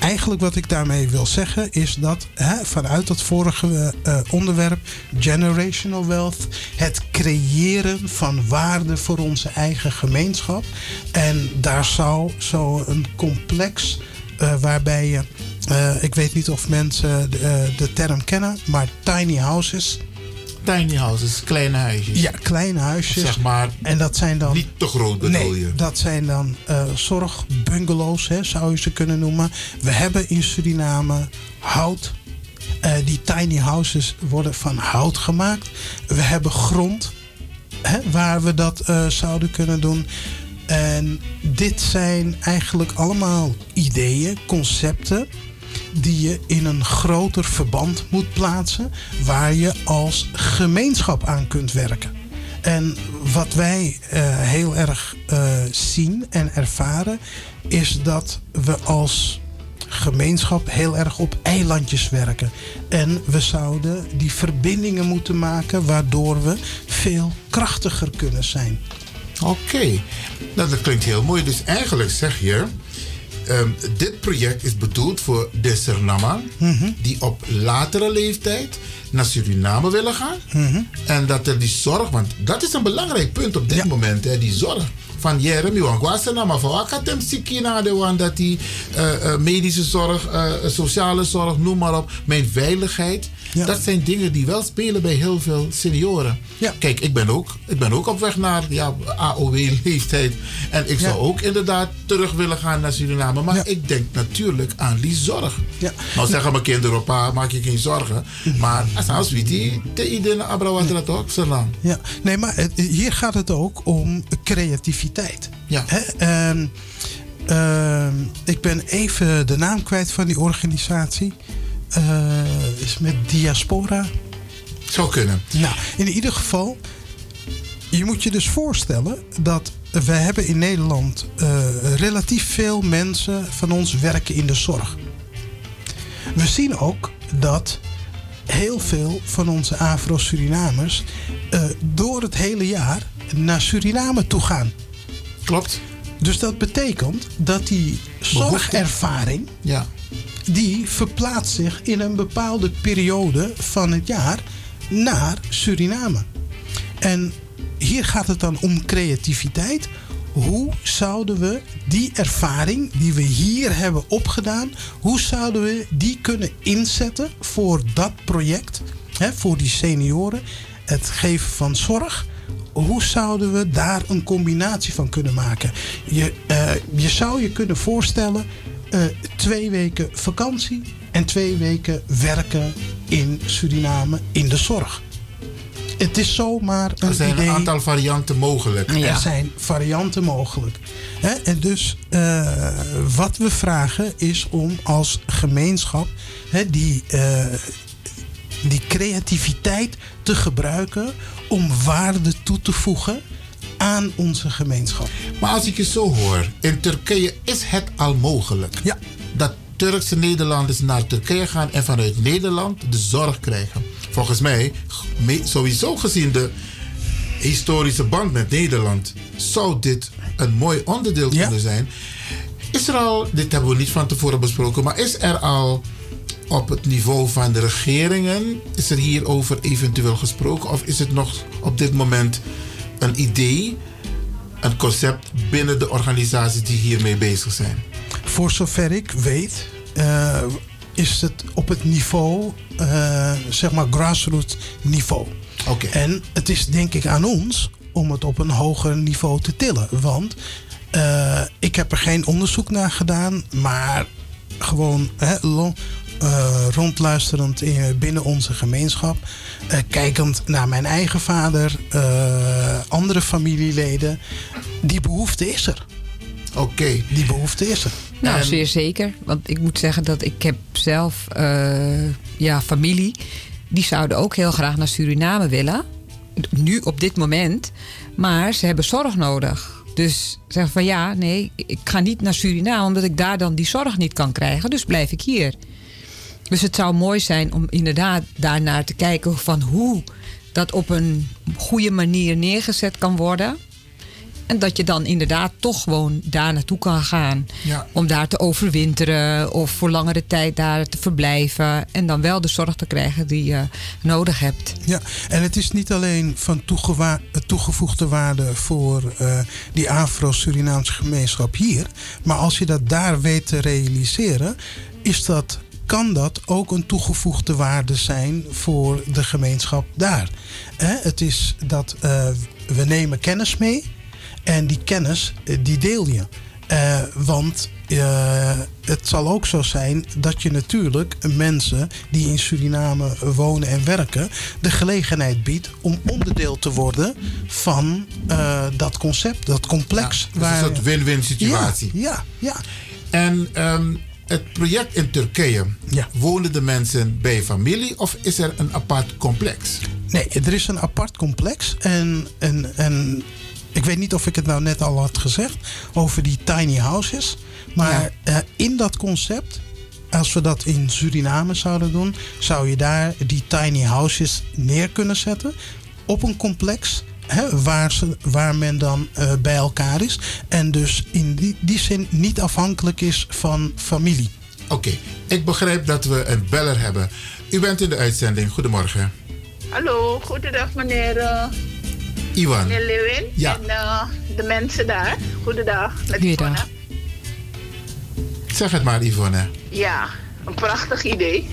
Speaker 21: Eigenlijk wat ik daarmee wil zeggen is dat hè, vanuit dat vorige eh, onderwerp, generational wealth, het creëren van waarde voor onze eigen gemeenschap. En daar zou zo een complex waarbij je, eh, ik weet niet of mensen de, eh, de term kennen, maar tiny houses.
Speaker 5: Tiny houses, kleine huisjes.
Speaker 21: Ja, kleine huisjes.
Speaker 5: Zeg maar.
Speaker 21: En dat zijn dan.
Speaker 5: Niet te groot bedoel
Speaker 21: nee,
Speaker 5: je?
Speaker 21: dat zijn dan eh, zorgbungalows, hè, zou je ze kunnen noemen. We hebben in Suriname hout. Eh, die tiny houses worden van hout gemaakt. We hebben grond hè, waar we dat eh, zouden kunnen doen. En dit zijn eigenlijk allemaal ideeën, concepten die je in een groter verband moet plaatsen, waar je als gemeenschap aan kunt werken. En wat wij eh, heel erg eh, zien en ervaren, is dat we als gemeenschap heel erg op eilandjes werken. En we zouden die verbindingen moeten maken waardoor we veel krachtiger kunnen zijn.
Speaker 5: Oké, nou, dat klinkt heel mooi. Dus eigenlijk zeg je, ehm, dit project is bedoeld voor de Suriname die op latere leeftijd naar Suriname willen gaan. En dat er die zorg, want dat is een belangrijk punt op dit moment, hè, die zorg. Van Jeremy, want was er nou maar van de want dat die eh, eh, medische zorg, eh, sociale zorg, noem maar op, mijn veiligheid. Dat zijn dingen die wel spelen bij heel veel senioren. Kijk, ik ben, ook, ik ben ook op weg naar ja, AOW-leeftijd. En ik zou ook inderdaad terug willen gaan naar Suriname. Maar ik denk natuurlijk aan die zorg. Nou zeggen mijn kinderen, pa, maak je geen zorgen. Maar als we die, te iedereen abrawatra toch, zolang.
Speaker 21: Ja, nee, maar hier gaat het ook om creativiteit.
Speaker 5: Ja.
Speaker 21: Hè? ehm, ehm, ik ben even de naam kwijt van die organisatie. Eh, is met Diaspora.
Speaker 5: Zou kunnen.
Speaker 21: Nou, in ieder geval, je moet je dus voorstellen dat we hebben in Nederland eh, relatief veel mensen van ons werken in de zorg. We zien ook dat heel veel van onze Afro-Surinamers eh, door het hele jaar naar Suriname toe gaan.
Speaker 5: Klopt.
Speaker 21: Dus dat betekent dat die zorgervaring,
Speaker 5: ja.
Speaker 21: Die verplaatst zich in een bepaalde periode van het jaar naar Suriname. En hier gaat het dan om creativiteit. Hoe zouden we die ervaring die we hier hebben opgedaan, hoe zouden we die kunnen inzetten voor dat project, hè, voor die senioren, het geven van zorg? Hoe zouden we daar een combinatie van kunnen maken? Je, eh, je zou je kunnen voorstellen, eh, twee weken vakantie en twee weken werken in Suriname in de zorg. het is zomaar een
Speaker 5: Er zijn
Speaker 21: idee.
Speaker 5: een aantal varianten mogelijk.
Speaker 21: Er zijn varianten mogelijk. Hè? En dus eh, wat we vragen is om als gemeenschap hè, die, eh, die creativiteit te gebruiken om waarde toe te voegen aan onze gemeenschap.
Speaker 5: Maar als ik je zo hoor, in Turkije is het al mogelijk.
Speaker 21: Ja.
Speaker 5: Dat Turkse Nederlanders naar Turkije gaan en vanuit Nederland de zorg krijgen. Volgens mij, sowieso gezien de historische band met Nederland, zou dit een mooi onderdeel kunnen zijn. Is er al, dit hebben we niet van tevoren besproken, maar is er al op het niveau van de regeringen, is er hierover eventueel gesproken? Of is het nog op dit moment een idee, een concept binnen de organisaties die hiermee bezig zijn?
Speaker 21: Voor zover ik weet, eh, is het op het niveau, eh, zeg maar grassroots niveau.
Speaker 5: Oké.
Speaker 21: En het is denk ik aan ons om het op een hoger niveau te tillen. Want eh, ik heb er geen onderzoek naar gedaan, maar gewoon hè, eh, rondluisterend in, binnen onze gemeenschap. eh, kijkend naar mijn eigen vader, eh, andere familieleden. Die behoefte is er.
Speaker 5: Oké.
Speaker 21: Die behoefte is er.
Speaker 20: Nou, zeer zeker. Want ik moet zeggen dat ik heb zelf eh, ja, familie. Die zouden ook heel graag naar Suriname willen. Nu op dit moment. Maar ze hebben zorg nodig. Dus zeggen van ja, nee, ik ga niet naar Suriname omdat ik daar dan die zorg niet kan krijgen. Dus blijf ik hier. Dus het zou mooi zijn om inderdaad daarnaar te kijken van hoe dat op een goede manier neergezet kan worden. En dat je dan inderdaad toch gewoon daar naartoe kan gaan.
Speaker 5: Ja.
Speaker 20: Om daar te overwinteren of voor langere tijd daar te verblijven. En dan wel de zorg te krijgen die je nodig hebt.
Speaker 21: Ja, en het is niet alleen van toegevoegde waarde voor eh, die Afro-Surinaamse gemeenschap hier. Maar als je dat daar weet te realiseren, is dat, kan dat ook een toegevoegde waarde zijn voor de gemeenschap daar. Het is dat eh, we nemen kennis mee en die kennis eh, die deel je. Eh, want het zal ook zo zijn dat je natuurlijk mensen die in Suriname wonen en werken, de gelegenheid biedt om onderdeel te worden van dat concept, dat complex.
Speaker 5: Dus een soort win-win situatie.
Speaker 21: Ja, ja. ja.
Speaker 5: En ehm, het project in Turkije, wonen de mensen bij familie of is er een apart complex?
Speaker 21: Nee, er is een apart complex. En, en, en ik weet niet of ik het nou net al had gezegd over die tiny houses. Maar eh, in dat concept, als we dat in Suriname zouden doen, zou je daar die tiny houses neer kunnen zetten op een complex. Hè, waar, ze, waar men dan eh, bij elkaar is. En dus in die, die zin niet afhankelijk is van familie.
Speaker 5: Oké, ik begrijp dat we een beller hebben. U bent in de uitzending. Goedemorgen.
Speaker 27: Hallo, goedendag meneer, eh,
Speaker 5: Iwan.
Speaker 27: meneer Lewin
Speaker 5: Ja.
Speaker 27: en eh, de mensen daar. Goedendag. Met Yvonne.
Speaker 5: Zeg het maar, Yvonne.
Speaker 27: Ja, een prachtig idee.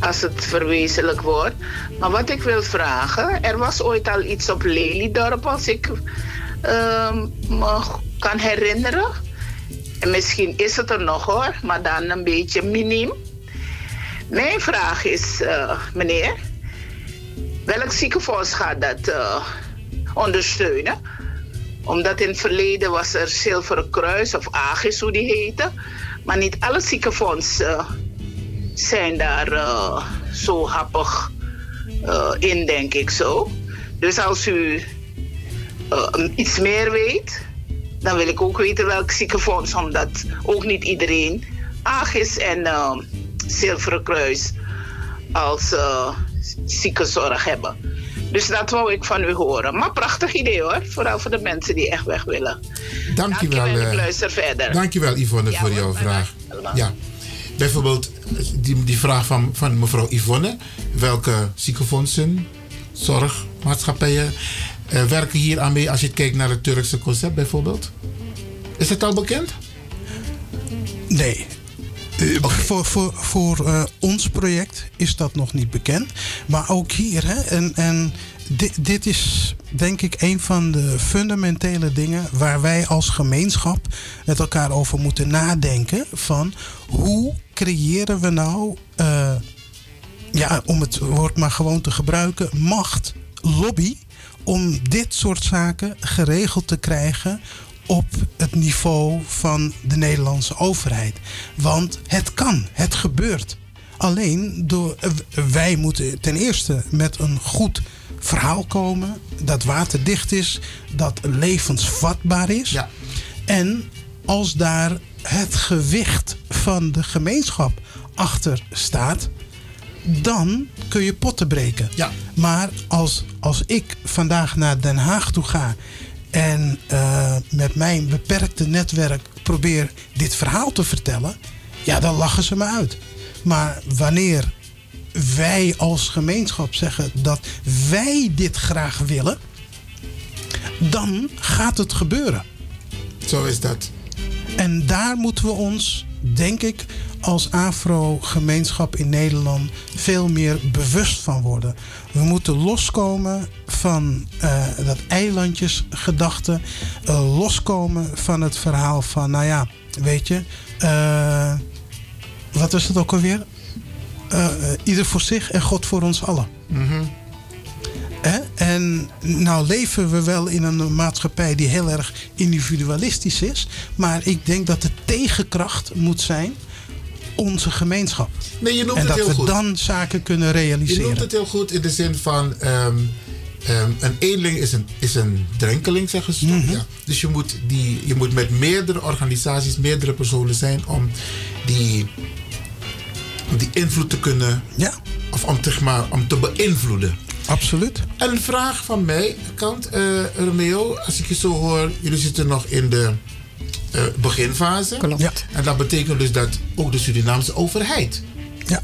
Speaker 27: Als het verwezenlijk wordt. Maar wat ik wil vragen, er was ooit al iets op Lelydorp, als ik ehm, me kan herinneren. En misschien is het er nog hoor, maar dan een beetje miniem. Mijn vraag is, eh, meneer, welk ziekenfonds gaat dat eh, ondersteunen? Omdat in het verleden was er Zilveren Kruis of AGIS, hoe die heette. Maar niet alle ziekenfondsen zijn daar eh, zo happig eh, in, denk ik zo. Dus als u eh, iets meer weet, dan wil ik ook weten welk ziekenfonds, omdat ook niet iedereen AGIS en Zilveren Kruis als ziekenzorg hebben. Dus dat wou ik van u horen. Maar prachtig idee hoor, vooral voor de mensen die echt weg willen.
Speaker 5: Dankjewel.
Speaker 27: Dankjewel, ik luister verder.
Speaker 5: Dankjewel, Yvonne,
Speaker 27: Ja,
Speaker 5: voor jouw vraag. Ja. Bijvoorbeeld die, die vraag van, van mevrouw Yvonne. Welke ziekenfondsen, zorgmaatschappijen eh, werken hier aan mee als je kijkt naar het Turkse concept bijvoorbeeld? Is het al bekend?
Speaker 21: Nee. Eh, Voor, voor, voor eh, ons project is dat nog niet bekend. Maar ook hier, hè, en, en dit, dit is denk ik een van de fundamentele dingen waar wij als gemeenschap met elkaar over moeten nadenken. Van hoe creëren we nou, eh, ja, om het woord maar gewoon te gebruiken, macht lobby om dit soort zaken geregeld te krijgen op het niveau van de Nederlandse overheid. Want het kan, het gebeurt. Alleen door, eh, wij moeten ten eerste met een goed verhaal komen dat waterdicht is, dat levensvatbaar is. En als daar het gewicht van de gemeenschap achter staat, dan kun je potten breken.
Speaker 5: Ja.
Speaker 21: Maar als, als ik vandaag naar Den Haag toe ga en eh, met mijn beperkte netwerk probeer dit verhaal te vertellen, ja, dan lachen ze me uit. Maar wanneer wij als gemeenschap zeggen dat wij dit graag willen, dan gaat het gebeuren.
Speaker 5: Zo is dat.
Speaker 21: En daar moeten we ons, denk ik, als Afro-gemeenschap in Nederland veel meer bewust van worden. We moeten loskomen van eh, dat eilandjesgedachte. eh, loskomen van het verhaal van, nou ja, weet je, eh, wat is het ook alweer? Ieder voor zich en God voor ons allen. En nou leven we wel in een maatschappij die heel erg individualistisch is. Maar ik denk dat de tegenkracht moet zijn onze gemeenschap.
Speaker 5: Nee, je noemt
Speaker 21: en
Speaker 5: het
Speaker 21: dat
Speaker 5: heel
Speaker 21: we
Speaker 5: goed.
Speaker 21: dan zaken kunnen
Speaker 5: Je
Speaker 21: realiseren.
Speaker 5: noemt het heel goed in de zin van... ehm, ehm, een eenling is een, is een drenkeling, zeggen ze. toch?
Speaker 21: Mhm.
Speaker 5: ja. Dus je moet, die, je moet met meerdere organisaties, meerdere personen zijn... om die, om die invloed te kunnen...
Speaker 21: Ja.
Speaker 5: Of om, zeg maar, om te beïnvloeden.
Speaker 21: Absoluut.
Speaker 5: En een vraag van mij kant, eh Romeo. Als ik je zo hoor, jullie zitten nog in de eh, beginfase.
Speaker 20: Klopt.
Speaker 21: Ja.
Speaker 5: En dat betekent dus dat ook de Surinaamse overheid
Speaker 21: Ja.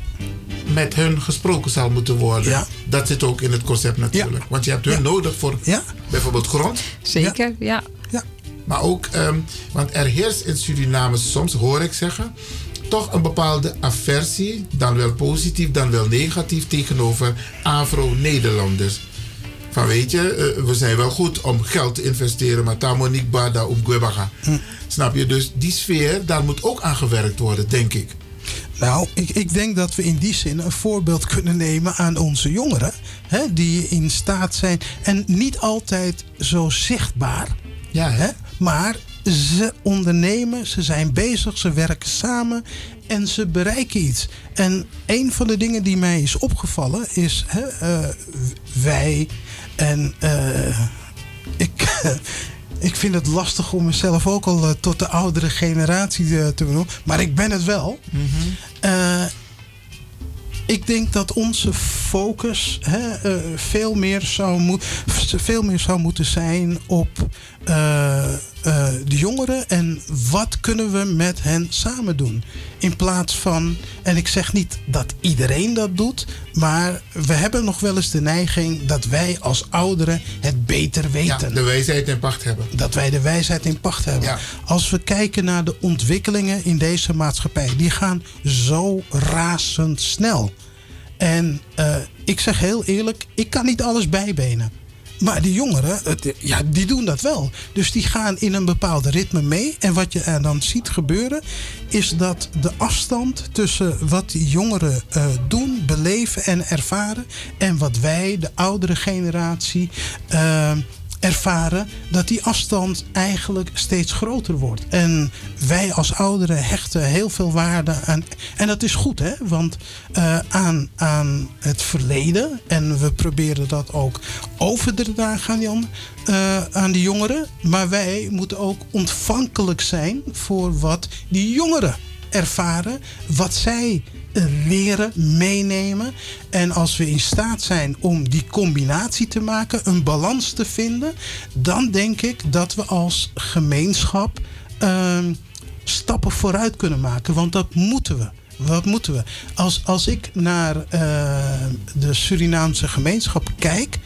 Speaker 5: met hun gesproken zal moeten worden.
Speaker 21: Ja.
Speaker 5: Dat zit ook in het concept natuurlijk. Want je hebt hun nodig voor bijvoorbeeld grond.
Speaker 20: Zeker, ja.
Speaker 5: Maar ook, ehm, want er heerst in Suriname soms, hoor ik zeggen, toch een bepaalde aversie, dan wel positief, dan wel negatief, tegenover Afro-Nederlanders. Van weet je, eh, we zijn wel goed om geld te investeren, maar Tamonik Bada om Gwebaga. Snap je? Dus die sfeer, daar moet ook aan gewerkt worden, denk ik.
Speaker 21: Nou, ik, ik denk dat we in die zin een voorbeeld kunnen nemen aan onze jongeren. Hè, die in staat zijn. En niet altijd zo zichtbaar.
Speaker 5: Ja,
Speaker 21: hè? Maar ze ondernemen, ze zijn bezig, ze werken samen en ze bereiken iets. En een van de dingen die mij is opgevallen is hè, eh, wij en eh, ik. Ik vind het lastig om mezelf ook al eh, tot de oudere generatie te benoemen. Maar ik ben het wel. Eh, ik denk dat onze focus hè, veel, meer zou veel meer zou moeten zijn op eh, eh, de jongeren en wat kunnen we met hen samen doen. In plaats van, en ik zeg niet dat iedereen dat doet, maar we hebben nog wel eens de neiging dat wij als ouderen het beter weten.
Speaker 5: Ja, de wijsheid in pacht hebben.
Speaker 21: Dat wij de wijsheid in pacht hebben.
Speaker 5: Ja.
Speaker 21: Als we kijken naar de ontwikkelingen in deze maatschappij, die gaan zo razendsnel. En eh, ik zeg heel eerlijk, ik kan niet alles bijbenen. Maar die jongeren, het- ja, die doen dat wel. Dus die gaan in een bepaald ritme mee. En wat je er dan ziet gebeuren, is dat de afstand tussen wat die jongeren eh, doen, beleven en ervaren. En wat wij, de oudere generatie, eh, ervaren, dat die afstand eigenlijk steeds groter wordt. En wij als ouderen hechten heel veel waarde aan. En dat is goed, hè? Want eh, aan, aan het verleden. En we proberen dat ook over te dragen aan ander- eh, aan die jongeren. Maar wij moeten ook ontvankelijk zijn voor wat die jongeren ervaren. Wat zij leren, meenemen. En als we in staat zijn om die combinatie te maken, een balans te vinden, dan denk ik dat we als gemeenschap ehm, stappen vooruit kunnen maken. Want dat moeten we. Wat moeten we? Als, als ik naar eh, de Surinaamse gemeenschap kijk,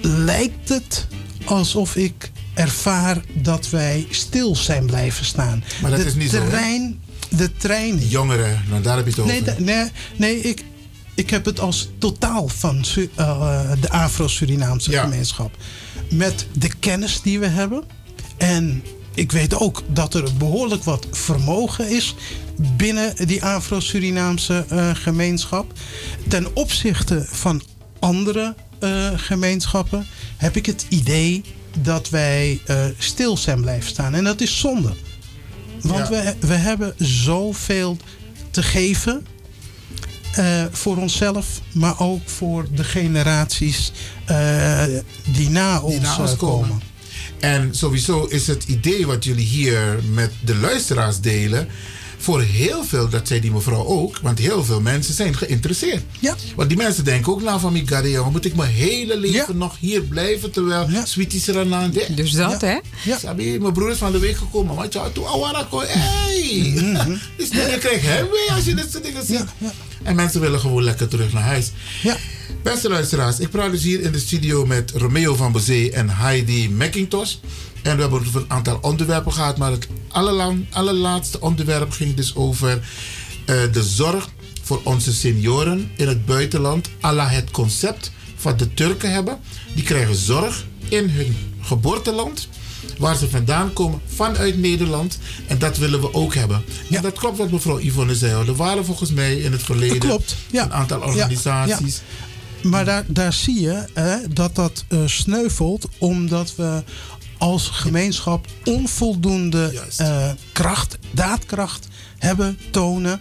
Speaker 21: lijkt het alsof ik ervaar dat wij stil zijn blijven staan.
Speaker 5: Maar dat
Speaker 21: de
Speaker 5: is niet zo, hè?
Speaker 21: trein, De trein.
Speaker 5: Jongeren, nou daar heb je het over.
Speaker 21: Nee, nee, nee ik, ik heb het als totaal van eh, de Afro-Surinaamse gemeenschap. Met de kennis die we hebben. En ik weet ook dat er behoorlijk wat vermogen is binnen die Afro-Surinaamse eh, gemeenschap. Ten opzichte van andere eh, gemeenschappen heb ik het idee dat wij stil zijn blijven staan. En dat is zonde. Want we, we hebben zoveel te geven. eh, voor onszelf, maar ook voor de generaties eh, die na ons,
Speaker 5: die na ons
Speaker 21: eh,
Speaker 5: komen.
Speaker 21: komen.
Speaker 5: En sowieso is het idee wat jullie hier met de luisteraars delen. Voor heel veel, dat zei die mevrouw ook, want heel veel mensen zijn geïnteresseerd.
Speaker 21: Ja.
Speaker 5: Want die mensen denken ook, nou van jongen, moet ik mijn hele leven nog hier blijven terwijl Sweetie Seranan.
Speaker 20: Dus dat, hè?
Speaker 21: Ja.
Speaker 5: Sabi, mijn broer is van de week gekomen. Maar ja, toen Awarako, hey.
Speaker 21: Mhm.
Speaker 5: Dus je krijgt heimwee als je dit soort dingen ziet. En mensen willen gewoon lekker terug naar huis.
Speaker 21: Ja.
Speaker 5: Beste luisteraars, ik praat dus hier in de studio met Romeo van Bezee en Heidi McIntosh. En we hebben over een aantal onderwerpen gehad, maar het allerlang, allerlaatste onderwerp ging dus over eh, de zorg voor onze senioren in het buitenland. à la het concept wat de Turken hebben. Die krijgen zorg in hun geboorteland. Waar ze vandaan komen vanuit Nederland. En dat willen we ook hebben. En dat klopt wat mevrouw Yvonne zei. Er waren volgens mij in het verleden
Speaker 21: klopt, ja.
Speaker 5: een aantal
Speaker 21: Ja,
Speaker 5: organisaties.
Speaker 21: ja. Maar daar, daar zie je hè, dat dat eh, sneuvelt omdat we als gemeenschap onvoldoende eh, kracht, daadkracht hebben, tonen.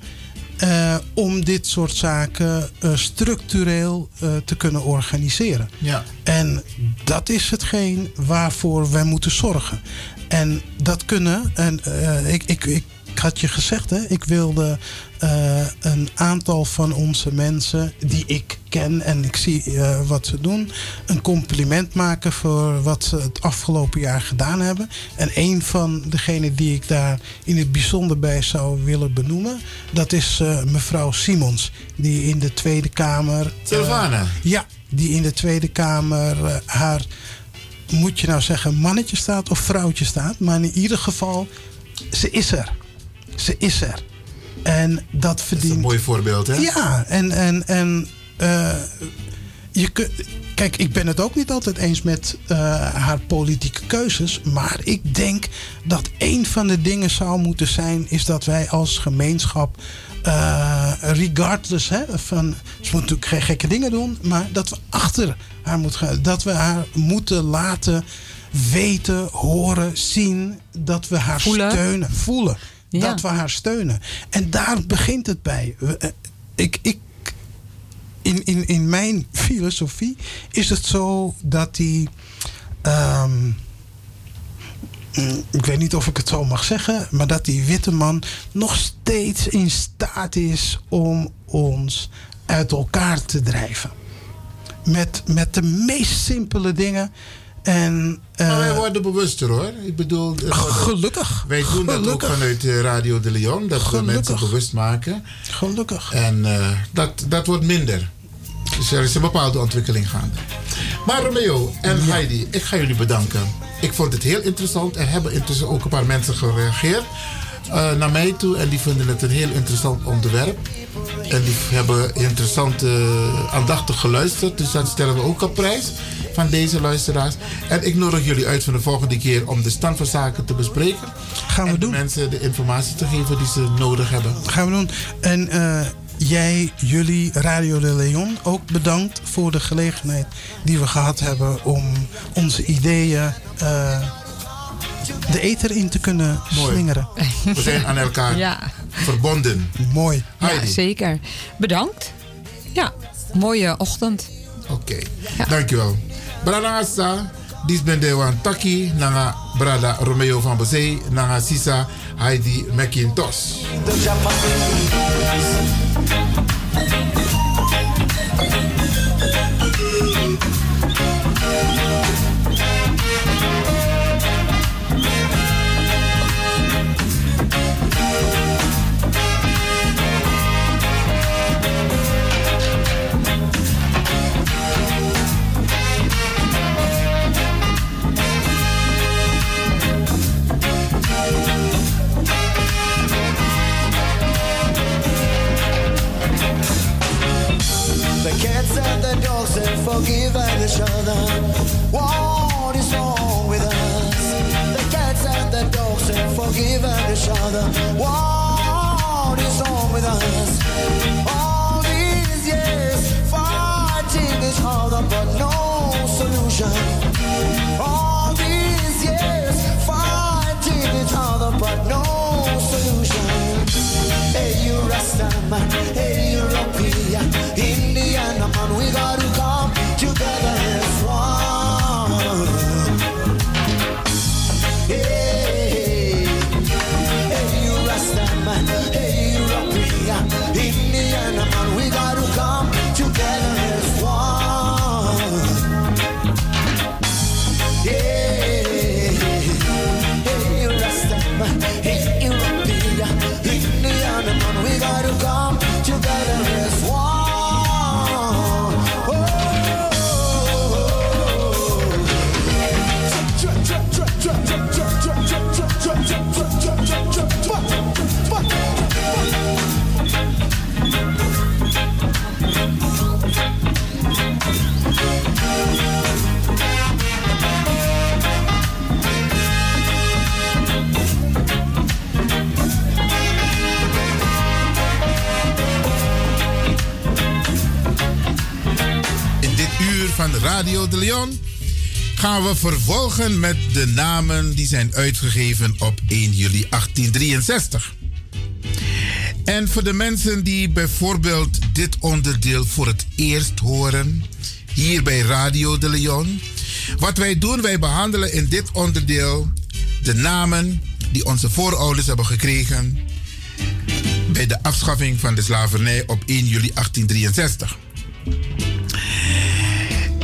Speaker 21: eh, om dit soort zaken eh, structureel te kunnen organiseren.
Speaker 5: Ja.
Speaker 21: En dat is hetgeen waarvoor wij moeten zorgen. En dat kunnen, en ik, ik, ik had je gezegd, hè, ik wilde eh, een aantal van onze mensen die ik ken en ik zie eh, wat ze doen, een compliment maken voor wat ze het afgelopen jaar gedaan hebben. En een van degenen die ik daar in het bijzonder bij zou willen benoemen, dat is eh, mevrouw Simons, die in de Tweede Kamer.
Speaker 5: Sylvana.
Speaker 21: ja, die in de Tweede Kamer haar, moet je nou zeggen, mannetje staat of vrouwtje staat. Maar in ieder geval, ze is er. Ze is er. En dat verdient.
Speaker 5: Een mooi voorbeeld, hè?
Speaker 21: Ja, en, en, en eh, je kunt. Kijk, ik ben het ook niet altijd eens met eh, haar politieke keuzes. Maar ik denk dat een van de dingen zou moeten zijn. is dat wij als gemeenschap. eh, regardless hè, van. Ze moet natuurlijk geen gekke dingen doen. maar dat we achter haar moeten gaan. Dat we haar moeten laten weten, horen, zien. dat we haar
Speaker 20: Voelen.
Speaker 21: steunen. Voelen. Dat we haar steunen. En daar begint het bij. Eh, Ik, ik, in, in, in mijn filosofie is het zo dat die. ehm, mm, ik weet niet of ik het zo mag zeggen, maar dat die witte man nog steeds in staat is om ons uit elkaar te drijven. Met, met de meest simpele dingen. En, eh,
Speaker 5: Maar wij worden bewuster hoor. Ik bedoel, worden-
Speaker 21: Gelukkig.
Speaker 5: Wij doen dat ook vanuit eh, Radio de Leon. Dat we mensen bewust maken.
Speaker 21: Gelukkig.
Speaker 5: En eh, dat, dat wordt minder. Dus er is een bepaalde ontwikkeling gaande. Maar Romeo en Heidi, ik ga jullie bedanken. Ik vond het heel interessant. Er hebben intussen ook een paar mensen gereageerd eh, naar mij toe. En die vinden het een heel interessant onderwerp. En die hebben interessant, eh, aandachtig geluisterd. Dus dat stellen we ook op prijs van deze luisteraars. En ik nodig jullie uit voor de volgende keer om de stand van zaken te bespreken.
Speaker 21: Gaan we
Speaker 5: en
Speaker 21: doen.
Speaker 5: mensen de informatie te geven die ze nodig hebben.
Speaker 21: Gaan we doen. En eh, jij, jullie, Radio de Leon, ook bedankt voor de gelegenheid die we gehad hebben om onze ideeën eh, de ether in te kunnen
Speaker 5: Mooi.
Speaker 21: slingeren.
Speaker 5: We zijn aan elkaar
Speaker 20: Ja.
Speaker 5: verbonden.
Speaker 21: Mooi.
Speaker 20: Ja, zeker. Bedankt. Ja, mooie ochtend.
Speaker 5: Oké, dankjewel. Brada Asa, dis ben de wan taki, nanga Brada Romeo van Bezee, nanga Sisa Heidi McIntosh.
Speaker 1: Cats and the dogs they forgive each other. What is wrong with us? The cats and the dogs they forgive each other. What is wrong with us? All these years fighting each other, but no
Speaker 5: gaan we vervolgen met de namen die zijn uitgegeven op 1 juli 1863. En voor de mensen die bijvoorbeeld dit onderdeel voor het eerst horen, hier bij Radio de Leon. Wat wij doen, wij behandelen in dit onderdeel de namen die onze voorouders hebben gekregen bij de afschaffing van de slavernij op 1 juli 1863.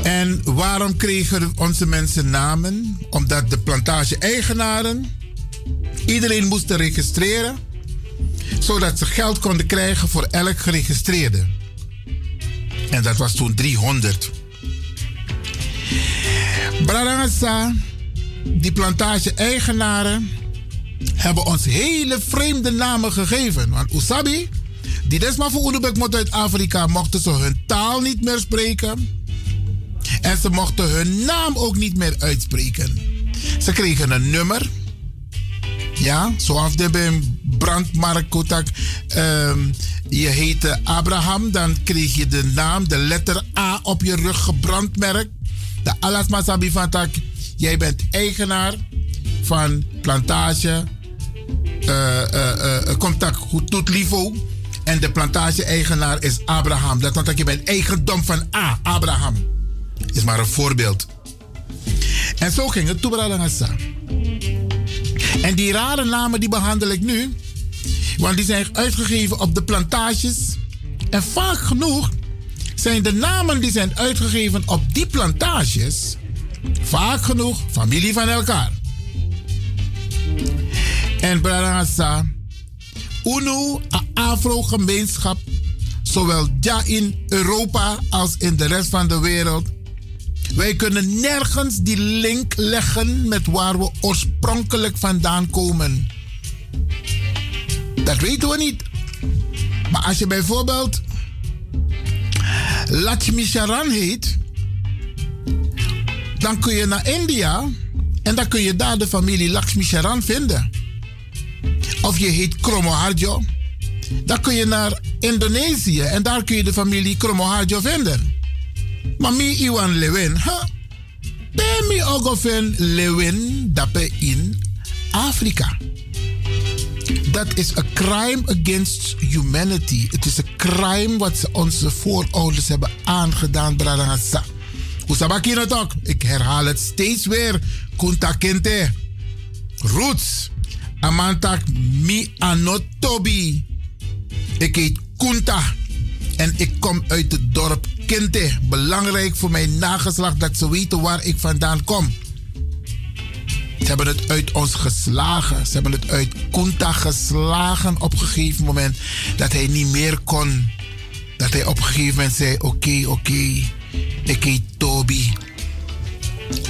Speaker 5: En waarom kregen onze mensen namen? Omdat de plantage-eigenaren iedereen moesten registreren, zodat ze geld konden krijgen voor elk geregistreerde. En dat was toen 300. Bradangasa, die plantage-eigenaren hebben ons hele vreemde namen gegeven. Want Usabi, die desma voor Oenebek moet uit Afrika, mochten ze hun taal niet meer spreken. En ze mochten hun naam ook niet meer uitspreken. Ze kregen een nummer. Ja, zoals de bij brandmarkt Kotak. ehm, je heette Abraham, dan kreeg je de naam, de letter A op je rug gebrandmerkt. De Alas Masabi van Tak, jij bent eigenaar van plantage. eh eh eh contact. En de plantage-eigenaar is Abraham. Dat want je bent eigendom van A, Abraham. Is maar een voorbeeld. En zo ging het Tubralangasa. En die rare namen die behandel ik nu. Want die zijn uitgegeven op de plantages. En vaak genoeg zijn de namen die zijn uitgegeven op die plantages. Vaak genoeg familie van elkaar. En Brarangasa. UNO, een Afro-gemeenschap. Zowel ja in Europa als in de rest van de wereld. Wij kunnen nergens die link leggen met waar we oorspronkelijk vandaan komen. Dat weten we niet. Maar als je bijvoorbeeld Lakshmi Charan heet, dan kun je naar India en dan kun je daar de familie Lakshmi Charan vinden. Of je heet Kromoharjo, dan kun je naar Indonesië en daar kun je de familie Kromoharjo vinden. Maar mi Iwan Lewin, ha? Ben mi ogofen Lewin dape in Afrika. Dat is een crime against humanity. Het is een crime wat ze onze voorouders hebben aangedaan, Bradangasa. Oesabaki ook. Ik herhaal het steeds weer. Kunta kente. Roots. Amantak mi anotobi. Ik heet Kunta. En ik kom uit het dorp Kente. Belangrijk voor mijn nageslacht dat ze weten waar ik vandaan kom. Ze hebben het uit ons geslagen. Ze hebben het uit Kunta geslagen op een gegeven moment. Dat hij niet meer kon. Dat hij op een gegeven moment zei: Oké, oké. Ik heet Toby.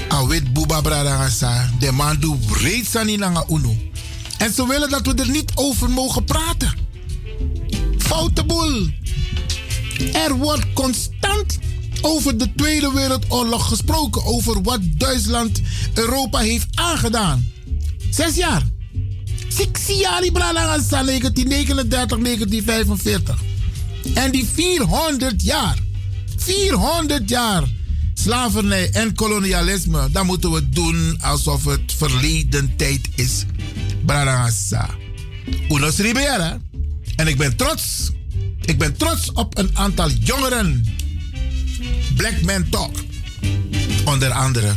Speaker 5: Awit Buba Bradangasa. De man doet reeds aan Uno. En ze willen dat we er niet over mogen praten. Foute boel. Er wordt constant over de Tweede Wereldoorlog gesproken. Over wat Duitsland Europa heeft aangedaan. Zes jaar. Zes jaar die Bralangasa 1939, 1945. En die 400 jaar. 400 jaar slavernij en kolonialisme. Dan moeten we doen alsof het verleden tijd is. Bralangasa. Unos Ribera. En ik ben trots. Ik ben trots op een aantal jongeren. Black Men Talk. Onder andere.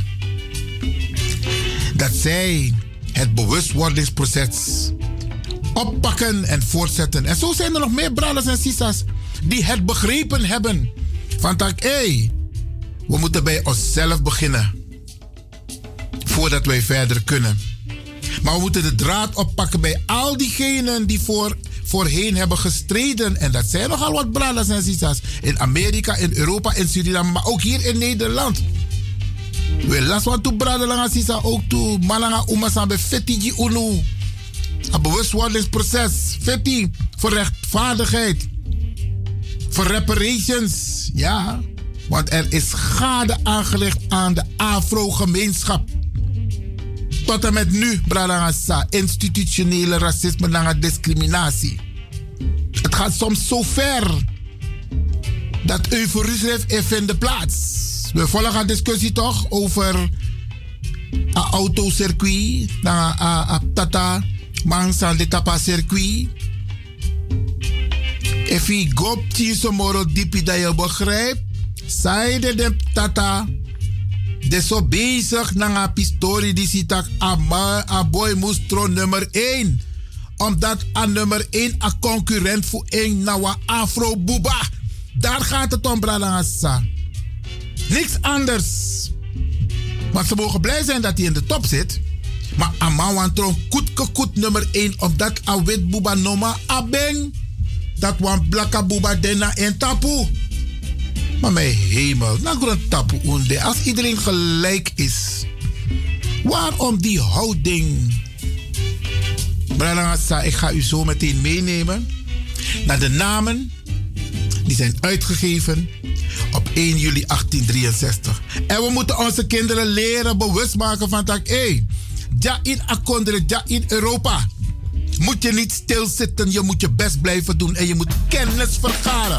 Speaker 5: Dat zij het bewustwordingsproces oppakken en voortzetten. En zo zijn er nog meer brothers en sisters die het begrepen hebben. Van tak, hé, we moeten bij onszelf beginnen. Voordat wij verder kunnen. Maar we moeten de draad oppakken bij al diegenen die voor, voorheen hebben gestreden. En dat zijn nogal wat brothers en sisters. In Amerika, in Europa, in Suriname, maar ook hier in Nederland. We las wat toe brada langa sisa ook toe malanga umasa be feti unu. Een bewustwordingsproces. Feti voor rechtvaardigheid. Voor reparations. Ja. Want er is schade aangericht aan de Afro-gemeenschap. Tot en met nu, Bradangasa, institutionele racisme en discriminatie. Het gaat soms zo ver dat euforie vindt plaats. We volgen een discussie toch over een autocircuit, een tata, mansan de tapa circuit. If je gopti somoro dipi dat je begrijpt, zeide de tata, de zo bezig na een pistori die ziet dat a boy moest tro nummer 1 omdat aan nummer 1 een concurrent voor 1 nawa Afro Buba. Daar gaat het om, Bradangasa. Niks anders. Maar ze mogen blij zijn dat hij in de top zit. Maar Amawan tron koet koet nummer 1 omdat a wit Buba noma abeng. Dat wan blakka Buba dena en tapu. Maar mijn hemel, nou tapu unde. Als iedereen gelijk is. Waarom die houding? Bralangasa, ik ga u zo meteen meenemen naar de namen die zijn uitgegeven op 1 juli 1863. En we moeten onze kinderen leren bewust maken van dat, hé, ja in Akondre, ja in Europa. Moet je niet stilzitten, je moet je best blijven doen en je moet kennis vergaren.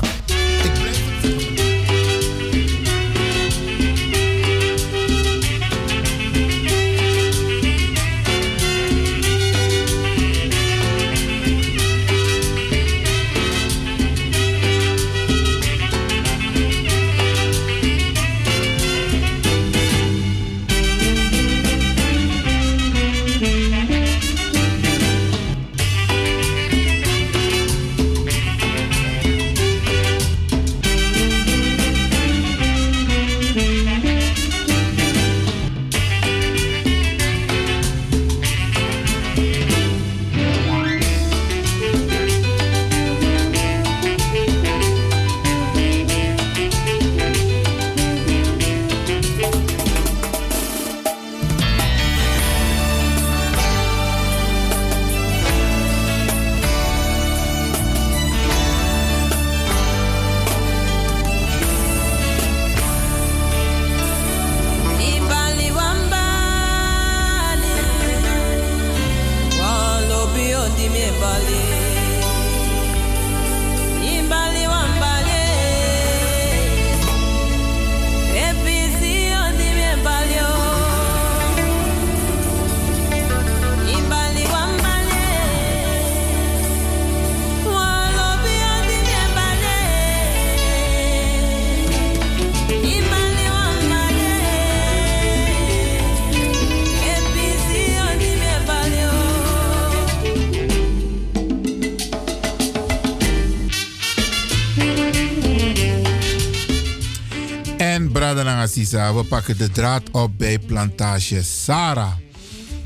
Speaker 5: We pakken de draad op bij Plantage Sarah.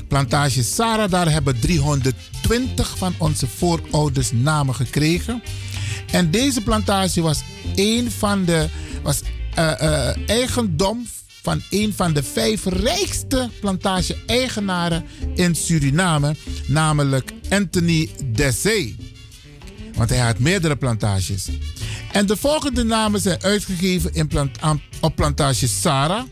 Speaker 5: Plantage Sarah, daar hebben 320 van onze voorouders namen gekregen. En deze plantage was een van de was, uh, eigendom van een van de vijf rijkste plantage-eigenaren in Suriname, namelijk Anthony Dessay. Want hij had meerdere plantages. En de volgende namen zijn uitgegeven in plant, op plantage Sarah.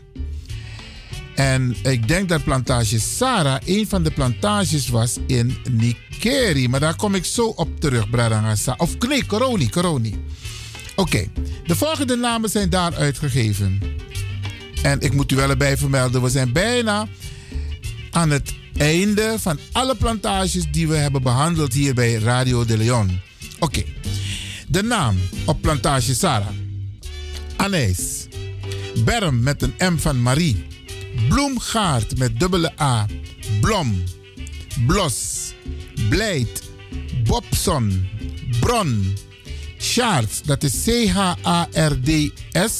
Speaker 5: En ik denk dat plantage Sarah een van de plantages was in Nikeri. Maar daar kom ik zo op terug, Bradangasa. Of nee, Coroni, Coroni. Oké, de volgende namen zijn daar uitgegeven. En ik moet u wel erbij vermelden, we zijn bijna aan het einde van alle plantages die we hebben behandeld hier bij Radio de Leon. Oké, de naam op plantage Sarah. Anijs. Berm met een M van Marie. Bloemgaard met dubbele A. Blom. Blos. Blijt. Bobson. Bron. Schaarts, dat is C-H-A-R-D-S.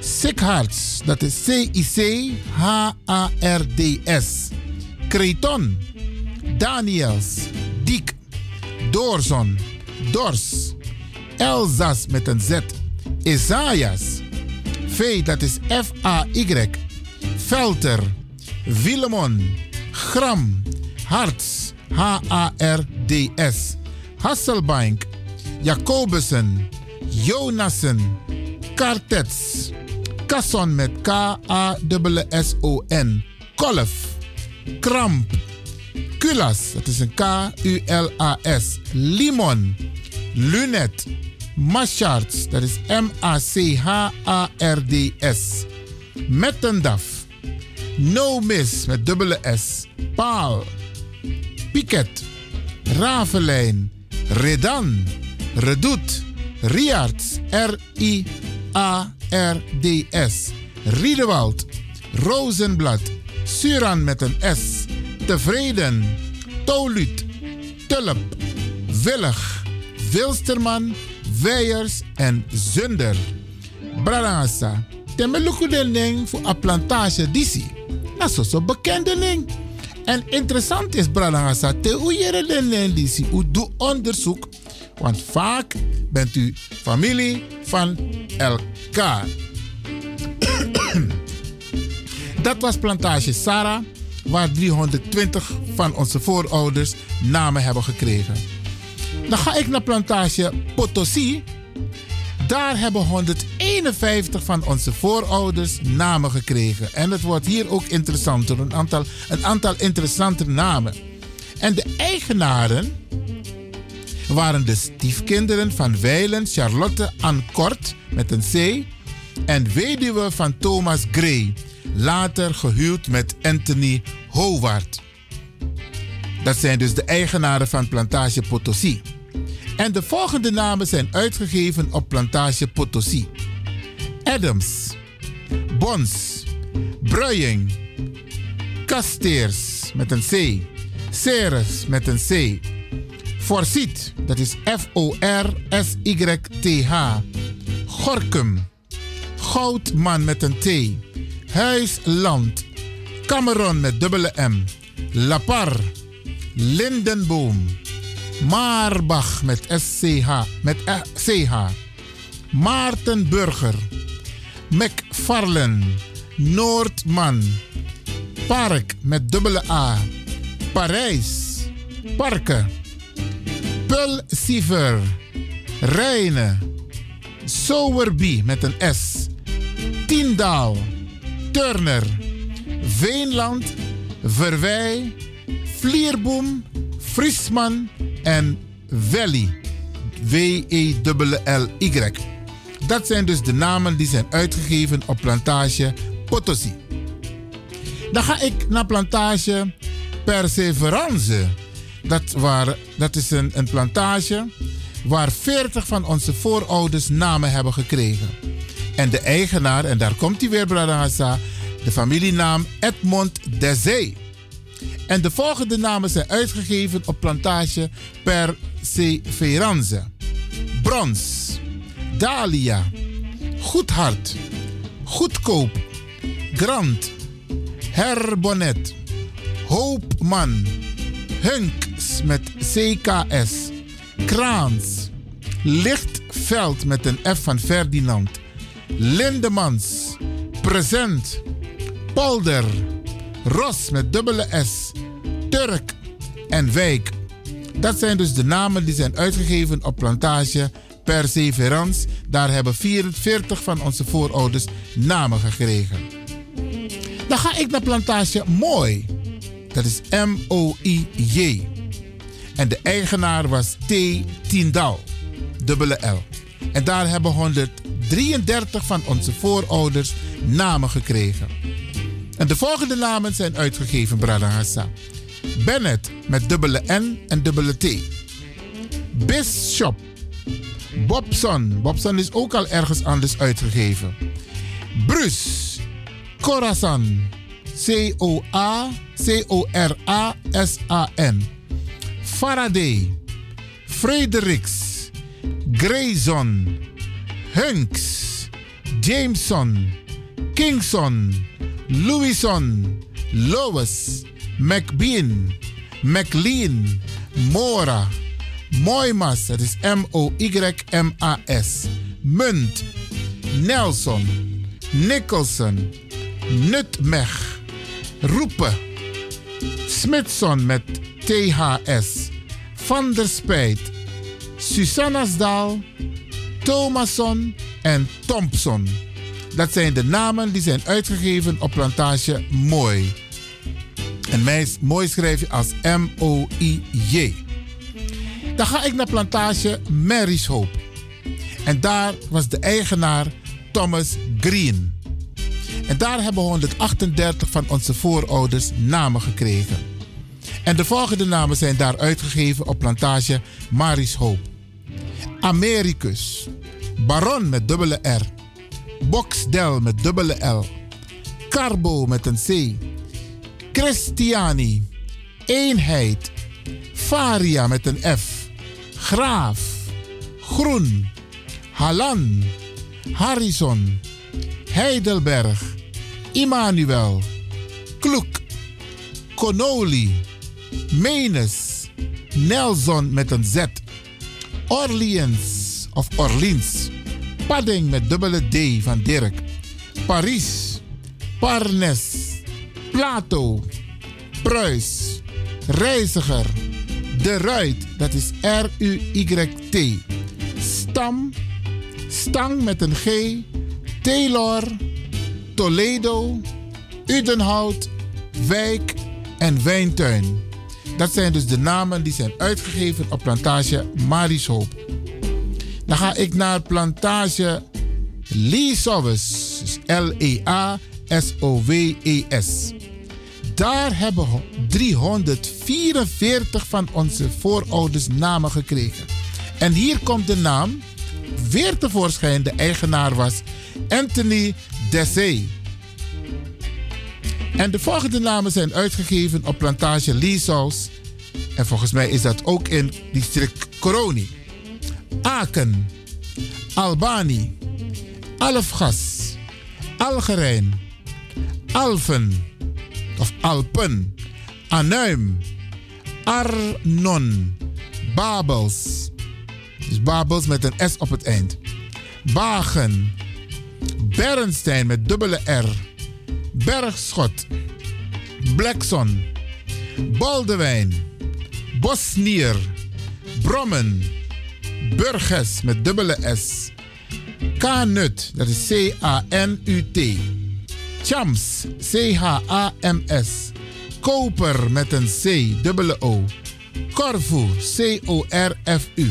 Speaker 5: Sikharts, dat is C-I-C-H-A-R-D-S. Creton. Daniels. Diek. Doorzon. Dors. Elzas met een Z. Isaias. V, dat is F-A-Y. Velter. Willemon. Gram. Harts. H-A-R-D-S. Hasselbank. Jacobussen. Jonassen. Kartets. Kasson met K-A-S-S-O-N. Kolf. Kramp. Kulas, dat is een K-U-L-A-S. Limon. Lunet. Machards, dat is M-A-C-H-A-R-D-S. Mettendaf. No Miss met dubbele S. Paal. Piket. Ravelijn. Redan. Redoet. Riarts. R-I-A-R-D-S. Riedewald. Rozenblad. Suran met een S. Tevreden. Toluut. Tulp. Willig. Wilsterman. Weijers en Zunder. Brarangasa. Temeluku den ding voor een plantage disi. Dat is zo bekende ding. En interessant is, Brarangasa, te ding disi. U doet onderzoek. Want vaak bent u familie van elkaar. Dat was plantage Sarah, waar 320 van onze voorouders namen hebben gekregen. Dan ga ik naar plantage Potosi. Daar hebben 151 van onze voorouders namen gekregen. En het wordt hier ook interessanter, een aantal, een aantal interessante namen. En de eigenaren waren de stiefkinderen van Weilen Charlotte Ann Kort met een C en weduwe van Thomas Gray, later gehuwd met Anthony Howard. Dat zijn dus de eigenaren van Plantage Potosi. En de volgende namen zijn uitgegeven op Plantage Potosi. Adams, Bons, Bruying, Kasteers met een C, Ceres met een C, Forsiet, dat is F-O-R-S-Y-T-H, Gorkum, Goudman met een T, Huisland, Cameron met dubbele M, Lapar, Lindenboom, Maarbach met SCH, met CH, Maarten Burger, McFarlen, Noordman, Park met dubbele A, Parijs, Parken, Pulsiver, Rijnen, Sowerby met een S, Tiendaal, Turner, Veenland, Verwij, Vlierboom, Friesman en Valley. W-E-L-L-Y. Dat zijn dus de namen die zijn uitgegeven op plantage Potosi. Dan ga ik naar plantage Perseverance. Dat, waren, dat is een, een plantage waar 40 van onze voorouders namen hebben gekregen. En de eigenaar, en daar komt hij weer, Bradangasa, de familienaam Edmond Dezee. En de volgende namen zijn uitgegeven op plantage Perseverance. Brons, Dahlia, Goedhart, Goedkoop, Grant, Herbonet, Hoopman, Hunks met CKS, Kraans, Lichtveld met een F van Ferdinand, Lindemans, Present, Polder, Ros met dubbele S, Turk en Wijk. Dat zijn dus de namen die zijn uitgegeven op plantage Perseverance. Daar hebben 44 van onze voorouders namen gekregen. Dan ga ik naar plantage Mooi. Dat is M-O-I-J. En de eigenaar was T. Tiendal, dubbele L. En daar hebben 133 van onze voorouders namen gekregen. En de volgende namen zijn uitgegeven, Brada Hassa. Bennett met dubbele N en dubbele T. Bishop. Bobson. Bobson is ook al ergens anders uitgegeven. Brus. Corazon. C-O-A. C-O-R-A-S-A-N. Faraday. Fredericks. Grayson. Hunks. Jameson. Kingson. Louison. Lois. McBean. McLean. Mora. Moimas, dat is M-O-Y-M-A-S. Munt. Nelson. Nicholson. Nutmeg. Roepen. Smithson met THS. Van der Spijt. Susanasdaal. Thomason en Thompson. Dat zijn de namen die zijn uitgegeven op plantage Mooi. En mooi schrijf je als M-O-I-J. Dan ga ik naar plantage Mary's Hope. En daar was de eigenaar Thomas Green. En daar hebben 138 van onze voorouders namen gekregen. En de volgende namen zijn daar uitgegeven op plantage Marishoop. Americus, Baron met dubbele R, Boxdel met dubbele L, Carbo met een C, Christiani, Eenheid, Varia met een F, Graaf, Groen, Halan, Harrison, Heidelberg, Immanuel, Kloek, Connolly, Menes, Nelson met een Z, Orleans of Orleans, Padding met dubbele D van Dirk, Paris, Parnes, Plato, Pruis, Reiziger, De Ruit, dat is R-U-Y-T, Stam, Stang met een G, Taylor, Toledo, Udenhout, Wijk en Wijntuin. Dat zijn dus de namen die zijn uitgegeven op plantage Marishoop. Dan ga ik naar plantage Leesowes, dus L-E-A-S-O-W-E-S. Daar hebben we 344 van onze voorouders namen gekregen. En hier komt de naam weer tevoorschijn. De eigenaar was Anthony Dessay. En de volgende namen zijn uitgegeven op plantage Leeshouse. En volgens mij is dat ook in district Coroni. Aken, Albani, Alfgas, Algerijn, Alphen of Alpen, Anuim, Arnon, Babels. Dus Babels met een S op het eind. Bagen, Bernstein met dubbele R. Bergschot, Blackson, Baldewijn, Bosnier, Brommen, Burges met dubbele S. Kanut, dat is C-A-N-U-T. Chams, C-H-A-M-S. Koper met een C, dubbele O. Corfu, C-O-R-F-U.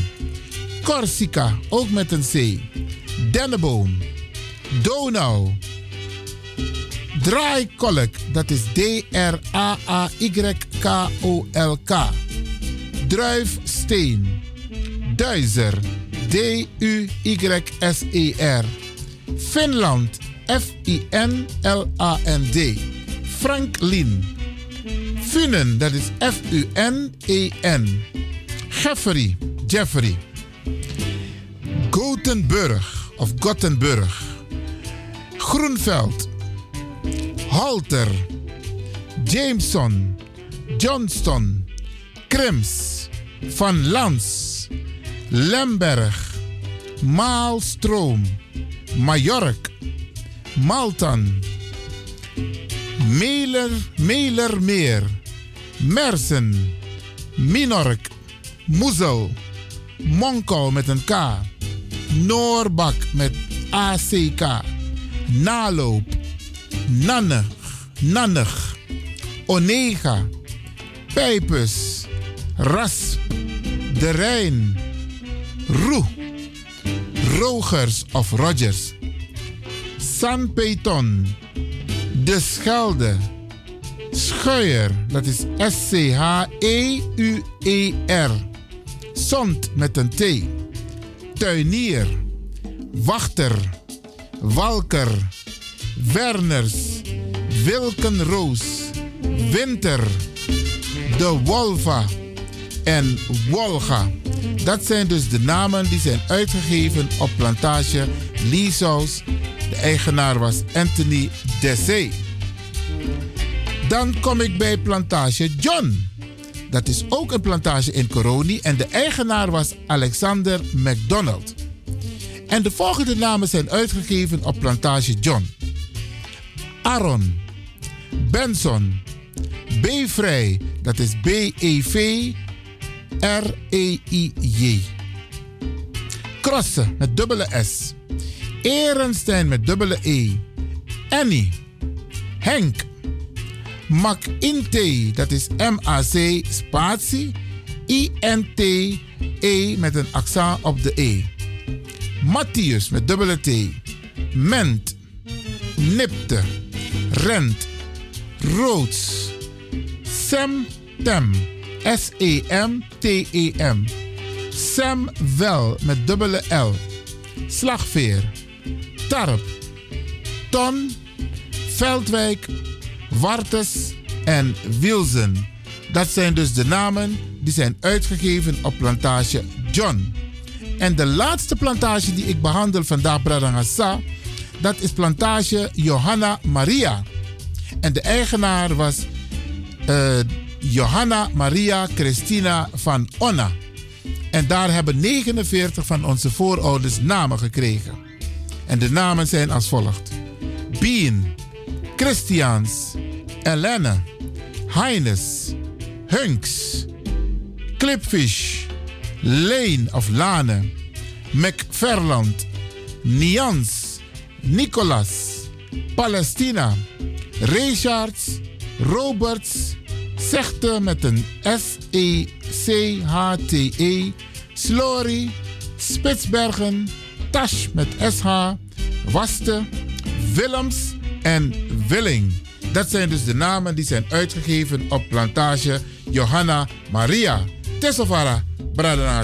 Speaker 5: Corsica, ook met een C. Denneboom. Donau. Draaikolk, dat is D-R-A-A-Y-K-O-L-K. Druifsteen. Duizer, D-U-Y-S-E-R. Finland, F-I-N-L-A-N-D. Franklin. Funen, dat is F-U-N-E-N. Jeffrey, Jeffrey. Gothenburg of Gothenburg. Groenveld. Halter. Jameson. Johnston. Krems. Van Lans. Lemberg. Maalstroom. Majork. Maltan. Meler, Melermeer. Mersen. Minork. Moezel. Monkou met een K. Noorbak met ACK. Naloop. Nannig. Nannig. Onega. Pijpus. Rasp. De Rijn. Roe. Rogers of Rogers. San Peyton. De Schelde. Schuier, dat is S-C-H-E-U-E-R. Zond met een T. Tuinier. Wachter. Walker. Werners. Wilkenroos. Winter. De Wolva. En Wolga. Dat zijn dus de namen die zijn uitgegeven op plantage Leeshouse. De eigenaar was Anthony Dessay. Dan kom ik bij plantage John. Dat is ook een plantage in Coroni en de eigenaar was Alexander McDonald. En de volgende namen zijn uitgegeven op plantage John. Aaron, Benson, B-Vrij, dat is B-E-V-R-E-I-J. Crossen met dubbele S. Ehrenstein met dubbele E. Annie, Henk, Macinte, dat is M-A-C spatie I-N-T-E met een accent op de E. Matthias met dubbele T, Ment, Nipte, Rent, Tem, S-E-M-T-E-M, Sam Wel met dubbele L, Slagveer, Tarp, Ton, Veldwijk, Wartes en Wilzen. Dat zijn dus de namen die zijn uitgegeven op plantage John. En de laatste plantage die ik behandel vandaag, Bradangasa, dat is plantage Johanna Maria. En de eigenaar was eh, Johanna Maria Christina van Onna. En daar hebben 49 van onze voorouders namen gekregen. En de namen zijn als volgt: Bean, Christians, Elene, Heines, Hunks, Clipfish, Lane of Lane, McFerland, Nians, Nicolas, Palestina, Richards, Roberts, Zegte met een S-E-C-H-T-E, Slory, Spitsbergen, Tash met S-H, Waste, Willems en Willing. Dat zijn dus de namen die zijn uitgegeven op plantage Johanna Maria. Tesofara, Bradana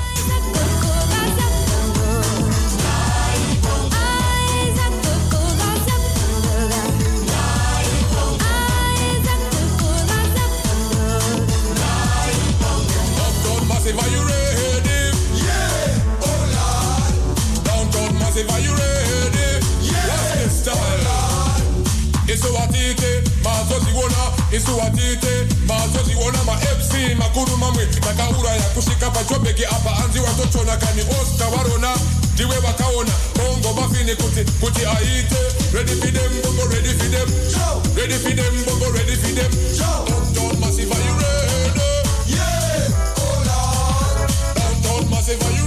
Speaker 28: Mazoziona, isuwatite, mazoziona, ma MC, makuru mamwe, nakaura ya kushika pachobeki apa anzi watochona kani osta warona, diwe wakaona, bongo bafini kuti, kuti aite, ready for them, bongo ready for them, ready for them, bongo ready for them, downtown massive, are you ready? Yeah, oh Lord. Downtown massive, are you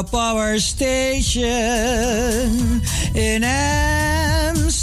Speaker 29: The power station in Amsterdam.